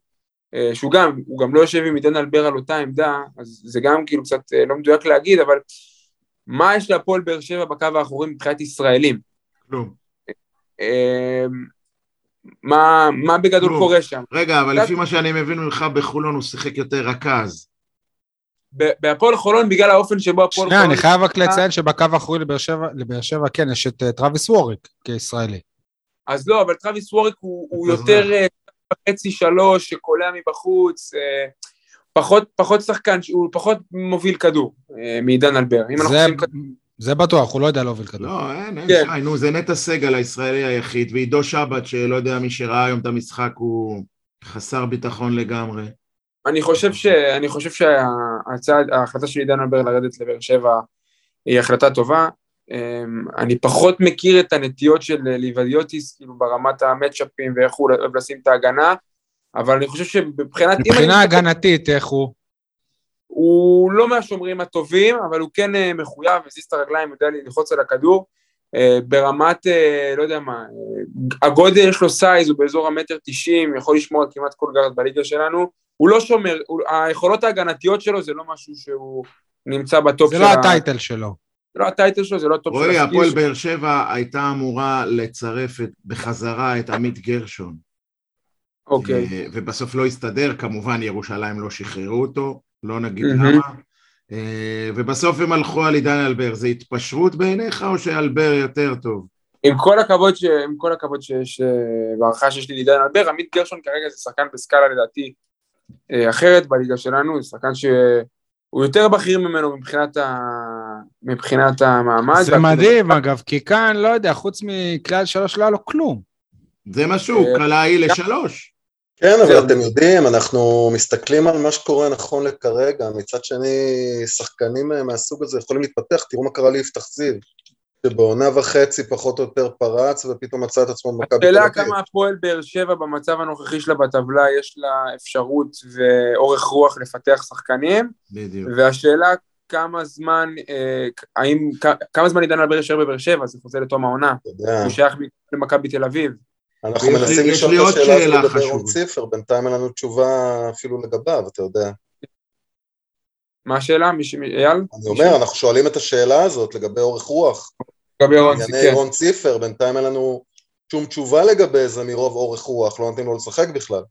[SPEAKER 5] שהוא גם, הוא גם לא יושב עם עידן אלבר על אותה עמדה, אז זה גם כאילו קצת אה, לא מדויק להגיד, אבל מה יש להפועל באר שבע בקו האחורי מבחינת ישראלים?
[SPEAKER 3] כלום.
[SPEAKER 5] אה, מה, מה בגדול
[SPEAKER 3] כלום.
[SPEAKER 5] קורה שם?
[SPEAKER 3] רגע, אבל
[SPEAKER 5] קצת-
[SPEAKER 3] לפי מה שאני מבין ממך, בחולון הוא שיחק יותר רכז.
[SPEAKER 5] ב- בהפועל חולון, בגלל האופן שבו הפועל
[SPEAKER 1] שנייה,
[SPEAKER 5] חולון...
[SPEAKER 1] אני חייב רק לציין שבקו האחורי לבאר שבע, לבאר שבע, כן, יש את אה, טרוויס ווריק כישראלי.
[SPEAKER 5] אז לא, אבל טרוויס ווריק הוא, יותר? אה, וחצי שלוש, שקולע מבחוץ, אה, פחות, פחות שחקן, הוא פחות מוביל כדור אה, מעידן אלבר.
[SPEAKER 1] זה-
[SPEAKER 5] עושים כדור...
[SPEAKER 1] זה בטוח, הוא לא יודע להוביל כדור.
[SPEAKER 3] לא, אין, אין
[SPEAKER 5] כן.
[SPEAKER 3] שי, נו, זה נטע סגל הישראלי היחיד, ועידו שבת, שלא יודע, מי שראה היום את המשחק, הוא חסר ביטחון לגמרי.
[SPEAKER 5] אני חושב, ש, אני חושב שהצעד, ההחלטה של עידן אלבר לרדת לבאר שבע היא החלטה טובה. אמ, אני פחות מכיר את הנטיות של ליבדיוטיס, כאילו ברמת ה matchup ים ואיך הוא אוהב לשים את ההגנה, אבל אני חושב שמבחינת...
[SPEAKER 1] מבחינה הגנתית, איך הוא?
[SPEAKER 5] הוא לא מהשומרים הטובים, אבל הוא כן אה, מחויב, מזיז את הרגליים, יודע ללחוץ על הכדור. אה, ברמת, אה, לא יודע מה, הגודל יש לו size, הוא באזור המטר תשעים, יכול לשמור על כמעט כל גארד בליגה שלנו. הוא לא שומר, הוא, היכולות ההגנתיות שלו זה לא משהו שהוא נמצא ב top
[SPEAKER 1] זה
[SPEAKER 5] של
[SPEAKER 1] לא
[SPEAKER 5] ה...
[SPEAKER 1] ה title שלו.
[SPEAKER 5] זה לא ה title שלו, זה לא ה top של
[SPEAKER 3] רועי,
[SPEAKER 5] ה skill
[SPEAKER 3] הפועל
[SPEAKER 5] שלו.
[SPEAKER 3] באר שבע הייתה אמורה לצרף את- בחזרה את עמית גרשון.
[SPEAKER 5] אוקיי.
[SPEAKER 3] אה, ובסוף לא הסתדר, כמובן ירושלים לא שחררו אותו, לא נגיד
[SPEAKER 5] מהמם.
[SPEAKER 3] למה. אה, ובסוף הם הלכו על עידן אלבר, זה התפשרות בעיניך או שאלבר יותר טוב?
[SPEAKER 5] עם כל הכבוד, ש... עם כל הכבוד שיש, והערכה שיש לי לעידן אלבר, עמית גרשון כרגע זה שחקן בסקאלה לדעתי אה, אחרת בליגה שלנו, זה שחקן שהוא יותר בכיר ממנו מבחינת, ה... מבחינת המעמד.
[SPEAKER 1] זה מדהים, אגב, כי כאן, לא יודע, חוץ מכלל שלוש לא היה לו כלום.
[SPEAKER 3] זה מה שהוא,
[SPEAKER 5] אה,
[SPEAKER 3] קלעי לשלוש.
[SPEAKER 4] כן, אבל. אתם יודעים, אנחנו מסתכלים על מה שקורה נכון לכרגע, מצד שני, שחקנים אה, מהסוג הזה יכולים להתפתח, תראו מה קרה ליפתח זיו, שבעונה וחצי פחות או יותר פרץ, ופתאום מצא את עצמו במכבי תל
[SPEAKER 5] השאלה
[SPEAKER 4] אביב.
[SPEAKER 5] כמה הפועל באר שבע במצב הנוכחי שלה בטבלה, יש לה אפשרות ואורך רוח לפתח שחקנים,
[SPEAKER 3] בדיוק.
[SPEAKER 5] והשאלה כמה זמן, אה, האם, כ- כמה זמן עידן אלבר יישאר בבאר שבע, זה חוזר לתום העונה, הוא שייך למכבי תל אביב.
[SPEAKER 4] אנחנו מנסים לשאול את השאלה
[SPEAKER 3] שאלה
[SPEAKER 4] הזו לגבי רון
[SPEAKER 3] חשובה.
[SPEAKER 4] ציפר, בינתיים אין לנו תשובה אפילו לגביו, אתה יודע.
[SPEAKER 5] מה השאלה? מישהו, אייל?
[SPEAKER 4] אני אומר, אנחנו שואלים את השאלה הזאת לגבי אורך רוח.
[SPEAKER 5] לגבי רון,
[SPEAKER 4] ענייני
[SPEAKER 5] כן.
[SPEAKER 4] רון ציפר, בינתיים אין לנו שום תשובה לגבי זה מרוב אורך רוח, לא נותנים לו לשחק בכלל.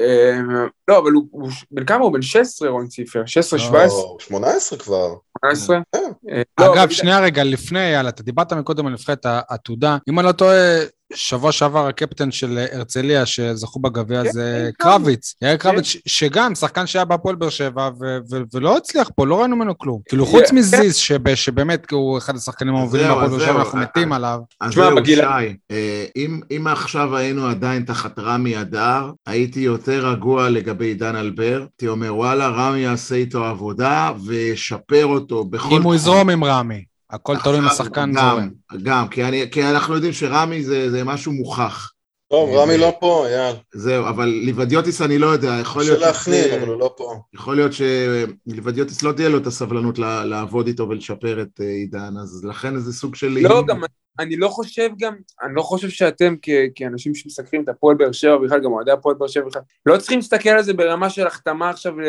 [SPEAKER 5] אה, לא, אבל הוא, בן כמה הוא? בן 16 רון ציפר, 16,
[SPEAKER 1] לא.
[SPEAKER 5] 17,
[SPEAKER 4] לא, 18 כבר.
[SPEAKER 5] 18?
[SPEAKER 4] כן.
[SPEAKER 5] אה, לא,
[SPEAKER 1] אגב, שנייה רגע, לפני, יאללה, אתה דיברת מקודם על נבחרת העתודה. אם אני לא טועה, שבוע שעבר הקפטן של הרצליה שזכו בגביע
[SPEAKER 5] כן,
[SPEAKER 1] זה
[SPEAKER 5] כן.
[SPEAKER 1] קרביץ. יאיר קרביץ, ש- שגם שחקן שהיה בהפועל באר שבע ו- ו- ולא הצליח פה, לא ראינו ממנו כלום. כאילו, חוץ
[SPEAKER 5] כן.
[SPEAKER 1] מזיז, שב- שבאמת הוא אחד השחקנים המובילים בהפועל באר שבע. אנחנו מתים עליו.
[SPEAKER 3] אז זהו,
[SPEAKER 5] בגיל-
[SPEAKER 3] שי, אה, אם, אם עכשיו היינו עדיין תחת רמי אדר, הייתי יותר רגוע לגבי עידן אלבר. הייתי אומר, וואלה, רמי יעשה איתו עבודה וישפר אותו בכל
[SPEAKER 1] אם הוא. יזרום עם רמי. הכל תלוי אם השחקן
[SPEAKER 3] גם,
[SPEAKER 1] זורם.
[SPEAKER 3] גם, כי, אני, כי אנחנו יודעים שרמי זה, זה משהו מוכח.
[SPEAKER 4] טוב,
[SPEAKER 3] אה,
[SPEAKER 4] רמי לא פה, יאללה.
[SPEAKER 3] זהו, אבל ליבדיוטיס אני לא יודע, יכול
[SPEAKER 4] קשה
[SPEAKER 3] להיות,
[SPEAKER 4] להפנים,
[SPEAKER 3] שזה-
[SPEAKER 4] אבל הוא לא פה.
[SPEAKER 3] יכול להיות שליבדיוטיס לא תהיה לו את הסבלנות לעבוד איתו ולשפר את אה, עידן, אז לכן זה סוג של...
[SPEAKER 5] לא. גם אני לא חושב גם, אני לא חושב שאתם כאנשים שמסקרים את הפועל באר שבע בכלל, גם אוהדי הפועל באר שבע בכלל, לא צריכים להסתכל על זה ברמה של החתמה עכשיו ל-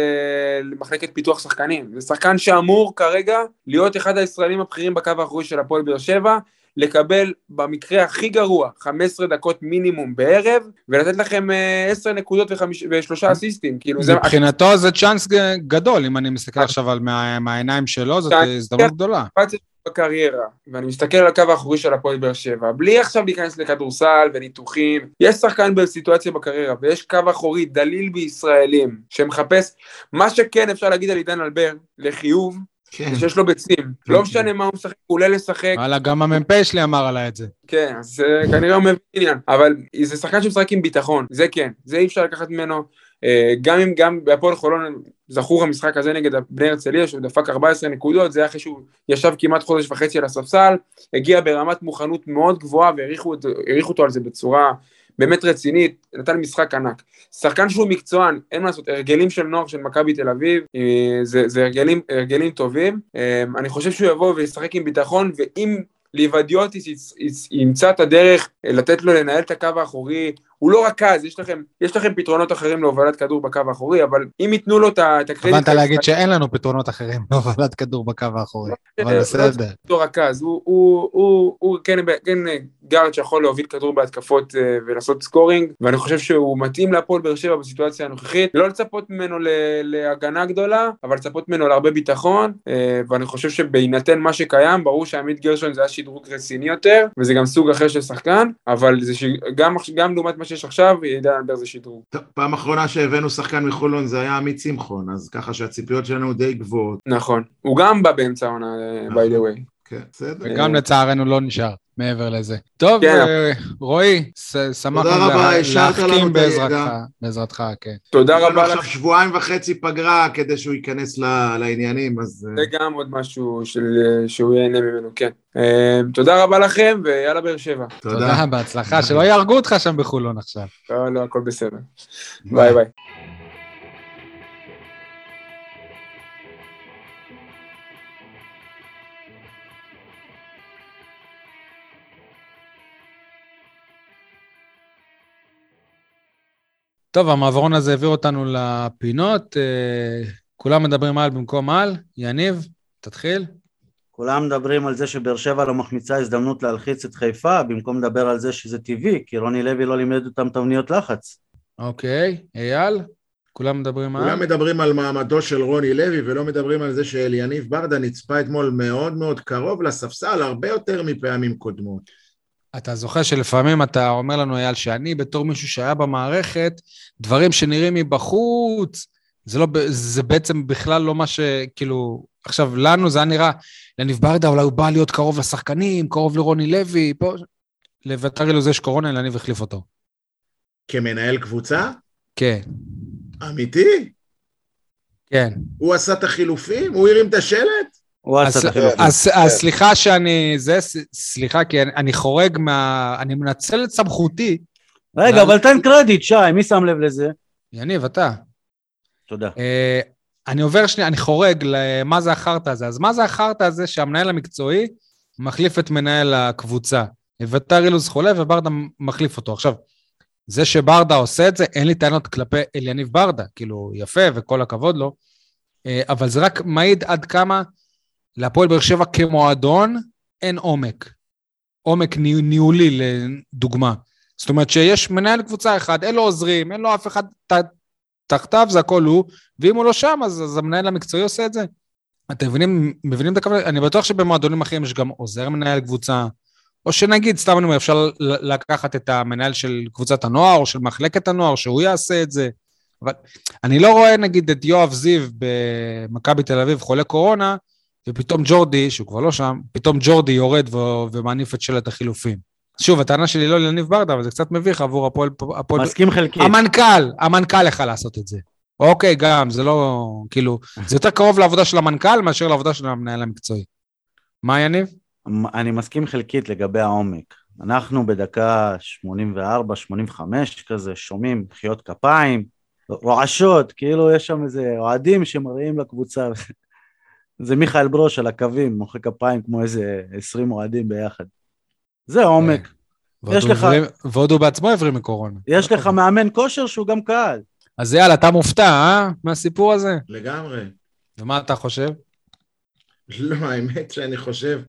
[SPEAKER 5] למחלקת פיתוח שחקנים. זה שחקן שאמור כרגע להיות אחד הישראלים הבכירים בקו האחורי של הפועל באר שבע, לקבל במקרה הכי גרוע 15 דקות מינימום בערב, ולתת לכם אה, 10 נקודות וחמיש- ושלושה אסיסטים. כאילו זה...
[SPEAKER 1] מבחינתו זה צ'אנס גדול, אם אני מסתכל עכשיו על מה- מהעיניים שלו, זאת. הזדמנות גדולה.
[SPEAKER 5] בקריירה, ואני מסתכל על הקו האחורי של הפועל באר שבע, בלי עכשיו להיכנס לכדורסל וניתוחים, יש שחקן בסיטואציה בקריירה, ויש קו אחורי דליל בישראלים, שמחפש, מה שכן אפשר להגיד על עידן אלבר, לחיוב,
[SPEAKER 3] כן.
[SPEAKER 5] שיש לו ביצים, לא משנה מה הוא משחק, הוא עולה לשחק,
[SPEAKER 1] וואלה, גם המ"פ שלי אמר עליי את זה.
[SPEAKER 5] כן, אז אה, כנראה הוא מבין עניין, אבל זה שחקן שמשחק עם ביטחון, זה כן, זה אי אפשר לקחת ממנו, אה, גם אם גם בהפועל חולון זכור המשחק הזה נגד בני הרצליה, שהוא דפק 14 נקודות, זה היה אחרי שהוא ישב כמעט חודש וחצי על הספסל, הגיע ברמת מוכנות מאוד גבוהה והעריכו אותו- העריכו אותו על זה בצורה באמת רצינית, נתן משחק ענק. שחקן שהוא מקצוען, אין מה לעשות, הרגלים של נוער של מכבי תל אביב, אה, זה, זה הרגלים, הרגלים טובים, אה, אני חושב שהוא יבוא וישחק עם ביטחון, ואם ליבדיוטיס ימצא את הדרך אה, לתת לו לנהל את הקו האחורי, הוא לא רכז, יש לכם, יש לכם פתרונות אחרים להובלת כדור בקו האחורי, אבל אם ייתנו לו את הקרדיט...
[SPEAKER 1] התכוונת להגיד שאין לנו פתרונות אחרים להובלת כדור בקו האחורי, אבל
[SPEAKER 5] אה,
[SPEAKER 1] בסדר.
[SPEAKER 5] אותו רכז, הוא, הוא, הוא, כן, כן אה, גארד שיכול להוביל כדור בהתקפות אה, ולעשות scoring, ואני חושב שהוא מתאים להפועל באר שבע בסיטואציה הנוכחית, לא לצפות ממנו להגנה גדולה, אבל לצפות ממנו להרבה ביטחון, אה, ואני חושב שבהינתן מה שקיים, ברור שעמית גרשון זה היה שדרוג רציני יותר, וזה גם סוג אחר של שחקן, אבל זה. גם, גם לעומת מה שיש עכשיו, עידן אלבר זה שדרוג.
[SPEAKER 3] פעם אחרונה שהבאנו שחקן מחולון זה היה עמית שמחון, אז ככה שהציפיות שלנו די גבוהות.
[SPEAKER 5] נכון. הוא גם בא באמצע העונה, אה, by the way.
[SPEAKER 3] כן, בסדר.
[SPEAKER 1] וגם לצערנו לא נשאר מעבר לזה. טוב,
[SPEAKER 5] כן.
[SPEAKER 1] אה, רועי, שמחנו
[SPEAKER 3] רבה,
[SPEAKER 1] להחכים בעזרתך. בעזרתך, כן.
[SPEAKER 5] תודה
[SPEAKER 3] יש לנו
[SPEAKER 5] רבה
[SPEAKER 3] עכשיו. שבועיים וחצי פגרה כדי שהוא ייכנס ל- לעניינים, אז... אה,
[SPEAKER 5] זה גם עוד משהו של, שהוא ייהנה ממנו, כן. אה, תודה רבה לכם, ויאללה באר שבע.
[SPEAKER 3] תודה.
[SPEAKER 1] תודה, בהצלחה, שלא יהרגו אותך שם בחולון עכשיו.
[SPEAKER 5] לא, לא, הכל בסדר. ביי ביי.
[SPEAKER 1] טוב, המעברון הזה העביר אותנו לפינות. אה, כולם מדברים על במקום על. יניב, תתחיל.
[SPEAKER 2] כולם מדברים על זה שבאר שבע לא מחמיצה הזדמנות להלחיץ את חיפה, במקום לדבר על זה שזה טבעי, כי רוני לוי לא לימד אותם תבניות לחץ.
[SPEAKER 1] אוקיי, אייל? כולם מדברים על...
[SPEAKER 3] כולם מדברים על מעמדו של רוני לוי ולא מדברים על זה שאליניב ברדה נצפה אתמול מאוד מאוד קרוב לספסל, הרבה יותר מפעמים קודמות.
[SPEAKER 1] אתה זוכר שלפעמים אתה אומר לנו, אייל, שאני בתור מישהו שהיה במערכת, דברים שנראים מבחוץ, זה, לא, זה בעצם בכלל לא מה ש... כאילו, עכשיו, לנו זה היה נראה, לניב ברדה אולי הוא בא להיות קרוב לשחקנים, קרוב לרוני לוי, פה... לביתר אילוז יש קורונה, לניב החליף אותו.
[SPEAKER 3] כמנהל קבוצה?
[SPEAKER 1] כן.
[SPEAKER 3] אמיתי?
[SPEAKER 1] כן.
[SPEAKER 3] הוא עשה את החילופים? הוא הרים את השלט?
[SPEAKER 2] החילופים.
[SPEAKER 1] אז, סליחה שאני, זה, סליחה, כי אני, חורג מה... אני מנצל את סמכותי.
[SPEAKER 2] רגע, אבל תן קרדיט, שי, מי שם לב לזה?
[SPEAKER 1] יניב, אתה.
[SPEAKER 2] תודה.
[SPEAKER 1] אה, אני עובר שנייה, אני חורג למה זה החרטא הזה. אז מה זה החרטא הזה שהמנהל המקצועי מחליף את מנהל הקבוצה? ביתר אילוז חולה וברדה מחליף אותו. עכשיו, זה שברדה עושה את זה, אין לי טענות כלפי אליניב ברדה, כאילו, יפה וכל הכבוד לו, אה, אבל זה רק מעיד עד כמה להפועל באר שבע כמועדון אין עומק. עומק ניהולי לדוגמה. זאת אומרת שיש מנהל קבוצה אחד, אין לו עוזרים, אין לו אף אחד תחתיו, זה הכל הוא, ואם הוא לא שם, אז, אז המנהל המקצועי עושה את זה. אתם מבינים, מבינים את הכוונה? אני בטוח שבמועדונים אחרים יש גם עוזר מנהל קבוצה, או שנגיד, סתם אני אומר, אפשר לקחת את המנהל של קבוצת הנוער, או של מחלקת הנוער, שהוא יעשה את זה. אבל אני לא רואה, נגיד, את יואב זיו במכבי תל אביב חולה קורונה, ופתאום ג'ורדי, שהוא כבר לא שם, פתאום ג'ורדי יורד ו- ומניף את שלט החילופים. שוב, הטענה שלי לא לניב ברדה, אבל זה קצת מביך עבור הפועל... הפועל...
[SPEAKER 2] מסכים חלקית.
[SPEAKER 1] המנכ"ל, המנכ"ל יכל לעשות את זה. אוקיי, גם, זה לא... כאילו, זה יותר קרוב לעבודה של המנכ"ל מאשר לעבודה של המנהל המקצועי. מה, יניב?
[SPEAKER 2] אני מסכים חלקית לגבי העומק. אנחנו בדקה 84-85 כזה, שומעים מחיאות כפיים, רועשות, כאילו יש שם איזה אוהדים שמראים לקבוצה. זה מיכאל ברוש על הקווים, מוחא כפיים כמו איזה 20 אוהדים ביחד. זה עומק.
[SPEAKER 1] יש לך... ועוד הוא בעצמו הבריא מקורונה.
[SPEAKER 2] יש לך מאמן כושר שהוא גם קהל.
[SPEAKER 1] אז יאללה, אתה מופתע, אה? מהסיפור הזה?
[SPEAKER 3] לגמרי.
[SPEAKER 1] ומה אתה חושב?
[SPEAKER 3] לא, האמת שאני חושב,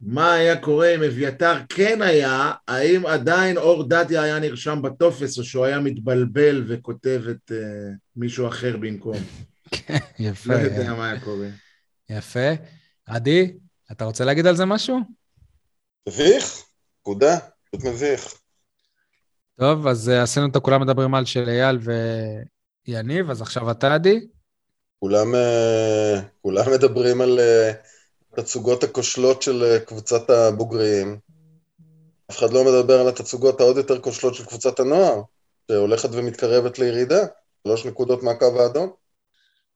[SPEAKER 3] מה היה קורה אם אביתר כן היה, האם עדיין אור דדיה היה נרשם בטופס, או שהוא היה מתבלבל וכותב את uh, מישהו אחר במקום.
[SPEAKER 1] כן, יפה.
[SPEAKER 3] לא יודע מה היה קורה.
[SPEAKER 1] יפה. עדי, אתה רוצה להגיד על זה משהו?
[SPEAKER 4] מביך, נקודה, פשוט מביך.
[SPEAKER 1] טוב, אז uh, עשינו את כולם מדברים על של אייל ויניב, אז עכשיו אתה, עדי?
[SPEAKER 4] כולם, uh, כולם מדברים על uh, תצוגות הכושלות של קבוצת הבוגרים. אף אחד לא מדבר על התצוגות העוד יותר כושלות של קבוצת הנוער, שהולכת ומתקרבת לירידה, שלוש נקודות מהקו האדום.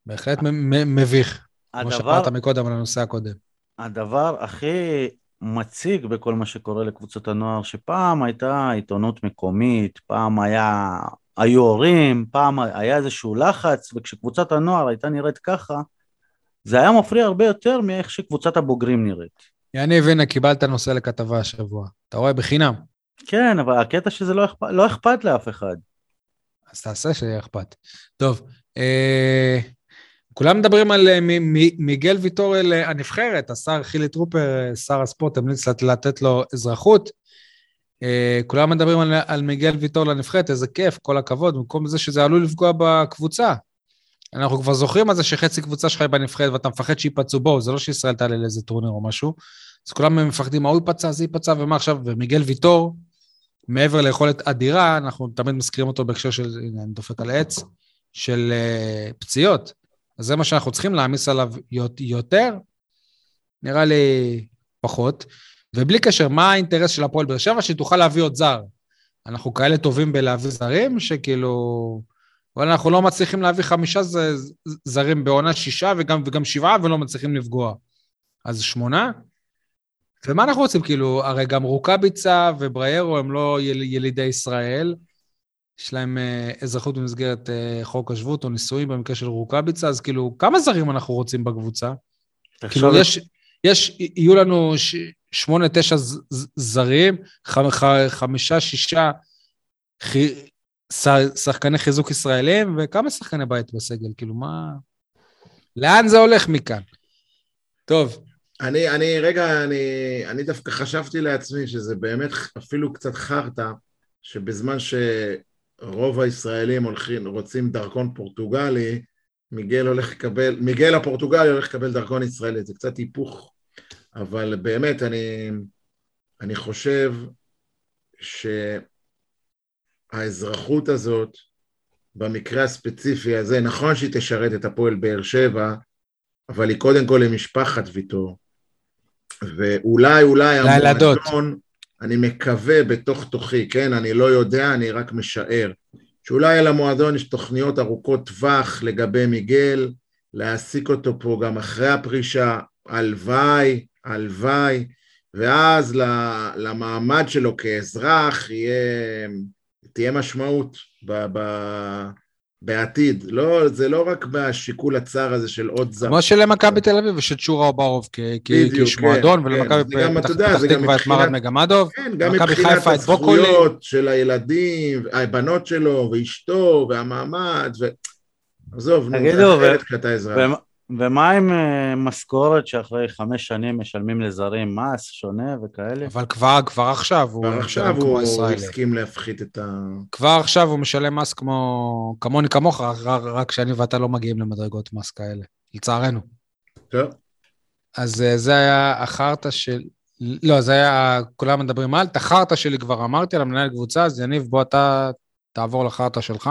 [SPEAKER 1] בהחלט מביך. הדבר, כמו שאמרת מקודם על הנושא הקודם.
[SPEAKER 2] הדבר הכי מציג בכל מה שקורה לקבוצות הנוער, שפעם הייתה עיתונות מקומית, פעם היה, היו הורים, פעם היה איזשהו לחץ, וכשקבוצת הנוער הייתה נראית ככה, זה היה מפריע הרבה יותר מאיך שקבוצת הבוגרים נראית.
[SPEAKER 1] יניב, הנה, קיבלת נושא לכתבה השבוע. אתה רואה? בחינם.
[SPEAKER 2] כן, אבל הקטע שזה לא אכפת, לא אכפת לאף אחד.
[SPEAKER 1] אז תעשה שיהיה אכפת. טוב, אה, כולם מדברים על אה, מיגל ויטורל הנבחרת, השר חילי טרופר, שר הספורט, המליץ לתת לו אזרחות. אה, כולם מדברים על, על מיגל ויטורל הנבחרת, איזה כיף, כל הכבוד, במקום זה שזה עלול לפגוע בקבוצה. אנחנו כבר זוכרים על זה שחצי קבוצה שלך היא בנבחרת ואתה מפחד שיפצעו בו, זה לא שישראל תעלה לאיזה טורניר או משהו. אז כולם מפחדים, ההוא ייפצע, זה ייפצע, ומה עכשיו? ומיגל ויטור, מעבר ליכולת אדירה, אנחנו תמיד מזכירים אותו בהקשר של, הנה, אני דופק על העץ, של uh, פציעות. אז זה מה שאנחנו צריכים להעמיס עליו יותר? נראה לי פחות. ובלי קשר, מה האינטרס של הפועל באר שבע? שתוכל להביא עוד זר. אנחנו כאלה טובים בלהביא זרים, שכאילו... אבל אנחנו לא מצליחים להביא חמישה זרים בעונה שישה וגם, וגם שבעה ולא מצליחים לפגוע. אז שמונה? ומה אנחנו רוצים? כאילו, הרי גם רוקאביצה ובריירו הם לא יל, ילידי ישראל, יש להם אה, אזרחות במסגרת אה, חוק השבות או נישואים במקרה של רוקאביצה, אז כאילו, כמה זרים אנחנו רוצים בקבוצה? כאילו, יש, יש, יהיו לנו ש, שמונה, תשע זרים, ח, ח, חמישה, שישה ח, שחקני חיזוק ישראלים, וכמה שחקני בית בסגל? כאילו, מה... לאן זה הולך מכאן? טוב.
[SPEAKER 3] אני, אני, רגע, אני, אני דווקא חשבתי לעצמי שזה באמת אפילו קצת חרטא, שבזמן שרוב הישראלים הולכים, רוצים דרכון פורטוגלי, מיגל הולך לקבל, מיגל הפורטוגלי הולך לקבל דרכון ישראלי, זה קצת היפוך, אבל באמת, אני, אני חושב שהאזרחות הזאת, במקרה הספציפי הזה, נכון שהיא תשרת את הפועל באר שבע, אבל היא קודם כל למשפחת ויטור. ואולי, אולי. המועדון, אני מקווה בתוך תוכי, כן? אני לא יודע, אני רק משער. שאולי על המועדון יש תוכניות ארוכות טווח לגבי מיגל, להעסיק אותו פה גם אחרי הפרישה, הלוואי, הלוואי, ואז למעמד שלו כאזרח יהיה, תהיה משמעות ב, ב, בעתיד. לא, זה לא רק בשיקול הצר הזה של עוד זר.
[SPEAKER 1] כמו שלמכבי תל אביב יש את שורה אוברוב כאיש
[SPEAKER 3] כן,
[SPEAKER 1] מועדון,
[SPEAKER 3] כן.
[SPEAKER 1] ולמכבי
[SPEAKER 3] זה גם,
[SPEAKER 1] פתח תקווה את מרד מגמדוב.
[SPEAKER 3] כן, גם מבחינת
[SPEAKER 1] חיפה את ברוקולי.
[SPEAKER 3] הזכויות של הילדים, הבנות שלו ואשתו והמעמד, ו... עזוב, נו, זה אחרת כשאתה אזרח.
[SPEAKER 2] ומה- עם אה, משכורת שאחרי חמש שנים משלמים לזרים מס שונה וכאלה?
[SPEAKER 1] אבל כבר, כבר עכשיו הוא
[SPEAKER 3] כבר עכשיו הוא. הסכים להפחית את ה...
[SPEAKER 1] כבר עכשיו הוא משלם מס כמו, כמוני כמוך, רק- רק שאני ואתה לא מגיעים למדרגות מס כאלה, לצערנו.
[SPEAKER 3] טוב,
[SPEAKER 1] אז אה, זה היה החרטא של... לא, זה היה, כולם מדברים על, את החרטא שלי כבר אמרתי על המנהל קבוצה, אז יניב, בוא אתה תעבור לחרטא שלך.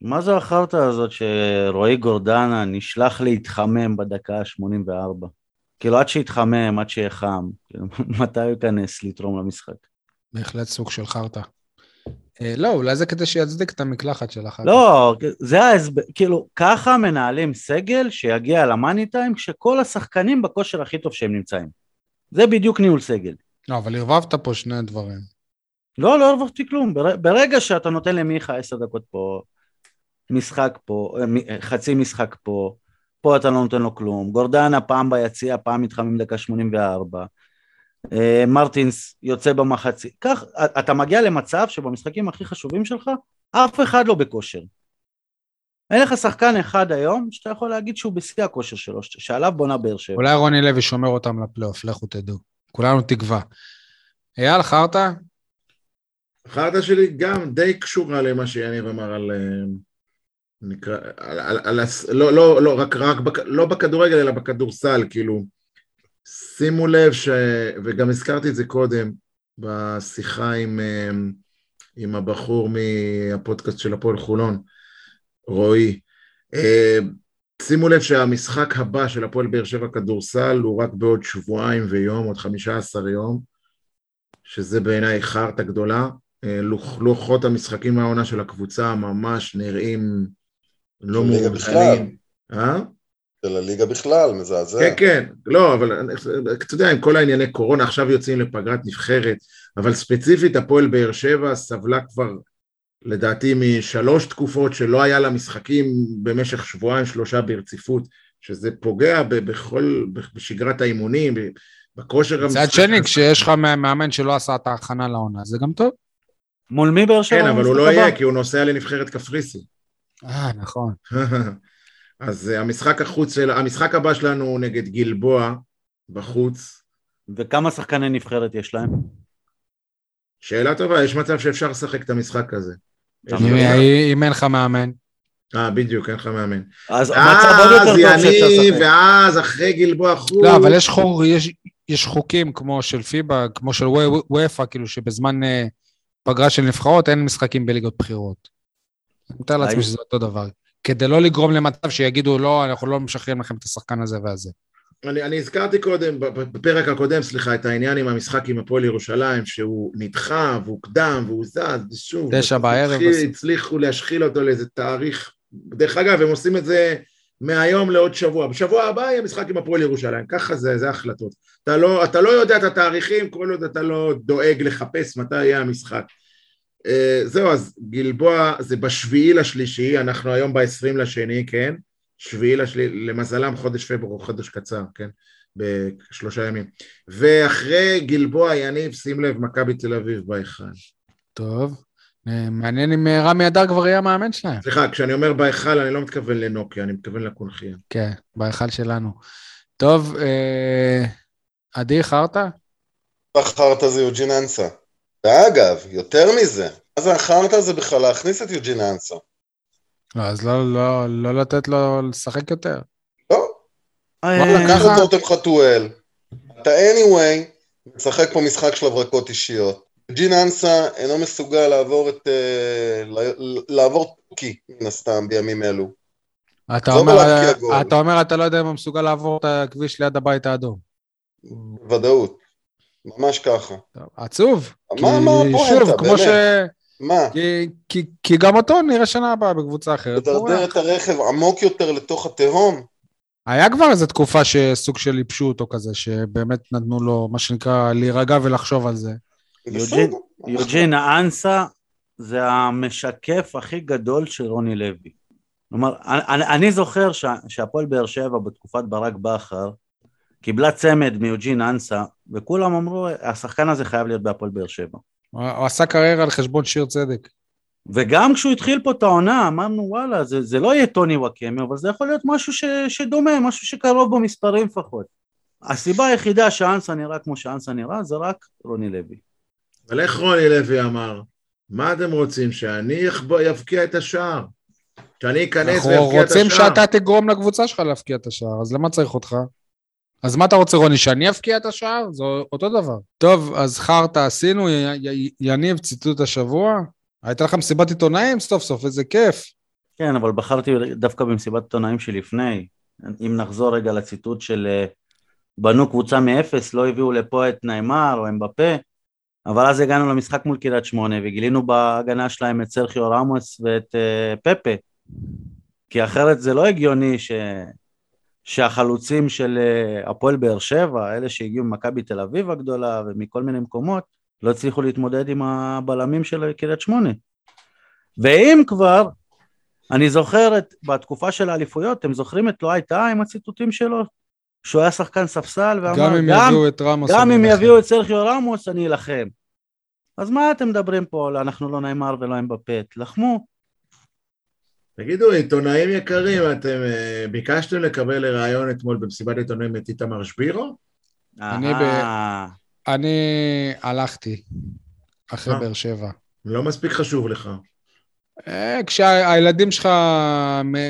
[SPEAKER 2] מה זו החרטא הזאת שרועי גורדנה נשלח להתחמם בדקה ה-84? כאילו עד שיתחמם, עד שיהיה חם, כאילו, מתי הוא ייכנס לתרום למשחק?
[SPEAKER 1] בהחלט סוג של חרטא. אה, לא, אולי זה כדי שיצדיק את המקלחת של החרטא.
[SPEAKER 2] לא, זה ההסבר, כאילו, ככה מנהלים סגל שיגיע למאני טיים כשכל השחקנים בכושר הכי טוב שהם נמצאים. זה בדיוק ניהול סגל.
[SPEAKER 1] לא, אבל ערבבת פה שני דברים.
[SPEAKER 2] לא, לא הרווחתי כלום. בר- ברגע שאתה נותן למיכה עשר דקות פה, משחק פה, אה, אה, חצי משחק פה, פה אתה לא נותן לו כלום. גורדנה פעם ביציע, פעם מתחמם דקה 84. אה, מרטינס יוצא במחצית. כך, אתה מגיע למצב שבמשחקים הכי חשובים שלך, אף אחד לא בכושר. אין לך שחקן אחד היום שאתה יכול להגיד שהוא בשיא הכושר שלו, שעליו בונה באר שבע.
[SPEAKER 1] אולי רוני לוי שומר אותם לפלייאוף, לכו תדעו. כולנו תקווה. אייל, חרטא?
[SPEAKER 3] החרטא שלי גם די קשורה למה שיניב אמר על... נקרא, על, על, על, לא, לא, לא, רק, רק, לא בכדורגל אלא בכדורסל, כאילו, שימו לב ש... וגם הזכרתי את זה קודם בשיחה עם, אה, עם הבחור מהפודקאסט של הפועל חולון, רועי. אה, שימו לב שהמשחק הבא של הפועל באר שבע כדורסל הוא רק בעוד שבועיים ויום, עוד חמישה עשר יום, שזה בעיניי חרטא גדולה. לוח- לוחות המשחקים מהעונה של הקבוצה ממש נראים לא
[SPEAKER 4] של ליגה
[SPEAKER 3] מאורגנים. אה?
[SPEAKER 4] של הליגה בכלל, מזעזע.
[SPEAKER 3] כן, כן, לא, אבל אני- אתה יודע, עם כל הענייני קורונה, עכשיו יוצאים לפגרת נבחרת, אבל ספציפית הפועל באר שבע סבלה כבר, לדעתי, משלוש תקופות שלא היה לה משחקים במשך שבועיים, שלושה ברציפות, שזה פוגע בכל, בשגרת האימונים, בכושר
[SPEAKER 1] מצד
[SPEAKER 3] המשחק.
[SPEAKER 1] שני, כשיש לך מאמן שלא עשה את ההכנה לעונה, זה גם טוב.
[SPEAKER 2] מול מי באר שבע?
[SPEAKER 3] כן, אבל הוא לא? יהיה, כי הוא נוסע לנבחרת קפריסין.
[SPEAKER 1] אה, נכון.
[SPEAKER 3] אז אה, המשחק החוץ של, המשחק הבא שלנו הוא נגד גלבוע בחוץ.
[SPEAKER 2] וכמה שחקני נבחרת יש להם?
[SPEAKER 3] שאלה טובה, יש מצב שאפשר לשחק את המשחק הזה. יש
[SPEAKER 2] אם-
[SPEAKER 1] אין לך מאמן.
[SPEAKER 3] אה, בדיוק, אין לך מאמן.
[SPEAKER 2] אז מצב עוד יותר
[SPEAKER 3] אז
[SPEAKER 2] טוב שאפשר לשחק.
[SPEAKER 3] ואז אחרי גלבוע חוץ.
[SPEAKER 1] לא, אבל יש חור, יש, יש חוקים כמו של פיבה, כמו של וו- וופא, כאילו שבזמן אה, פגרה של נבחרות אין משחקים בליגות בחירות. אני מתאר לעצמי שזה אותו דבר. כדי לא לגרום למצב שיגידו, לא, אנחנו לא משחררים לכם את השחקן הזה והזה.
[SPEAKER 3] אני, אני הזכרתי קודם, בפרק הקודם, סליחה, את העניין עם המשחק עם הפועל ירושלים, שהוא נדחה והוקדם והוא זז, שוב.
[SPEAKER 1] תשע בערב.
[SPEAKER 3] הצליחו להשחיל אותו לאיזה תאריך. דרך אגב, הם עושים את זה מהיום לעוד שבוע. בשבוע הבא יהיה משחק עם הפועל ירושלים. ככה זה, זה החלטות. אתה לא, אתה לא יודע את התאריכים, כל עוד אתה לא דואג לחפש מתי יהיה המשחק. Uh, זהו, אז גלבוע זה בשביעי לשלישי, אנחנו היום ב-20 לשני, כן? שביעי לשלישי, למזלם חודש פברואר הוא חודש קצר, כן? בשלושה ימים. ואחרי גלבוע, יניב, שים לב, מכבי תל אביב בהיכל.
[SPEAKER 1] טוב. אה, מעניין אם אה, רמי אדר כבר יהיה המאמן שלהם.
[SPEAKER 3] סליחה, כשאני אומר בהיכל, אני לא מתכוון לנוקיה, אני מתכוון לקונחייה.
[SPEAKER 1] כן, בהיכל שלנו. טוב, אה, עדי, חרטא?
[SPEAKER 4] החרטא זה יוג'ין אנסה. ואגב, יותר מזה, מה זה החרטא הזה בכלל להכניס את יוג'ין אנסה?
[SPEAKER 1] לא, אז לא, לא, לא לתת לו לשחק יותר.
[SPEAKER 4] לא,
[SPEAKER 2] אה,
[SPEAKER 4] לקח את רותם חתואל. אתה anyway, משחק פה משחק של הברקות אישיות. ג'ין אנסה אינו מסוגל לעבור את... אה, לעבור תוכי, מן הסתם, בימים אלו.
[SPEAKER 1] אתה אומר. אתה אומר, אתה לא יודע אם הוא מסוגל לעבור את הכביש ליד הבית האדום.
[SPEAKER 4] בוודאות. ממש ככה.
[SPEAKER 1] עצוב.
[SPEAKER 4] מה, מה הפואנטה,
[SPEAKER 1] שוב, כמו ש...
[SPEAKER 4] באמת? מה?
[SPEAKER 1] כי, כי, כי גם אותו נראה שנה הבאה בקבוצה אחרת.
[SPEAKER 4] לדרדר. את הרכב עמוק יותר לתוך התהום?
[SPEAKER 1] היה כבר איזו תקופה שסוג של ייבשו אותו כזה, שבאמת נתנו לו, מה שנקרא, להירגע ולחשוב על זה.
[SPEAKER 2] יוג'ין-. יוג'ין אנסה זה המשקף הכי גדול של רוני לוי. כלומר, אני, אני זוכר שה- שהפועל באר שבע בתקופת ברק בכר קיבלה צמד מיוג'ין אנסה, וכולם אמרו, השחקן הזה חייב להיות בהפועל באר שבע.
[SPEAKER 1] הוא, עשה קריירה על חשבון שיר צדק.
[SPEAKER 2] וגם כשהוא התחיל פה את העונה, אמרנו וואלה, זה, זה לא יהיה טוני וואקמי, אבל זה יכול להיות משהו ש, שדומה, משהו שקרוב במספרים לפחות. הסיבה היחידה שאנסה נראה כמו שאנסה נראה, זה רק רוני לוי.
[SPEAKER 3] אבל איך רוני לוי אמר? מה אתם רוצים, שאני יבקיע את השער? שאני אכנס
[SPEAKER 1] אנחנו
[SPEAKER 3] ויבקיע את השער?
[SPEAKER 1] רוצים שאתה תגרום לקבוצה שלך להבקיע את השער, אז למה צריך אותך? אז מה אתה רוצה, רוני, שאני אבקיע את השער? זה אותו דבר. טוב, אז חרטא עשינו, י- י- יניב, ציטוט השבוע. הייתה לך מסיבת עיתונאים סוף סוף, איזה כיף.
[SPEAKER 2] כן, אבל בחרתי דווקא במסיבת עיתונאים שלפני. אם נחזור רגע לציטוט של אה, בנו קבוצה מאפס, לא הביאו לפה את ניימר או אמבפה, אבל אז הגענו למשחק מול קריית שמונה וגילינו בהגנה שלהם את סרחיו רמוס ואת אה, פפה. כי אחרת זה לא הגיוני ש... שהחלוצים של אה, הפועל באר שבע, אלה שהגיעו ממכבי תל אביב הגדולה ומכל מיני מקומות, לא הצליחו להתמודד עם הבלמים של קריית שמונה. ואם כבר, אני זוכר את, בתקופה של האליפויות, אתם זוכרים את לא הייתה עם הציטוטים שלו? שהוא היה שחקן ספסל ואמר,
[SPEAKER 1] גם אם יביאו את רמוס.
[SPEAKER 2] גם אם
[SPEAKER 1] אלחם."
[SPEAKER 2] יביאו את סרחיו רמוס, אני אלחם. אז מה אתם מדברים פה? אנחנו לא נאמר ולא אמבפה, תלחמו.
[SPEAKER 3] תגידו, עיתונאים יקרים, אתם אה, ביקשתם לקבל לראיון אתמול במסיבת עיתונאים את איתמר שבירו?
[SPEAKER 1] אני ב-
[SPEAKER 2] אהה.
[SPEAKER 1] אני הלכתי אחרי? באר שבע.
[SPEAKER 3] לא מספיק חשוב לך.
[SPEAKER 1] אה, כשהילדים שלך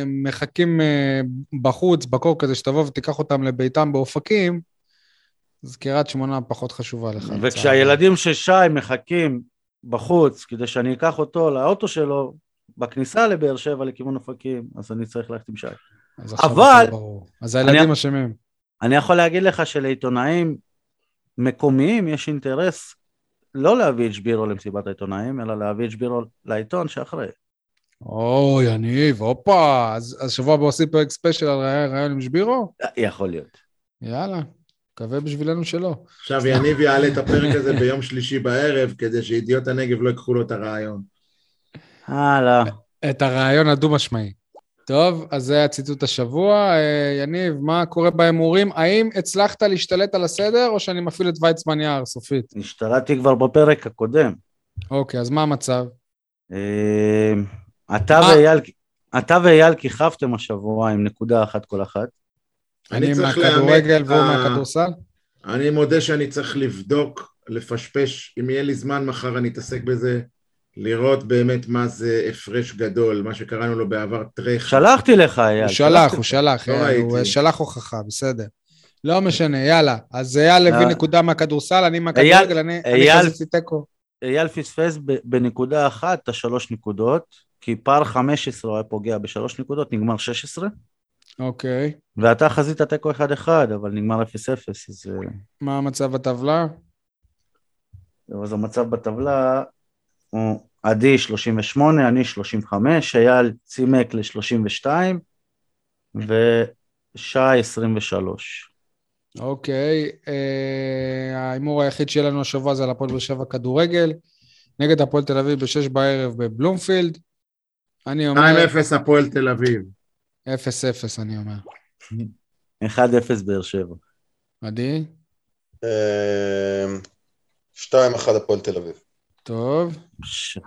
[SPEAKER 1] מחכים אה, בחוץ, בקור כזה, שתבוא ותיקח אותם לביתם באופקים, אז קריית שמונה פחות חשובה לך.
[SPEAKER 2] וכשהילדים של שי מחכים בחוץ כדי שאני אקח אותו לאוטו שלו בכניסה לבאר שבע לכיוון אופקים, אז אני צריך ללכת עם שי.
[SPEAKER 1] אז עכשיו
[SPEAKER 2] אבל-.
[SPEAKER 1] אז הילדים אשמים.
[SPEAKER 2] אני יכול להגיד לך שלעיתונאים מקומיים יש אינטרס לא להביא את שבירו למסיבת העיתונאים, אלא להביא את שבירו לעיתון שאחרי.
[SPEAKER 1] אוי, יניב, הופה. אז אז שבוע הבא עושים פרק ספיישל על ראיון ראיון עם שבירו?
[SPEAKER 2] יכול להיות.
[SPEAKER 1] יאללה, מקווה בשבילנו שלא.
[SPEAKER 3] עכשיו יניב יעלה את הפרק הזה ביום שלישי בערב, כדי שידיעות הנגב לא ייקחו לו את הרעיון.
[SPEAKER 2] הלאה.
[SPEAKER 1] את הרעיון הדו-משמעי. טוב, אז זה היה ציטוט השבוע. אה, יניב, מה קורה בהימורים? האם הצלחת להשתלט על הסדר, או שאני מפעיל את ויצמן יער סופית?
[SPEAKER 2] השתלטתי כבר בפרק הקודם.
[SPEAKER 1] אוקיי, אז מה המצב?
[SPEAKER 2] אה, אתה? ואייל, כיכבתם השבוע עם נקודה אחת כל אחת.
[SPEAKER 3] אני
[SPEAKER 1] מהכדורגל והוא מהכדורסל?
[SPEAKER 3] אני מודה שאני צריך לבדוק, לפשפש, אם יהיה לי זמן מחר אני אתעסק בזה, לראות באמת מה זה הפרש גדול, מה שקראנו לו בעבר טרח.
[SPEAKER 2] שלחתי לך אייל.
[SPEAKER 1] הוא שלח, הוא שלח,
[SPEAKER 3] לא
[SPEAKER 1] אה, הוא. שלח הוכחה, בסדר. לא משנה, יאללה. אז אייל הביא
[SPEAKER 2] אה.
[SPEAKER 1] נקודה מהכדורסל, אני מהכדורגל, אני חזיתי תיקו.
[SPEAKER 2] אייל פספס ב- בנקודה אחת את השלוש נקודות, כי פער 15 הוא היה פוגע בשלוש נקודות, נגמר 16,
[SPEAKER 1] אוקיי.
[SPEAKER 2] ואתה חזית תיקו 1-1, אבל נגמר 0-0, אז, אה,
[SPEAKER 1] מה המצב בטבלה?
[SPEAKER 2] אז המצב בטבלה הוא עדי 38, אני 35, אייל צימק ל-32, ושי 23.
[SPEAKER 1] אוקיי. אה, ההימור היחיד שיהיה לנו השבוע זה על הפועל באר שבע כדורגל, נגד הפועל תל אביב בשש בערב בבלומפילד. אני אומר
[SPEAKER 3] 2-0 הפועל תל אביב.
[SPEAKER 1] 0-0, אני אומר.
[SPEAKER 2] 1-0 באר שבע.
[SPEAKER 1] עדי?
[SPEAKER 4] אמ, 2-1 הפועל תל אביב.
[SPEAKER 1] טוב.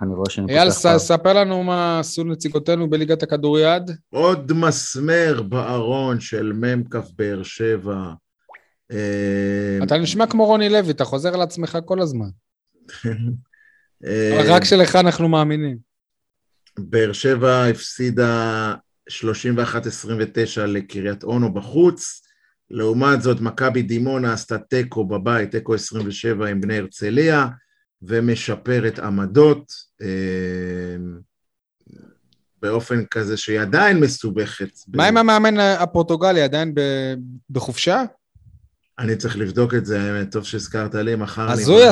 [SPEAKER 2] אני רואה שאני
[SPEAKER 1] אייל, ספר לנו מה עשו נציגותינו בליגת הכדוריד.
[SPEAKER 3] עוד מסמר בארון של מ"כ באר שבע. אה,
[SPEAKER 1] אתה נשמע כמו רוני לוי, אתה חוזר על עצמך כל הזמן.
[SPEAKER 3] אה,
[SPEAKER 1] רק שלך אנחנו מאמינים.
[SPEAKER 3] באר שבע הפסידה 31-29 לקריית אונו בחוץ, לעומת זאת מכבי דימונה עשתה תיקו בבית, תיקו 27 עם בני הרצליה, ומשפרת עמדות אה, באופן כזה שהיא עדיין מסובכת.
[SPEAKER 1] מה עם המאמן הפורטוגלי, עדיין בחופשה?
[SPEAKER 3] אני צריך לבדוק את זה, האמת, טוב שהזכרת לי, מחר אני...
[SPEAKER 1] הזוי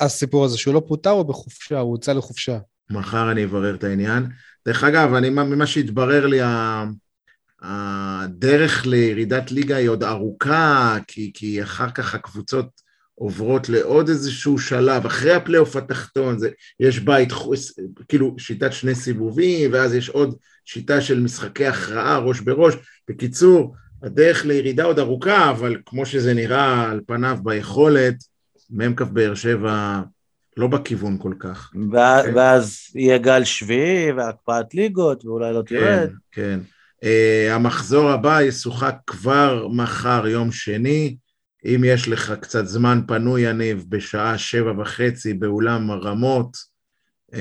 [SPEAKER 1] הסיפור הזה, שהוא לא פוטר, הוא בחופשה, הוא הוצא לחופשה.
[SPEAKER 3] מחר אני אברר את העניין. דרך אגב, אני, ממה שהתברר לי, הדרך לירידת ליגה היא עוד ארוכה, כי, כי אחר כך הקבוצות עוברות לעוד איזשהו שלב, אחרי הפלייאוף התחתון, זה, יש בית, כאילו שיטת שני סיבובים, ואז יש עוד שיטה של משחקי הכרעה, ראש בראש. בקיצור, הדרך לירידה עוד ארוכה, אבל כמו שזה נראה על פניו ביכולת, מ"כ באר שבע לא בכיוון כל כך.
[SPEAKER 2] ואז-
[SPEAKER 3] כן.
[SPEAKER 2] ואז יהיה גל שביעי והקפאת ליגות ואולי לא
[SPEAKER 3] כן,
[SPEAKER 2] תרד.
[SPEAKER 3] כן. Uh, המחזור הבא ישוחק כבר מחר, יום שני. אם יש לך קצת זמן פנוי, יניב, בשעה שבע וחצי באולם רמות, uh,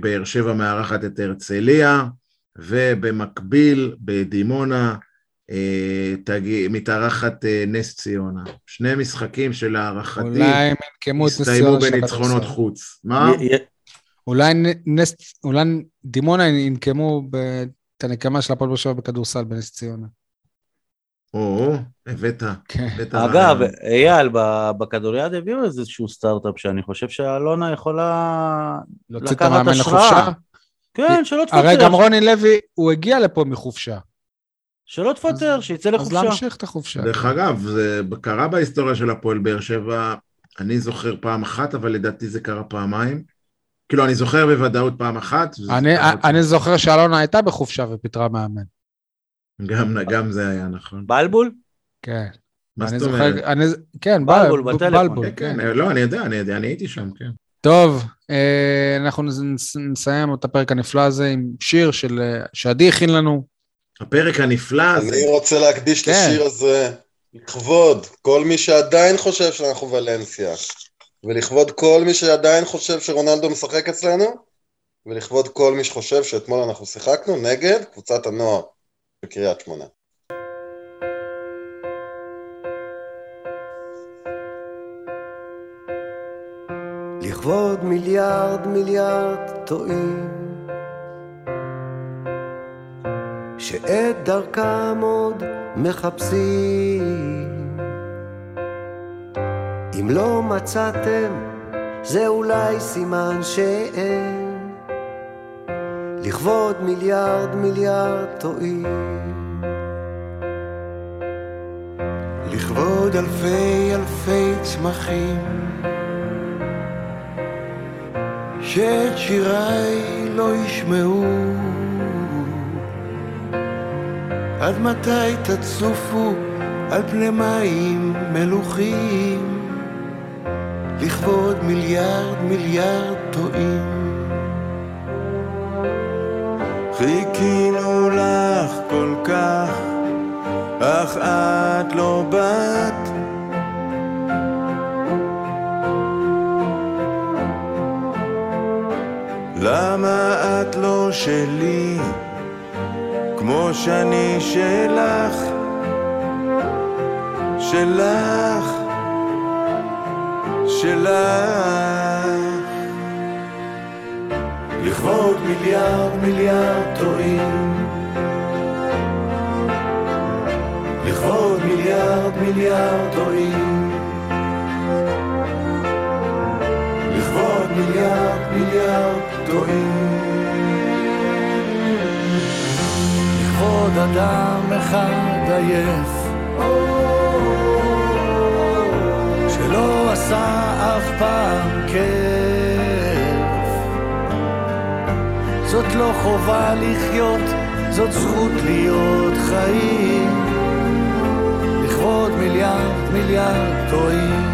[SPEAKER 3] באר שבע מארחת את הרצליה, ובמקביל בדימונה uh, תגיע, מתארחת uh, נס ציונה. שני משחקים שלהערכתי הסתיימו בניצחונות. חוץ. מה?
[SPEAKER 1] אולי נס, אולי דימונה ינקמו את הנקמה של הפועל באר שבע בכדורסל בנס ציונה.
[SPEAKER 3] או, הבאת,
[SPEAKER 1] כן.
[SPEAKER 3] הבאת
[SPEAKER 2] אגב. אייל, בכדוריד הביאו איזשהו סטארט-אפ שאני חושב שאלונה יכולה לקחת השראה. כן, שלא
[SPEAKER 1] הרי גם
[SPEAKER 2] תפטר,
[SPEAKER 1] רוני לוי, הוא הגיע לפה מחופשה.
[SPEAKER 2] שלא תפטר, שיצא
[SPEAKER 1] אז
[SPEAKER 2] לחופשה.
[SPEAKER 1] להמשיך את החופשה.
[SPEAKER 3] דרך אגב, זה קרה בהיסטוריה של הפועל באר שבע, אני זוכר פעם אחת, אבל לדעתי זה קרה פעמיים. כאילו, אני זוכר בוודאות פעם אחת.
[SPEAKER 1] אני זוכר שאלונה הייתה בחופשה ופיטרה מאמן.
[SPEAKER 3] גם, גם זה היה נכון.
[SPEAKER 2] בלבול?
[SPEAKER 1] כן.
[SPEAKER 3] מה זאת אומרת?
[SPEAKER 1] אני, כן,
[SPEAKER 2] בלבול, בטלפון.
[SPEAKER 1] בלבול,
[SPEAKER 3] כן,
[SPEAKER 1] כן.
[SPEAKER 3] כן, לא, אני יודע, אני יודע, אני הייתי שם, כן.
[SPEAKER 1] טוב, אה, אנחנו נס- נס- נסיים את הפרק הנפלא הזה עם שיר של, אה, שעדי הכין לנו.
[SPEAKER 3] הפרק הנפלא הזה,
[SPEAKER 4] אני רוצה להקדיש את
[SPEAKER 1] כן.
[SPEAKER 4] השיר הזה לכבוד כל מי שעדיין חושב שאנחנו ולנסיה, ולכבוד כל מי שעדיין חושב שרונלדו משחק אצלנו, ולכבוד כל מי שחושב שאתמול אנחנו שיחקנו נגד קבוצת הנוער בקריית שמונה.
[SPEAKER 6] לכבוד מיליארד מיליארד טועים שאת דרכם עוד מחפשים אם לא מצאתם זה אולי סימן שאין לכבוד מיליארד מיליארד טועים
[SPEAKER 7] לכבוד אלפי אלפי צמחים שאת שיריי לא ישמעו. עד מתי תצופו על פני מים מלוכים? לכבוד מיליארד מיליארד טועים את לא באת למה את לא שלי? כמו שאני שלך. שלך. שלך. לכבוד מיליארד מיליארד טועים מיליארד מיליארד טועים. לכבוד מיליארד מיליארד טועים.
[SPEAKER 6] לכבוד אדם אחד עייף. שלא עשה אף פעם כיף. זאת לא חובה לחיות, זאת זכות להיות חיים לכבוד מיליארד מיליארד טועים